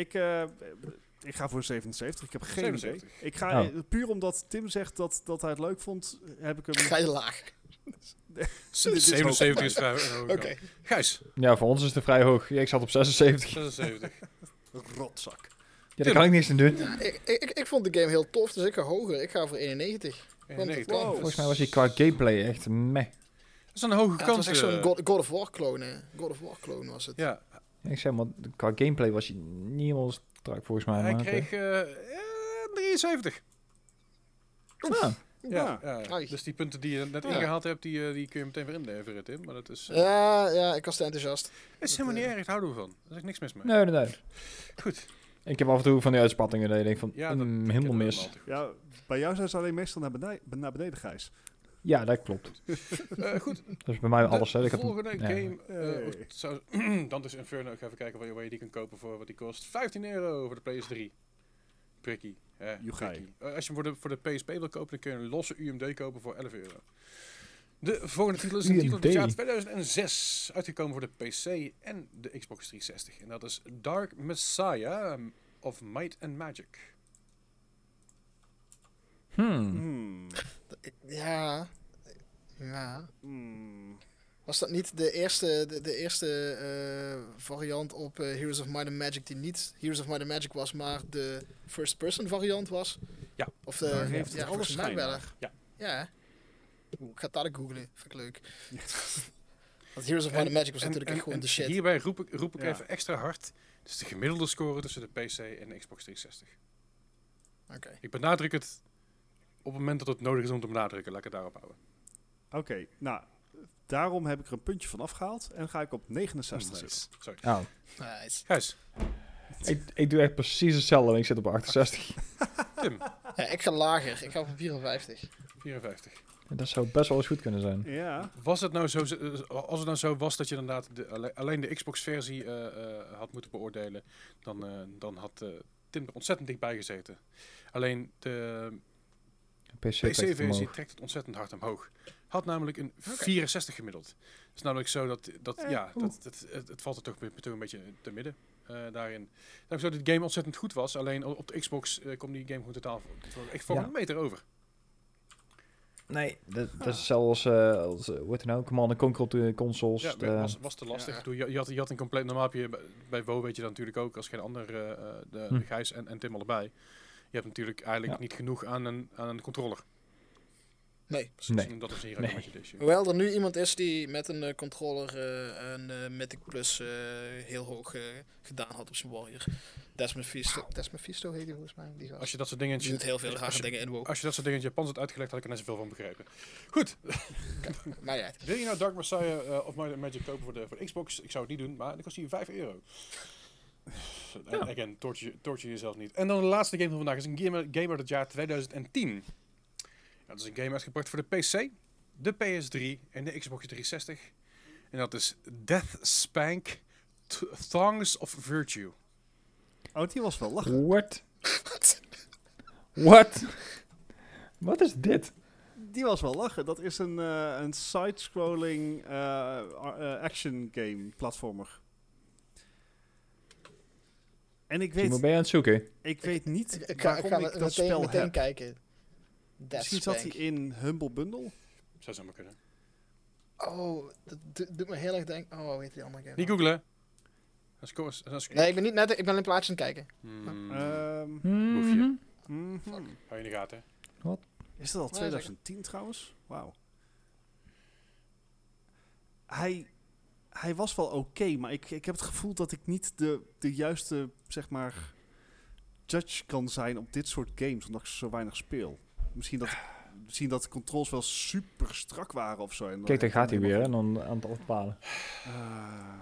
Ik, eh, ik ga voor 77. Ik heb geen 77. idee. Ik ga, Oh. eh, puur omdat Tim zegt dat, dat hij het leuk vond, heb ik hem... ga je laag. Dit is 77 is vrij hoog. Oké. Gijs, Ja, voor ons is het vrij hoog. Ja, ik zat op 76. 76. Rotzak. Ja, daar kan ik niks aan doen. Ja, ik, ik, ik vond de game heel tof, dus ik ga hoger. Ik ga voor 91. 91. Wow. Volgens mij was hij qua gameplay echt meh. Dat is een hoge Ja, het kans. was echt zo'n eh, God, God of War clone. hè. God of War clone was het. Ja, Ja, ik zeg maar, qua gameplay was hij niet helemaal strak volgens mij. hij maar, kreeg eh, eh, 73. oké. Ah, Ja, Ja. ja. Ai. dus die punten die je net Ja. ingehaald hebt, die, eh, die kun je meteen weer inleveren, Tim. Maar dat is, eh, Ja, ja, ik was te enthousiast. is helemaal niet erg, daar houden we van. Daar is echt niks mis mee. nee, nee, nee. Goed. Ik heb af en toe van die uitspattingen dat je denkt van, Ja, dat, mm, helemaal mis. Ja, bij jou zijn ze alleen meestal naar beneden, naar beneden Gijs. Ja, dat klopt. Eh, goed, Dat is bij mij alles. Hè. de Ik heb, volgende game. eh, Hey. zou, dan is Inferno. Ik ga even kijken waar je, waar je die kan kopen voor wat die kost. 15 euro voor de PS3. Prikkie. Eh, als je hem voor de, voor de PSP wil kopen, dan kun je een losse UMD kopen voor 11 euro. De volgende titel is een titel uit het jaar UMD. 2006. Uitgekomen voor de PC en de Xbox 360. En dat is Dark Messiah um, of Might and Magic. Hmm. Hmm. Ja. Ja. Hmm. Was dat niet de eerste, de, de eerste eh, variant op eh, Heroes of Might and Magic die niet Heroes of Might and Magic was, maar de first-person variant was? Ja. Of de, Daar heeft het ja, alle volgens mij schijn wel. naar. Ja. Ja. Oeh, Ik ga het dadelijk googlen, vind ik leuk. Want Heroes of Might and Magic was En- natuurlijk en- echt gewoon en de shit. Hierbij roep ik, roep ik Ja. even extra hard. Het is de gemiddelde score tussen de PC en de Xbox 360. Oké. Ik benadruk het op het moment dat het nodig is om te benadrukken. Laat ik het daarop houden. Oké, nou, daarom heb ik er een puntje van afgehaald en ga ik op 69 zitten. Nice. Sorry. Oh. Nice. Gijs, Ik, ik doe echt precies hetzelfde en ik zit op 68. Tim, Ja, ik ga lager. Ik ga voor 54. 54. Dat zou best wel eens goed kunnen zijn. Ja, Was het nou zo, eh, als het nou zo was dat je inderdaad de, alle- alleen de Xbox-versie eh, eh, had moeten beoordelen, dan, eh, dan had Tim er ontzettend dichtbij gezeten. Alleen de PC-versie trekt het ontzettend hard omhoog. Had namelijk een 64 gemiddeld. Het is namelijk zo dat, dat Eh, ja, dat, het, het, het valt er toch, toch een beetje te midden eh, daarin. Is zo dat de game ontzettend goed was, alleen op de Xbox eh komt die game gewoon totaal voor, echt voor Ja. een meter over. Nee, dat, dat is zelfs, eh als, hoe heet het nou, Command and Conquer op de consoles. Ja, de- was, was te lastig. Ja. Je, je, had, je had een compleet normaal heb je bij, bij WoW weet je dat natuurlijk ook als geen ander de, Hm. de Gijs en, en Tim allebei. Je hebt natuurlijk eigenlijk Ja. niet genoeg aan een, aan een controller. Nee. Dus Nee. Dat is hier Nee. een Magic Edition. Hoewel er nu iemand is die met een eh, controller eh, een eh, Mythic Plus eh, heel hoog eh, gedaan had op zijn Warrior. Desmond Fisto, Desmond Fisto heet hij volgens mij. Die. Als je dat soort dingen Die doet heel veel rare je- dingen in WoW. Als je dat soort dingen in het Japans had uitgelegd, had ik er net zoveel van begrepen. Goed, Maar ja, wil je nou Dark Messiah eh, of Magic kopen voor de, voor de Xbox? Ik zou het niet doen, maar dan kost hij 5 euro. En again, torture, torture jezelf niet. En dan de laatste game van vandaag is een game, game uit het jaar 2010. Ja, dat is een game uitgebracht voor de PC, de PS3 en de Xbox 360. En dat is Death Spank Th- Thongs of Virtue. Oh, die was wel lachen. What? What? Wat is dit? Die was wel lachen. Dat is een, eh, een side-scrolling eh, eh, action game, platformer. En ik Timo, weet, ben je aan het zoeken? ik weet niet ik, ik ga, ik waarom ga ik met- dat meteen, spel meteen heb. kijken. Death Misschien zat hij in Humble Bundle. Zou zomaar kunnen. Oh, dat do- doet me heel erg denken. Oh, heet die andere game? Niet nou? googlen. Dat is koers. Dat is Nee, ik ben niet net. Ik ben in plaatjes aan het kijken. Hmm, Ehm, Boefje. mhm. hou je in de gaten. Is dat al Ja, 2010 trouwens? Wauw. Hij, hij was wel oké, maar ik, ik heb het gevoel dat ik niet de, de juiste, zeg maar, judge kan zijn op dit soort games, omdat ik ze zo weinig speel. Misschien dat, misschien dat de controls wel super strak waren of zo. en Kijk, daar dan- gaat hij weer, hè, dan aan het afdwalen. Ah.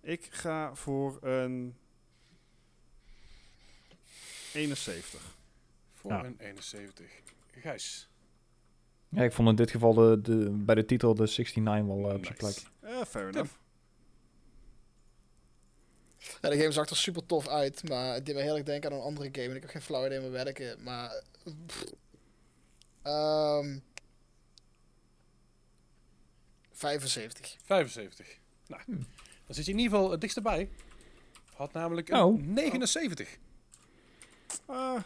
ik ga voor een 71. Voor Ja. een 71. Gijs. Ja, ik vond in dit geval de, de, bij de titel de 69 wel eh, op zijn Nice. plek. Eh, fair enough. Ja, de game zag er super tof uit, maar het deed me heel erg denken aan een andere game. En ik heb geen flauw idee meer welke, maar... Ehm 75. 75. Nou, Hmm. dan zit je in ieder geval het dichtst erbij. Had namelijk een Oh. 79. Ah,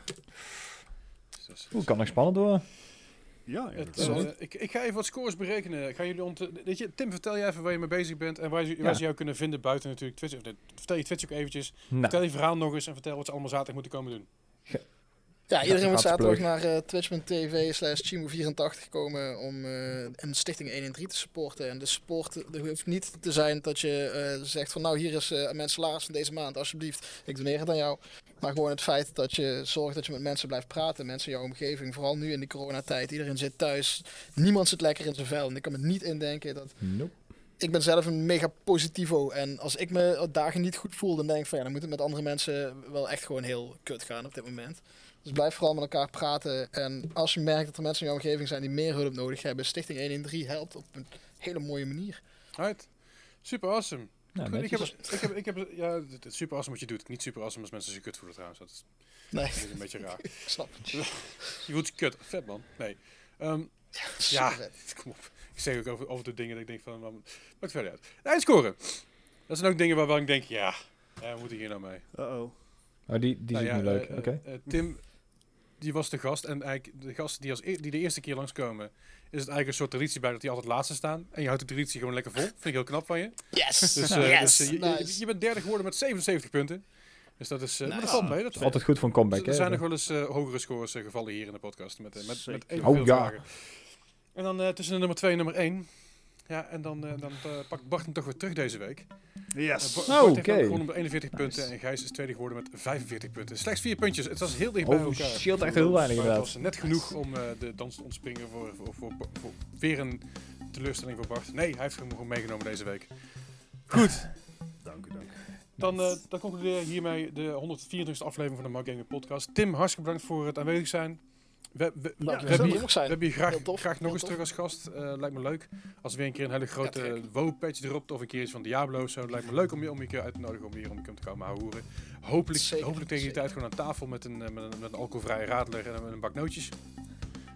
Dus, Oeh, kan nog spannend worden. Ja, het, eh, ik, ik ga even wat scores berekenen. Ik Ga jullie ont weet je, Tim, vertel jij even waar je mee bezig bent en waar, ze- waar Ja. ze jou kunnen vinden buiten natuurlijk Twitch. Of, Vertel je Twitch ook eventjes. Nou, Vertel je verhaal nog eens en vertel wat ze allemaal zaterdag moeten komen doen. Ja, iedereen moet zaterdag naar eh, twitch.tv slash chimo84 komen om eh, een stichting 113 te supporten. En de support er hoeft niet te zijn dat je eh, zegt van nou hier is mijn salaris van deze maand, alsjeblieft, ik doneer het aan jou. Maar gewoon het feit dat je zorgt dat je met mensen blijft praten, mensen in jouw omgeving, vooral nu in die coronatijd. Iedereen zit thuis, niemand zit lekker in zijn vel. En ik kan me niet indenken dat nope. ik ben zelf een mega positivo. En als ik me dagen niet goed voel, dan denk ik van ja, dan moet het met andere mensen wel echt gewoon heel kut gaan op dit moment. Dus blijf vooral met elkaar praten. En als je merkt dat er mensen in jouw omgeving zijn die meer hulp nodig hebben, Stichting 113 helpt op een hele mooie manier. Right. Super awesome. Nou, Goed, ik, heb, ik, heb, ik heb, ja, het is super awesome wat je doet. Niet super awesome als mensen zich kut voelen trouwens. Dat is, Nee, dat is een beetje raar. ik snap het. Je voelt je kut. Vet man. Nee. Ehm, Ja. Kom op. Ik zeg ook over, over de dingen dat ik denk van, maakt verder uit. Eindscoren. Dat zijn ook dingen waarvan ik denk, ja, ja we moeten hier nou mee. Uh-oh. Oh, die, die Nou ja, niet leuk. eh, Oké. eh, eh, Tim, die was de gast. En eigenlijk de gasten die, als e- die de eerste keer langskomen, is het eigenlijk een soort traditie bij dat die altijd laatste staan. En je houdt de traditie gewoon lekker vol. Vind ik heel knap van je. Yes! Dus, eh, yes! dus, eh, je, je- nice. je bent derde geworden met 77 punten. Dus dat is, eh, maar dat valt mee. Dat is altijd goed voor een comeback, er hè? zijn nog wel eens eh, hogere scores gevallen hier in de podcast. Met, met, met evenveel Oh, ja. vragen. En dan eh, tussen de nummer 2 en nummer 1. Ja, en dan, eh, dan eh, pakt Bart hem toch weer terug deze week. Yes. Eh, Bart Oh, Bart heeft oké. ook gewonnen met 41 punten en Gijs is tweede geworden met 45 punten. Slechts vier puntjes. Het was heel dicht bij Oh, elkaar. scheelt echt heel weinig Maar het inderdaad. was net genoeg om eh, de dans te ontspringen voor, voor, voor, voor weer een teleurstelling voor Bart. Nee, hij heeft hem gewoon meegenomen deze week. Goed, Dank u, dank u. dan, dan concludeer hiermee de 124e aflevering van de Mark Gaming Podcast. Tim, hartstikke bedankt voor het aanwezig zijn. We, we, we, we hebben hier je, we hebben je graag, nog eens terug als gast. Eh, lijkt me leuk. Als weer een keer een hele grote Ja. WoW-patch dropt of een keer iets van Diablo of zo. Lijkt me leuk om je, om je een keer uit te nodigen om hier om te komen houden. Hopelijk, Zeker, hopelijk tegen die zeker. tijd gewoon aan tafel met een, eh, met een, met een alcoholvrije radler en een, met een bak nootjes.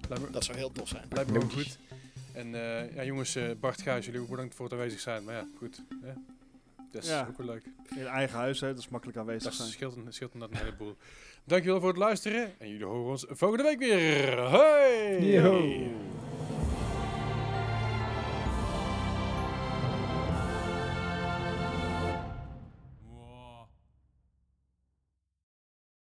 Lijkt me, Dat zou heel tof zijn. lijkt me ook goed. En eh, ja, jongens, eh, Bart, Gijs, jullie ook bedankt voor het aanwezig zijn. Maar ja, goed. Hè? Dat is Ja. ook wel leuk. In eigen huis, hè, dus makkelijk aanwezig Dat zijn. scheelt, scheelt inderdaad een heleboel. Dankjewel voor het luisteren. En jullie horen ons volgende week weer. Hoi!